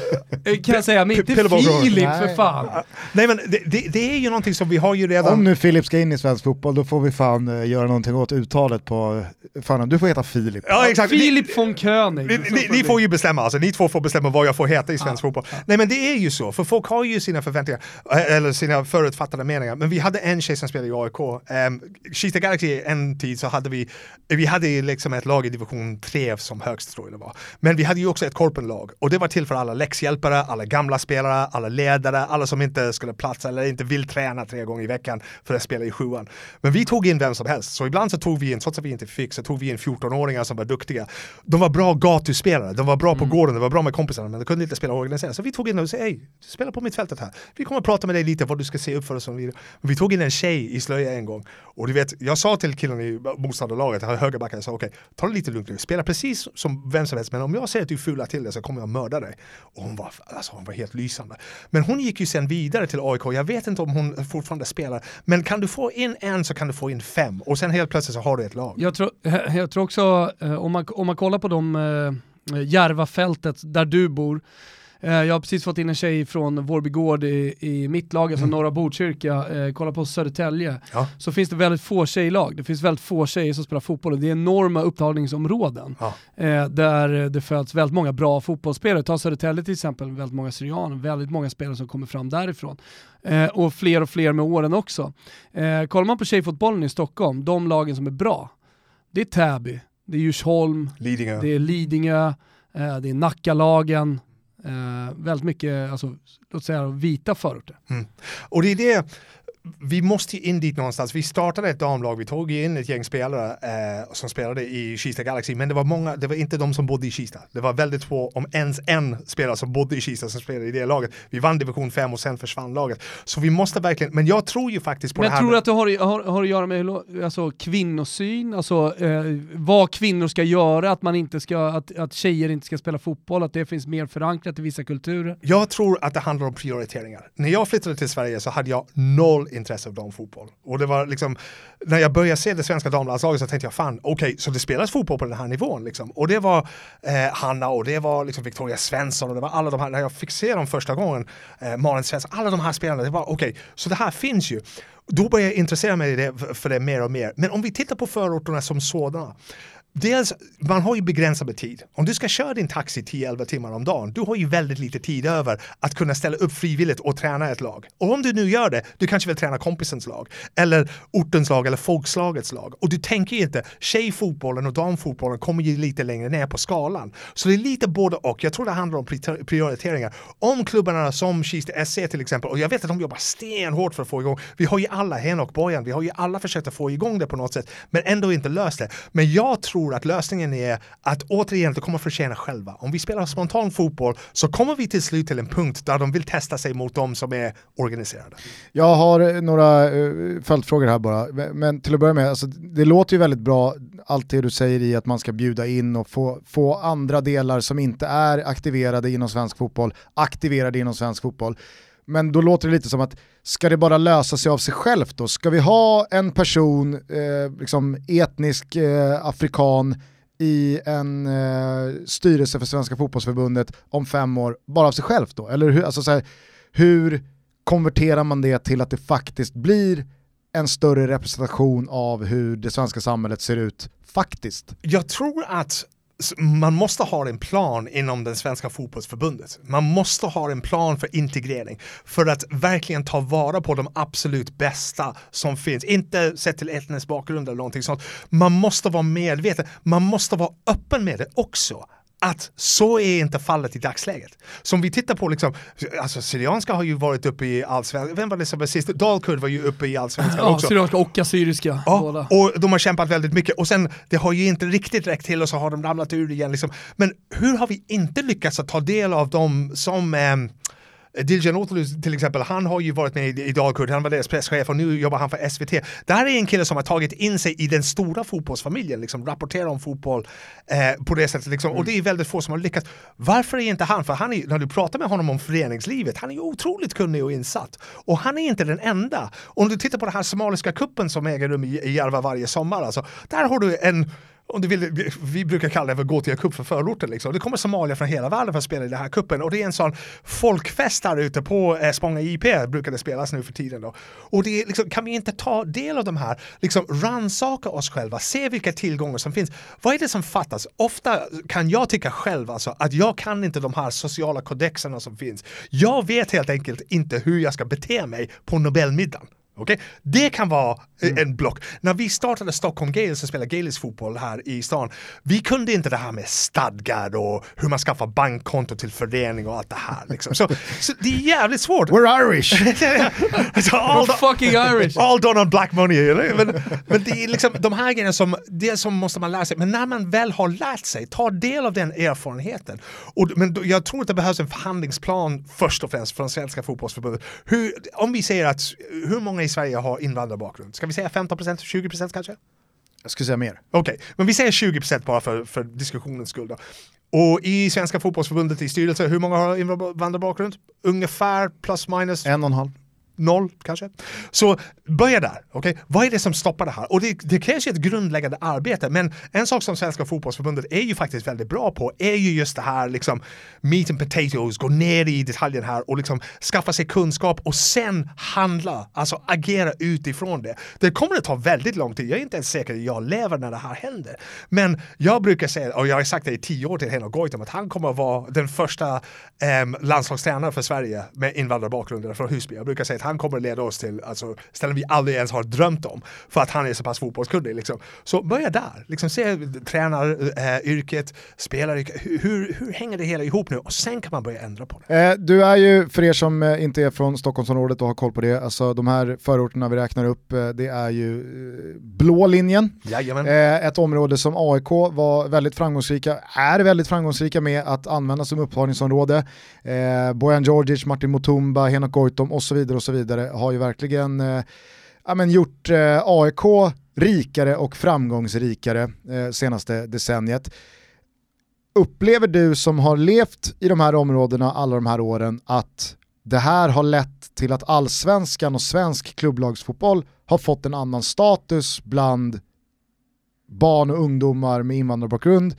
Speaker 3: eh, kan jag säga, men inte Filip för fan.
Speaker 2: Nej men det, det, det, är ju någonting som vi har ju redan...
Speaker 1: Om nu Filip ska in i svensk fotboll då får vi fan uh, göra någonting åt uttalet på... Fan, du får heta Filip.
Speaker 2: Ja, exakt.
Speaker 3: Filip von König.
Speaker 2: Ni, ni, ni, får ju bestämma, alltså ni två får bestämma vad jag får heta i svensk ja. fotboll. Nej men det är ju så, för folk har ju sina förväntningar, eller sina förutfattade meningar. Men vi hade en tjej som spelade i AIK. Um, Kista Galaxy en tid så hade vi, vi hade liksom ett lag i division 3 som högst tror jag det var. Men vi hade ju också ett korpenlag och det var till för alla läxhjälpare, alla gamla spelare, alla ledare, alla som inte skulle platsa eller inte vill träna tre gånger i veckan för att spela i sjuan. Men vi tog in vem som helst, så ibland så tog vi in, trots att vi inte fick, så tog vi in 14-åringar som var duktiga. De var bra gatuspelare, de var bra på mm. gården, de var bra med kompisarna, men de kunde inte spela organiserat. Så vi tog in och sa, hej, spela på mittfältet här. Vi kommer att prata med dig lite vad du ska se upp för och så vidare. Vi tog in en tjej i slöja en gång. Och du vet, jag sa till killen i motståndarlaget, högerbacken, jag sa okej, okay, ta det lite lugnt nu, spela precis som vem som helst, men om jag säger att du fular till det så kommer jag mörda dig. Och hon var, alltså, hon var helt lysande. Men hon gick ju sen vidare till AIK, jag vet inte om hon fortfarande spelar, men kan du få in en så kan du få in fem och sen helt plötsligt så har du ett lag.
Speaker 3: Jag tror, jag tror också, eh, om man, om man kollar på de eh, Järvafältet där du bor, jag har precis fått in en tjej från Vårby i, i mitt lag, alltså mm. norra Botkyrka, eh, kolla på Södertälje. Ja. Så finns det väldigt få tjejlag, det finns väldigt få tjejer som spelar fotboll och det är enorma upptagningsområden. Ja. Eh, där det föds väldigt många bra fotbollsspelare. Ta Södertälje till exempel, väldigt många syrianer, väldigt många spelare som kommer fram därifrån. Eh, och fler och fler med åren också. Eh, kollar man på tjejfotbollen i Stockholm, de lagen som är bra, det är Täby, det är Djursholm,
Speaker 2: Lidingö.
Speaker 3: det är Lidingö, eh, det är Nackalagen, Eh, väldigt mycket, alltså, låt säga vita förorter. Mm.
Speaker 2: Och det är det, vi måste ju in dit någonstans. Vi startade ett damlag, vi tog in ett gäng spelare eh, som spelade i Kista Galaxy, men det var många, det var inte de som bodde i Kista. Det var väldigt få, om ens en spelare som bodde i Kista som spelade i det laget. Vi vann division 5 och sen försvann laget. Så vi måste verkligen, men jag tror ju faktiskt på
Speaker 3: Men
Speaker 2: det här.
Speaker 3: tror du att det har, har, har att göra med alltså, kvinnosyn, alltså eh, vad kvinnor ska göra, att, man inte ska, att, att tjejer inte ska spela fotboll, att det finns mer förankrat i vissa kulturer?
Speaker 2: Jag tror att det handlar om prioriteringar. När jag flyttade till Sverige så hade jag noll intresse av damfotboll. Och det var liksom, när jag började se det svenska damlandslaget så tänkte jag fan, okej, så det spelas fotboll på den här nivån liksom. Och det var eh, Hanna och det var liksom Victoria Svensson och det var alla de här, när jag fick se dem första gången, eh, Malin Svensson, alla de här spelarna, det var okej, så det här finns ju. Då började jag intressera mig för det mer och mer. Men om vi tittar på förorterna som sådana, Dels, man har ju begränsad med tid. Om du ska köra din taxi 10-11 timmar om dagen, du har ju väldigt lite tid över att kunna ställa upp frivilligt och träna ett lag. Och om du nu gör det, du kanske vill träna kompisens lag, eller ortens lag, eller folkslagets lag. Och du tänker ju inte, tjejfotbollen och damfotbollen kommer ju lite längre ner på skalan. Så det är lite både och. Jag tror det handlar om prioriteringar. Om klubbarna som Kista SC till exempel, och jag vet att de jobbar stenhårt för att få igång, vi har ju alla, Henok Bojan, vi har ju alla försökt att få igång det på något sätt, men ändå inte löst det. Men jag tror att lösningen är att återigen, det kommer förtjäna själva. Om vi spelar spontan fotboll så kommer vi till slut till en punkt där de vill testa sig mot de som är organiserade.
Speaker 1: Jag har eh, några uh, följdfrågor här bara, men, men till att börja med, alltså, det låter ju väldigt bra allt det du säger i att man ska bjuda in och få, få andra delar som inte är aktiverade inom svensk fotboll, aktiverade inom svensk fotboll. Men då låter det lite som att, ska det bara lösa sig av sig självt då? Ska vi ha en person, eh, liksom etnisk eh, afrikan, i en eh, styrelse för Svenska fotbollsförbundet om fem år, bara av sig självt då? Eller hur, alltså så här, hur konverterar man det till att det faktiskt blir en större representation av hur det svenska samhället ser ut faktiskt?
Speaker 2: Jag tror att man måste ha en plan inom den svenska fotbollsförbundet. Man måste ha en plan för integrering för att verkligen ta vara på de absolut bästa som finns. Inte sett till etnisk bakgrund eller någonting sånt. Man måste vara medveten. Man måste vara öppen med det också. Att så är inte fallet i dagsläget. Så om vi tittar på liksom, alltså Syrianska har ju varit uppe i allsvenskan, vem var det som var sist? Dalkurd var ju uppe i allsvenskan
Speaker 3: Ja,
Speaker 2: också.
Speaker 3: syrianska och assyriska.
Speaker 2: Ja,
Speaker 3: båda.
Speaker 2: och de har kämpat väldigt mycket och sen det har ju inte riktigt räckt till och så har de ramlat ur igen. Liksom. Men hur har vi inte lyckats att ta del av dem som ehm, Diljan Otolus till exempel, han har ju varit med i, Dalkurd, han var deras presschef och nu jobbar han för SVT. Det här är en kille som har tagit in sig i den stora fotbollsfamiljen, liksom rapporterar om fotboll eh, på det sättet. Liksom. Och det är väldigt få som har lyckats. Varför är inte han, för han är, när du pratar med honom om föreningslivet, han är ju otroligt kunnig och insatt. Och han är inte den enda. Om du tittar på den här somaliska kuppen som äger rum i Järva varje sommar, alltså, där har du en om du vill, vi brukar kalla det för Gothia Cup för förorten. Liksom. Det kommer somalier från hela världen för att spela i den här kuppen och det är en sån folkfest här ute på eh, Spånga IP brukar det spelas nu för tiden. Då. Och det är liksom, kan vi inte ta del av de här, liksom rannsaka oss själva, se vilka tillgångar som finns. Vad är det som fattas? Ofta kan jag tycka själv alltså, att jag kan inte de här sociala kodexerna som finns. Jag vet helt enkelt inte hur jag ska bete mig på Nobelmiddagen. Okej? Det kan vara eh, en block. När vi startade Stockholm Gales och spelade gaelisk fotboll här i stan, vi kunde inte det här med stadgar och hur man skaffar bankkonto till förening och allt det här. Liksom. Så, så det är jävligt svårt.
Speaker 1: We're Irish!
Speaker 2: Så all,
Speaker 3: We're fucking Irish!
Speaker 2: all done on black money. Eller? Men, men det är liksom de här grejerna som, det som måste man lära sig. Men när man väl har lärt sig, ta del av den erfarenheten. Och, men då, jag tror att det behövs en förhandlingsplan först och främst från Svenska fotbollsförbundet. Hur, om vi säger att, hur många i Sverige har invandrarbakgrund? Ska vi säga 15%, 20% kanske?
Speaker 1: Jag skulle säga mer.
Speaker 2: Okej, men vi säger 20% bara för, för diskussionens skull då. Och i Svenska fotbollsförbundet i styrelse, hur många har invandrarbakgrund? Ungefär plus minus
Speaker 1: En och en halv
Speaker 2: noll kanske. Så börja där, okej? Vad är det som stoppar det här? Och det, det krävs ju ett grundläggande arbete, men en sak som Svenska fotbollsförbundet är ju faktiskt väldigt bra på är ju just det här liksom meat and potatoes, gå ner i detaljen här och liksom skaffa sig kunskap och sen handla, alltså agera utifrån det. Det kommer att ta väldigt lång tid, jag är inte ens säker att jag lever när det här händer. Men jag brukar säga, och jag har sagt det i tio år till Henok Goitom, att han kommer att vara den första eh, landslagstränaren för Sverige med invandrarbakgrund från Husby. Jag brukar säga att han kommer leda oss till alltså, ställen vi aldrig ens har drömt om. För att han är så pass fotbollskunnig. Liksom. Så börja där, liksom, se tränaryrket, äh, spelaryrket, hur, hur, hur hänger det hela ihop nu? Och sen kan man börja ändra på det.
Speaker 1: Eh, du är ju, för er som eh, inte är från Stockholmsområdet och har koll på det, alltså de här förorterna vi räknar upp, eh, det är ju eh, blå linjen.
Speaker 2: Jajamän.
Speaker 1: Eh, ett område som AIK var väldigt framgångsrika, är väldigt framgångsrika med att använda som upptagningsområde. Eh, Bojan Djordjic, Martin Mutumba, Henok Goitom och så vidare och så vidare har ju verkligen eh, ja, men gjort eh, AIK rikare och framgångsrikare eh, senaste decenniet. Upplever du som har levt i de här områdena alla de här åren att det här har lett till att allsvenskan och svensk klubblagsfotboll har fått en annan status bland barn och ungdomar med invandrarbakgrund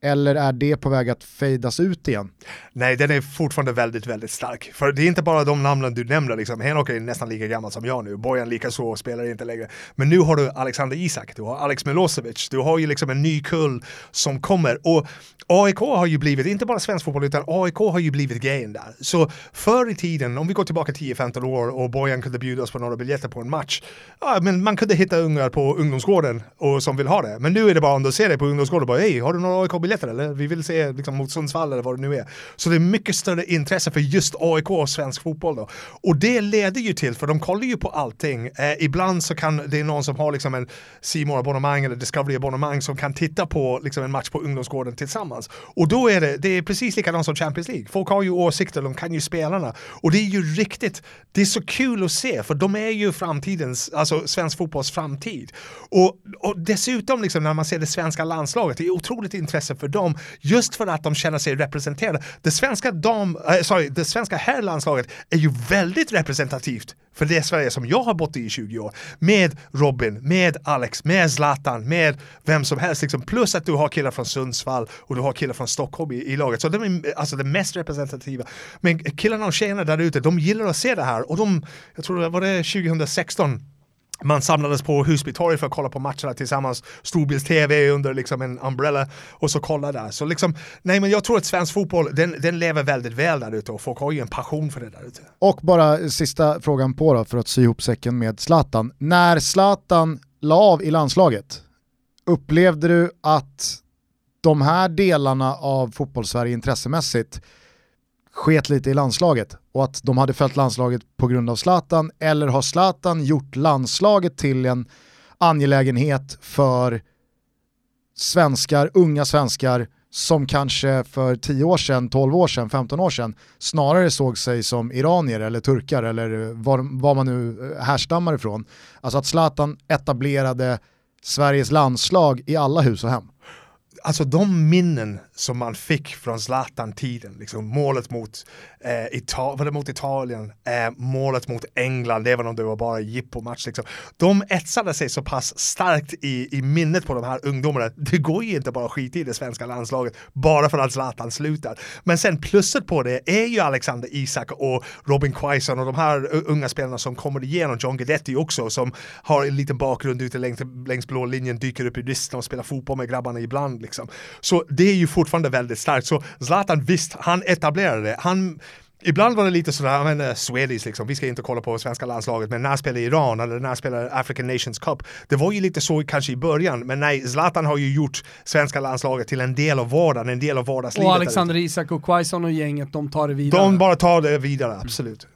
Speaker 1: eller är det på väg att fejdas ut igen?
Speaker 2: Nej, den är fortfarande väldigt, väldigt stark. För det är inte bara de namnen du nämner, liksom. Henok är nästan lika gammal som jag nu, Bojan lika så spelar inte längre. Men nu har du Alexander Isak, du har Alex Milosevic, du har ju liksom en ny kull som kommer. Och AIK har ju blivit, inte bara svensk fotboll, utan AIK har ju blivit grejen där. Så förr i tiden, om vi går tillbaka 10-15 år och Bojan kunde bjuda oss på några biljetter på en match, ja, men man kunde hitta ungar på ungdomsgården och, som vill ha det. Men nu är det bara om du ser dig på ungdomsgården, bara hej, har du några AIK-biljetter eller? Vi vill se liksom, mot Sundsvall eller vad det nu är. Så det är mycket större intresse för just AIK och svensk fotboll då. Och det leder ju till, för de kollar ju på allting. Eh, ibland så kan det är någon som har liksom en C abonnemang eller Discovery abonnemang som kan titta på liksom, en match på ungdomsgården tillsammans. Och då är det, det är precis likadant som Champions League. Folk har ju åsikter, de kan ju spelarna. Och det är ju riktigt, det är så kul att se, för de är ju framtidens, alltså svensk fotbolls framtid. Och, och dessutom liksom när man ser det svenska landslaget, det är otroligt intresse för dem, just för att de känner sig representerade. Det svenska dam, äh, sorry, det svenska herrlandslaget är ju väldigt representativt för det Sverige som jag har bott i i 20 år. Med Robin, med Alex, med Zlatan, med vem som helst. Liksom. Plus att du har killar från Sundsvall och du har killar från Stockholm i, i laget. Så de är alltså det mest representativa. Men killarna och tjejerna där ute, de gillar att se det här. Och de, jag tror det var det 2016, man samlades på Husby torg för att kolla på matcherna tillsammans, storbilds-tv under liksom en umbrella och så kolla där. Så liksom, nej men jag tror att svensk fotboll, den, den lever väldigt väl där ute och folk har ju en passion för det där ute.
Speaker 1: Och bara sista frågan på då för att sy ihop säcken med Zlatan. När Zlatan la av i landslaget, upplevde du att de här delarna av fotbollssverige intressemässigt sket lite i landslaget och att de hade följt landslaget på grund av Zlatan eller har Zlatan gjort landslaget till en angelägenhet för svenskar, unga svenskar som kanske för 10 år sedan, 12 år sedan, 15 år sedan snarare såg sig som iranier eller turkar eller var, var man nu härstammar ifrån. Alltså att Zlatan etablerade Sveriges landslag i alla hus och hem
Speaker 2: alltså de minnen som man fick från Zlatan-tiden, liksom målet mot, eh, Ital var det mot Italien, eh, målet mot England, även om det var bara jippomatch. Liksom. De etsade sig så pass starkt i, i minnet på de här ungdomarna. Det går ju inte bara att skita i det svenska landslaget bara för att Zlatan slutar. Men sen plusset på det är ju Alexander Isak och Robin Quaison och de här unga spelarna som kommer igenom, John Guidetti också, som har en liten bakgrund ute längs, längs blå linjen, dyker upp i listan och spelar fotboll med grabbarna ibland. Liksom. Så det är ju fortfarande väldigt starkt. Så Zlatan, visst, han etablerade det. Han, Ibland var det lite sådär, men uh, Swedish liksom, vi ska inte kolla på svenska landslaget, men när spelar Iran eller när spelar African Nations Cup? Det var ju lite så kanske i början, men nej, Zlatan har ju gjort svenska landslaget till en del av vardagen, en del av vardagslivet.
Speaker 3: Och Alexander Isak och Quaison och gänget, de tar det vidare.
Speaker 2: De bara tar det vidare, absolut.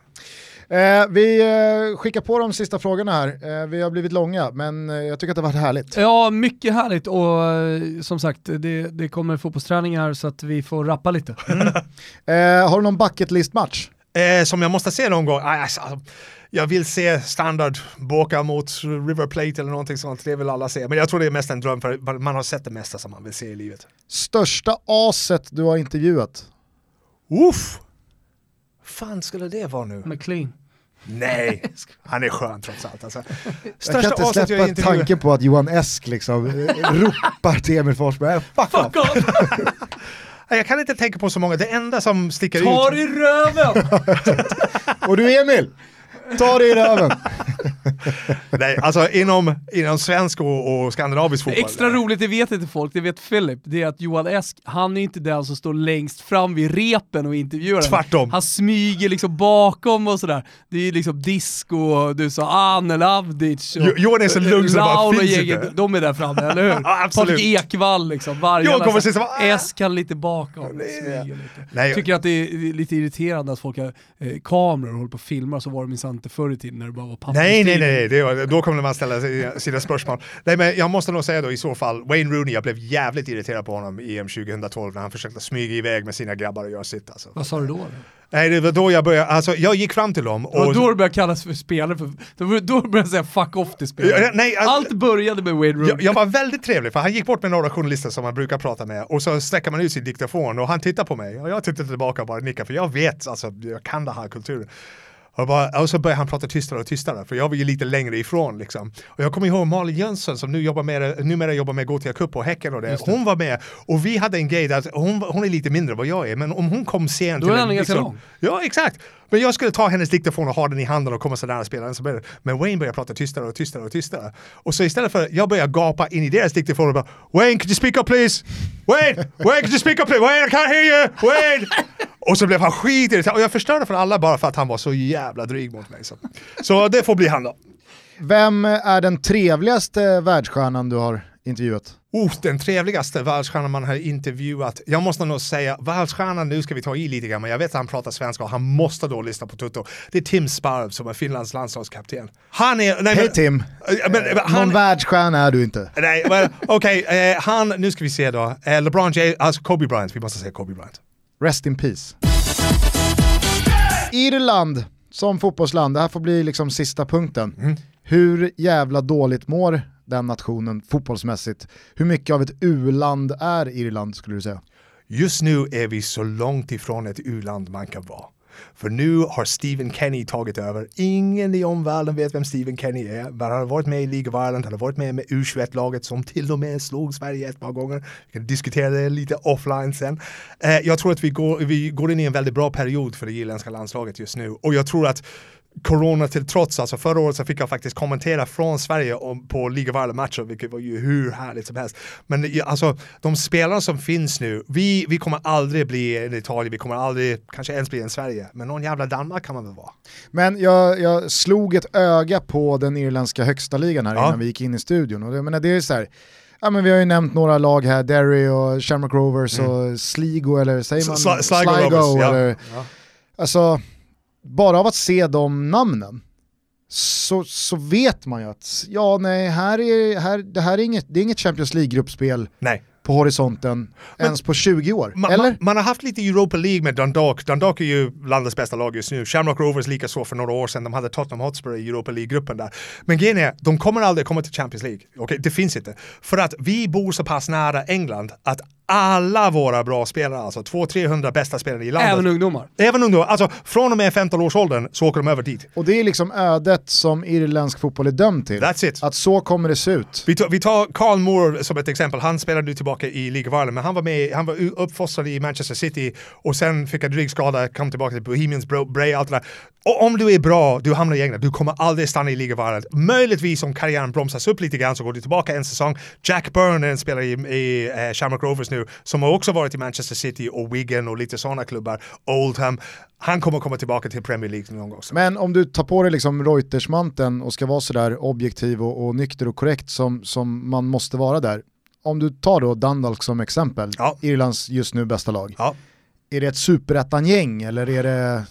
Speaker 1: Eh, vi eh, skickar på de sista frågorna här. Eh, vi har blivit långa, men eh, jag tycker att det har varit härligt.
Speaker 3: Ja, mycket härligt och eh, som sagt, det, det kommer fotbollsträningar så att vi får rappa lite. Mm.
Speaker 1: Eh, har du någon bucket list-match?
Speaker 2: som jag måste se någon gång? Alltså, jag vill se standard Boca mot River Plate eller någonting sånt, det vill alla se. Men jag tror det är mest en dröm för man har sett det mesta som man vill se i livet.
Speaker 1: Största aset du har intervjuat?
Speaker 2: Uff! fan skulle det vara nu?
Speaker 3: McLean.
Speaker 2: Nej, han är skön trots allt. Alltså.
Speaker 1: jag kan inte släppa jag tanken på att Johan Esk liksom ropar till Emil Forsberg, fuck, fuck off.
Speaker 2: jag kan inte tänka på så många, det enda som sticker
Speaker 3: Ta
Speaker 2: ut...
Speaker 3: i röven!
Speaker 1: Och du Emil, ta det i röven.
Speaker 2: Nej, alltså inom, inom svensk och, och skandinavisk fotboll.
Speaker 3: Extra roligt, det vet inte folk, det vet Philip, det är att Johan Esk, han är inte den som står längst fram vid repen och intervjuar.
Speaker 2: Tvärtom.
Speaker 3: Han smyger liksom bakom och sådär. Det är liksom disco, du sa Anel Avdic och
Speaker 2: Jo- Johan är så lugn så det bara
Speaker 3: och
Speaker 2: finns inte.
Speaker 3: de är där framme, eller hur?
Speaker 2: Ja, absolut.
Speaker 3: Patrik Ekwall liksom,
Speaker 2: Jag kommer som, ah!
Speaker 3: Esk kan lite bakom, smyger lite.
Speaker 2: Nej,
Speaker 3: Tycker att det är lite irriterande att folk har eh, kameror och håller på och filmar, så var det minsann inte förr i tiden när det bara var papper.
Speaker 2: Nej, nej, nej, det var, då kommer man ställa sina spörsmål. Nej, men jag måste nog säga då i så fall, Wayne Rooney, jag blev jävligt irriterad på honom i EM 2012 när han försökte smyga iväg med sina grabbar och göra sitt. Alltså.
Speaker 3: Vad sa du då?
Speaker 2: Nej, det var då jag började, alltså jag gick fram till dem
Speaker 3: Det var
Speaker 2: och...
Speaker 3: då du började kallas för spelare, för, då började jag säga fuck off till spelare.
Speaker 2: Nej, alltså-
Speaker 3: Allt började med Wayne Rooney.
Speaker 2: Jag, jag var väldigt trevlig för han gick bort med några journalister som man brukar prata med och så sträcker man ut sin diktafon och han tittar på mig och jag tittar tillbaka och bara nickar för jag vet, alltså jag kan det här kulturen. Och, bara, och så börjar han prata tystare och tystare för jag var ju lite längre ifrån liksom. Och jag kommer ihåg Malin Jönsson som nu jobbar med, numera jobbar med Gothia Cup och Häcken och det. Hon var med och vi hade en grej där hon, hon är lite mindre än vad jag är men om hon kom sent
Speaker 3: Då är han ganska
Speaker 2: liksom-
Speaker 3: lång.
Speaker 2: Ja exakt. Men jag skulle ta hennes diktafon och ha den i handen och komma så nära spelaren som möjligt. Men Wayne började prata tystare och tystare och tystare. Och så istället för jag började gapa in i deras diktafon och bara Wayne could you speak up please? Wayne! Wayne could you speak up please? Wayne I can't hear you! Wayne! Och så blev han skitirriterad och jag förstörde för alla bara för att han var så jävla dryg mot mig. Så, så det får bli han då.
Speaker 1: Vem är den trevligaste världsstjärnan du har intervjuat?
Speaker 2: Oh, den trevligaste världsstjärnan man har intervjuat. Jag måste nog säga, världsstjärnan, nu ska vi ta i lite grann, men jag vet att han pratar svenska och han måste då lyssna på Tutto. Det är Tim Sparv som är Finlands landslagskapten. Han är... Nej,
Speaker 1: Hej
Speaker 2: men-
Speaker 1: Tim,
Speaker 2: Eh, Men, men,
Speaker 1: någon
Speaker 2: han,
Speaker 1: världsstjärna är du inte.
Speaker 2: nej, men, okej, eh, han, nu ska vi se då. Eh, LeBron James, alltså Kobe Bryant, vi måste säga Kobe Bryant.
Speaker 1: Rest in peace. Irland som fotbollsland, det här får bli liksom sista punkten.
Speaker 2: Mm.
Speaker 1: Hur jävla dåligt mår den nationen fotbollsmässigt? Hur mycket av ett u-land är Irland skulle du säga?
Speaker 2: Just nu är vi så långt ifrån ett u-land man kan vara. För nu har Stephen Kenny tagit över. Ingen i omvärlden vet vem Stephen Kenny är. Men han har varit med i League of Ireland, han har varit med med U21-laget som till och med slog Sverige ett par gånger. Vi kan diskutera det lite offline sen. Eh, jag tror att vi går, vi går in i en väldigt bra period för det irländska landslaget just nu. Och jag tror att Corona till trots, alltså förra året så fick jag faktiskt kommentera från Sverige om, på League of Ireland-matcher, vilket var ju hur härligt som helst. Men alltså, de spelarna som finns nu, vi, vi kommer aldrig bli en Italien, vi kommer aldrig kanske ens bli en Sverige, men någon jävla Danmark kan man väl vara.
Speaker 1: Men jag, jag slog ett öga på den irländska högsta ligan här
Speaker 2: Ja.
Speaker 1: innan vi gick in i studion. Och jag menar, det är så här, ja, men vi har ju nämnt några lag här, Derry och Shamrock Rovers och Sligo eller säger man?
Speaker 2: Mm. Sli- Sligo Rovers,
Speaker 1: eller,
Speaker 2: Ja.
Speaker 1: Alltså, bara av att se de namnen så, så vet man ju att ja, nej, här är, här, det här är inget, det är inget Champions League-gruppspel på horisonten ens på 20 år.
Speaker 2: Ma-
Speaker 1: eller?
Speaker 2: ma- man har haft lite Europa League med Dundalk. Dundalk är ju landets bästa lag just nu. Shamrock Rovers lika så för några år sedan. De hade Tottenham Hotspur i Europa League-gruppen där. Men grejen är, de kommer aldrig komma till Champions League. Okej, det finns inte. För att vi bor så pass nära England att alla våra bra spelare, alltså 200-300 bästa spelare i landet.
Speaker 3: Även ungdomar.
Speaker 2: Även ungdomar, alltså från och med 15-årsåldern så åker de över dit.
Speaker 1: Och det är liksom ödet som irländsk fotboll är dömd till.
Speaker 2: That's it.
Speaker 1: Att så kommer det se ut.
Speaker 2: Vi tar, vi tar Carl Moore som ett exempel. Han spelade nu tillbaka i League of Ireland, men han var med, han var uppfostrad i Manchester City och sen fick han ryggskada, kom tillbaka till Bohemians Bray, allt det där. Och om du är bra, du hamnar i England, du kommer aldrig stanna i League of Ireland. Möjligtvis om karriären bromsas upp lite grann så går du tillbaka en säsong. Jack Byrne är en spelare i, i eh, Shamrock Rovers nu, som har också varit i Manchester City och Wigan och lite sådana klubbar. Oldham. Han kommer komma tillbaka till Premier League någon gång.
Speaker 1: Men om du tar på dig liksom Reutersmanteln och ska vara sådär objektiv och, och nykter och korrekt som, som man måste vara där. Om du tar då Dundalk som exempel,
Speaker 2: Ja.
Speaker 1: Irlands just nu bästa lag.
Speaker 2: Ja.
Speaker 1: Är det ett superettan-gäng eller är det...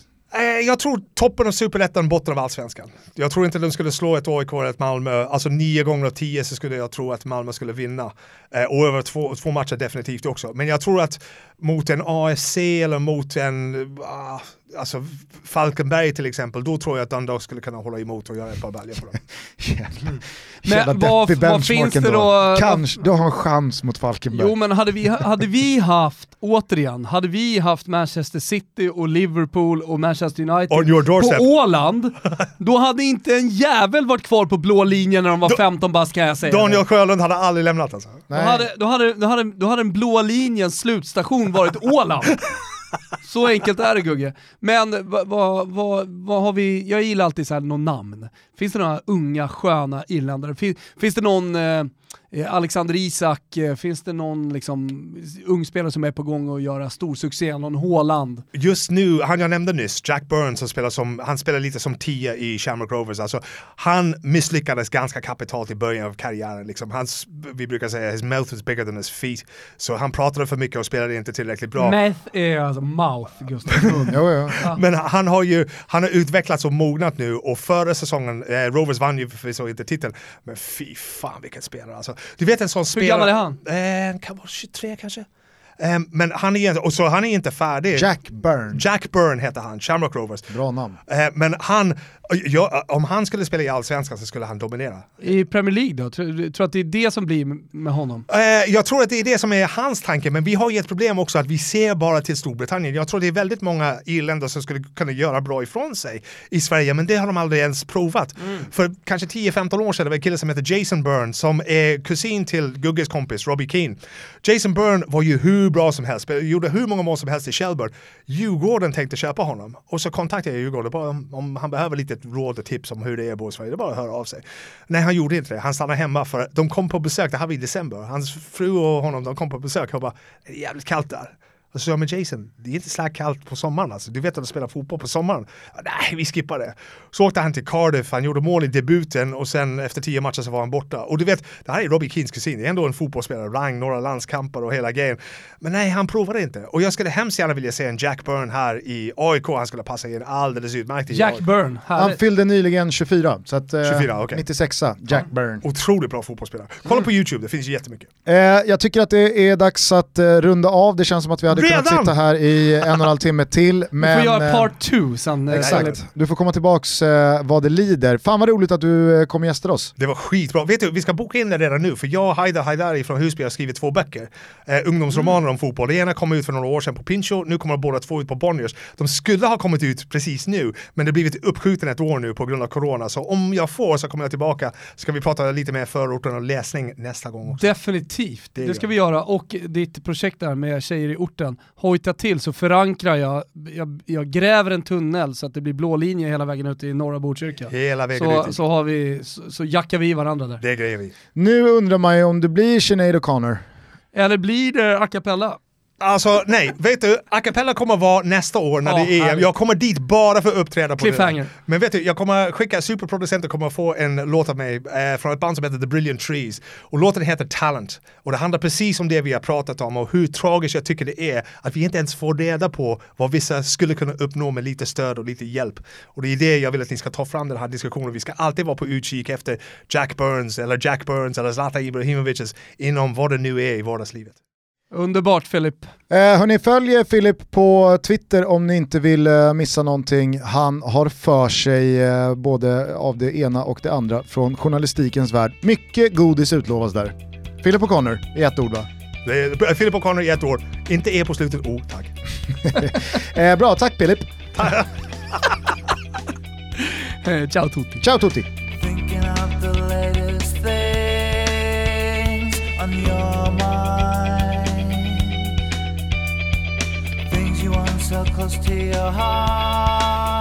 Speaker 2: Jag tror toppen av superettan, botten av allsvenskan. Jag tror inte de skulle slå ett AIK eller ett Malmö. Alltså nio gånger av tio så skulle jag tro att Malmö skulle vinna. Eh, och över två, två matcher definitivt också. Men jag tror att mot en AFC eller mot en, ah, alltså Falkenberg till exempel, då tror jag att Dundalk skulle kunna hålla emot och göra ett par baljor på dem.
Speaker 1: Jävla,
Speaker 3: Men
Speaker 1: jävla
Speaker 3: vad- vad finns det då?
Speaker 1: Kanske, du har en chans mot Falkenberg.
Speaker 3: Jo men hade vi, hade vi haft, återigen, hade vi haft Manchester City och Liverpool och Manchester United på Åland, då hade inte en jävel varit kvar på blå linjen när de var
Speaker 2: Då-
Speaker 3: 15 bast kan jag säga.
Speaker 2: Daniel Sjölund hade aldrig lämnat alltså.
Speaker 3: Då hade, då, hade, då, hade, då hade den blåa linjens slutstation varit Åland. Så enkelt är det Gugge. Men vad, vad, vad, vad har vi, jag gillar alltid så här någon namn. Finns det några unga sköna irländare? Fin, finns det någon eh, eh Alexander Isak, eh, finns det någon liksom, ung spelare som är på gång att göra stor succé? Någon Håland?
Speaker 2: Just nu, han jag nämnde nyss, Jack Burns, som spelar som, han spelar lite som tia i Shamrock Rovers. Alltså, han misslyckades ganska kapitalt i början av karriären. Liksom. Hans, vi brukar säga his mouth is bigger than his feet. Så han pratade för mycket och spelade inte tillräckligt bra.
Speaker 3: Meth är alltså mouth, Gustav
Speaker 1: jo.
Speaker 2: Men han har ju han har utvecklats och mognat nu och förra säsongen, eh, Rovers vann ju förvisso inte titeln, men fy fan vilken spelare alltså. Du vet en sån
Speaker 3: Hur
Speaker 2: spelare...
Speaker 3: gammal är han?
Speaker 2: Eh, kan vara 23 kanske? Eh, men han är, och så han är inte färdig.
Speaker 1: Jack Byrne.
Speaker 2: Jack Byrne heter han, Shamrock Rovers.
Speaker 1: Bra namn.
Speaker 2: Eh, men han, ja, om han skulle spela i Allsvenskan så skulle han dominera.
Speaker 3: I Premier League då? Tror du att det är det som blir med honom?
Speaker 2: Eh, jag tror att det är det som är hans tanke, men vi har ju ett problem också att vi ser bara till Storbritannien. Jag tror det är väldigt många irländare som skulle kunna göra bra ifrån sig i Sverige, men det har de aldrig ens provat. För kanske 10-15 år sedan det var en kille som heter Jason Byrne som är kusin till Gugges kompis Robbie Keane. Jason Byrne var ju hur bra som helst, gjorde hur många mål som helst i Shelburne. Djurgården tänkte köpa honom och så kontaktade jag Djurgården bara om, om han behöver lite råd och tips om hur det är att bo i Sverige. Det är bara att höra av sig. Nej, han gjorde inte det. Han stannade hemma för de kom på besök, det här var i december. Hans fru och honom de kom på besök och bara det är jävligt kallt där. Och så sa jag, men Jason, det är inte så här kallt på sommaren alltså. Du vet att du spelar fotboll på sommaren. Nej, vi skippar det. Så åkte han till Cardiff, han gjorde mål i debuten och sen efter tio matcher så var han borta. Och du vet, det här är Robbie Keens kusin, det är ändå en fotbollsspelare, rang några landskamper och hela grejen. Men nej, han provade inte. Och jag skulle hemskt gärna vilja se en Jack Byrne här i AIK, han skulle passa in alldeles utmärkt i
Speaker 3: Jack
Speaker 2: AIK.
Speaker 3: Byrne,
Speaker 1: Han
Speaker 3: härligt.
Speaker 1: fyllde nyligen 24, så att, eh,
Speaker 2: 24, okej.
Speaker 1: 96 Jack Byrne.
Speaker 2: Otroligt bra fotbollsspelare. Kolla på YouTube, det finns ju jättemycket.
Speaker 1: Eh, jag tycker att det är dags att eh, runda av, det känns som att vi hade kunnat
Speaker 2: Redan?
Speaker 1: sitta här i en och en halv timme till. Men,
Speaker 3: får göra
Speaker 1: eh,
Speaker 3: part two sen. eh,
Speaker 1: Exakt, du får komma tillbaks eh, vad det lider. Fan vad roligt att du eh, kom och gästade oss.
Speaker 2: Det var skitbra. Vet du, vi ska boka in det redan nu, för jag och Haidar Haidari från Husby har skrivit två böcker. Eh, ungdomsromaner om fotboll. Det ena kom ut för några år sedan på Pincho, nu kommer båda två ut på Bonniers. De skulle ha kommit ut precis nu, men det har blivit uppskjuten ett år nu på grund av corona. Så om jag får så kommer jag tillbaka, ska vi prata lite mer förorten och läsning nästa gång också.
Speaker 3: Definitivt, det,
Speaker 2: Det
Speaker 3: ska vi göra. Och ditt projekt där med tjejer i orten, hojta till så förankrar jag, jag, jag gräver en tunnel så att det blir blå linje hela vägen ut i norra Botkyrka.
Speaker 2: Hela vägen
Speaker 3: Så,
Speaker 2: ut.
Speaker 3: så, har vi, så, så jackar vi varandra där.
Speaker 2: Det grejer vi.
Speaker 1: Nu undrar man ju om det blir Sinead O'Connor.
Speaker 3: Eller blir det a cappella?
Speaker 2: Alltså nej, vet du, a cappella kommer vara nästa år när
Speaker 3: Ja,
Speaker 2: det är EM.
Speaker 3: härligt.
Speaker 2: Jag kommer dit bara för att uppträda på det. Men vet du, jag kommer skicka, superproducenten kommer få en låt av mig eh, från ett band som heter The Brilliant Trees. Och låten heter Talent. Och det handlar precis om det vi har pratat om och hur tragiskt jag tycker det är att vi inte ens får reda på vad vissa skulle kunna uppnå med lite stöd och lite hjälp. Och det är det jag vill att ni ska ta fram den här diskussionen. Vi ska alltid vara på utkik efter Jack Burns eller Jack Burns eller Zlatan Ibrahimovic inom vad det nu är i vardagslivet.
Speaker 3: Underbart Filip.
Speaker 1: Eh, hörni, följ Filip på Twitter om ni inte vill eh, missa någonting. Han har för sig eh, både av det ena och det andra från journalistikens värld. Mycket godis utlovas där. Filip O'Connor i ett ord va?
Speaker 2: Är Philip O'Connor i ett år. Inte E på slutet. Oh, tack.
Speaker 1: Eh, bra, tack Filip.
Speaker 3: Eh, ciao tutti.
Speaker 1: Ciao tutti!
Speaker 5: So close to your heart.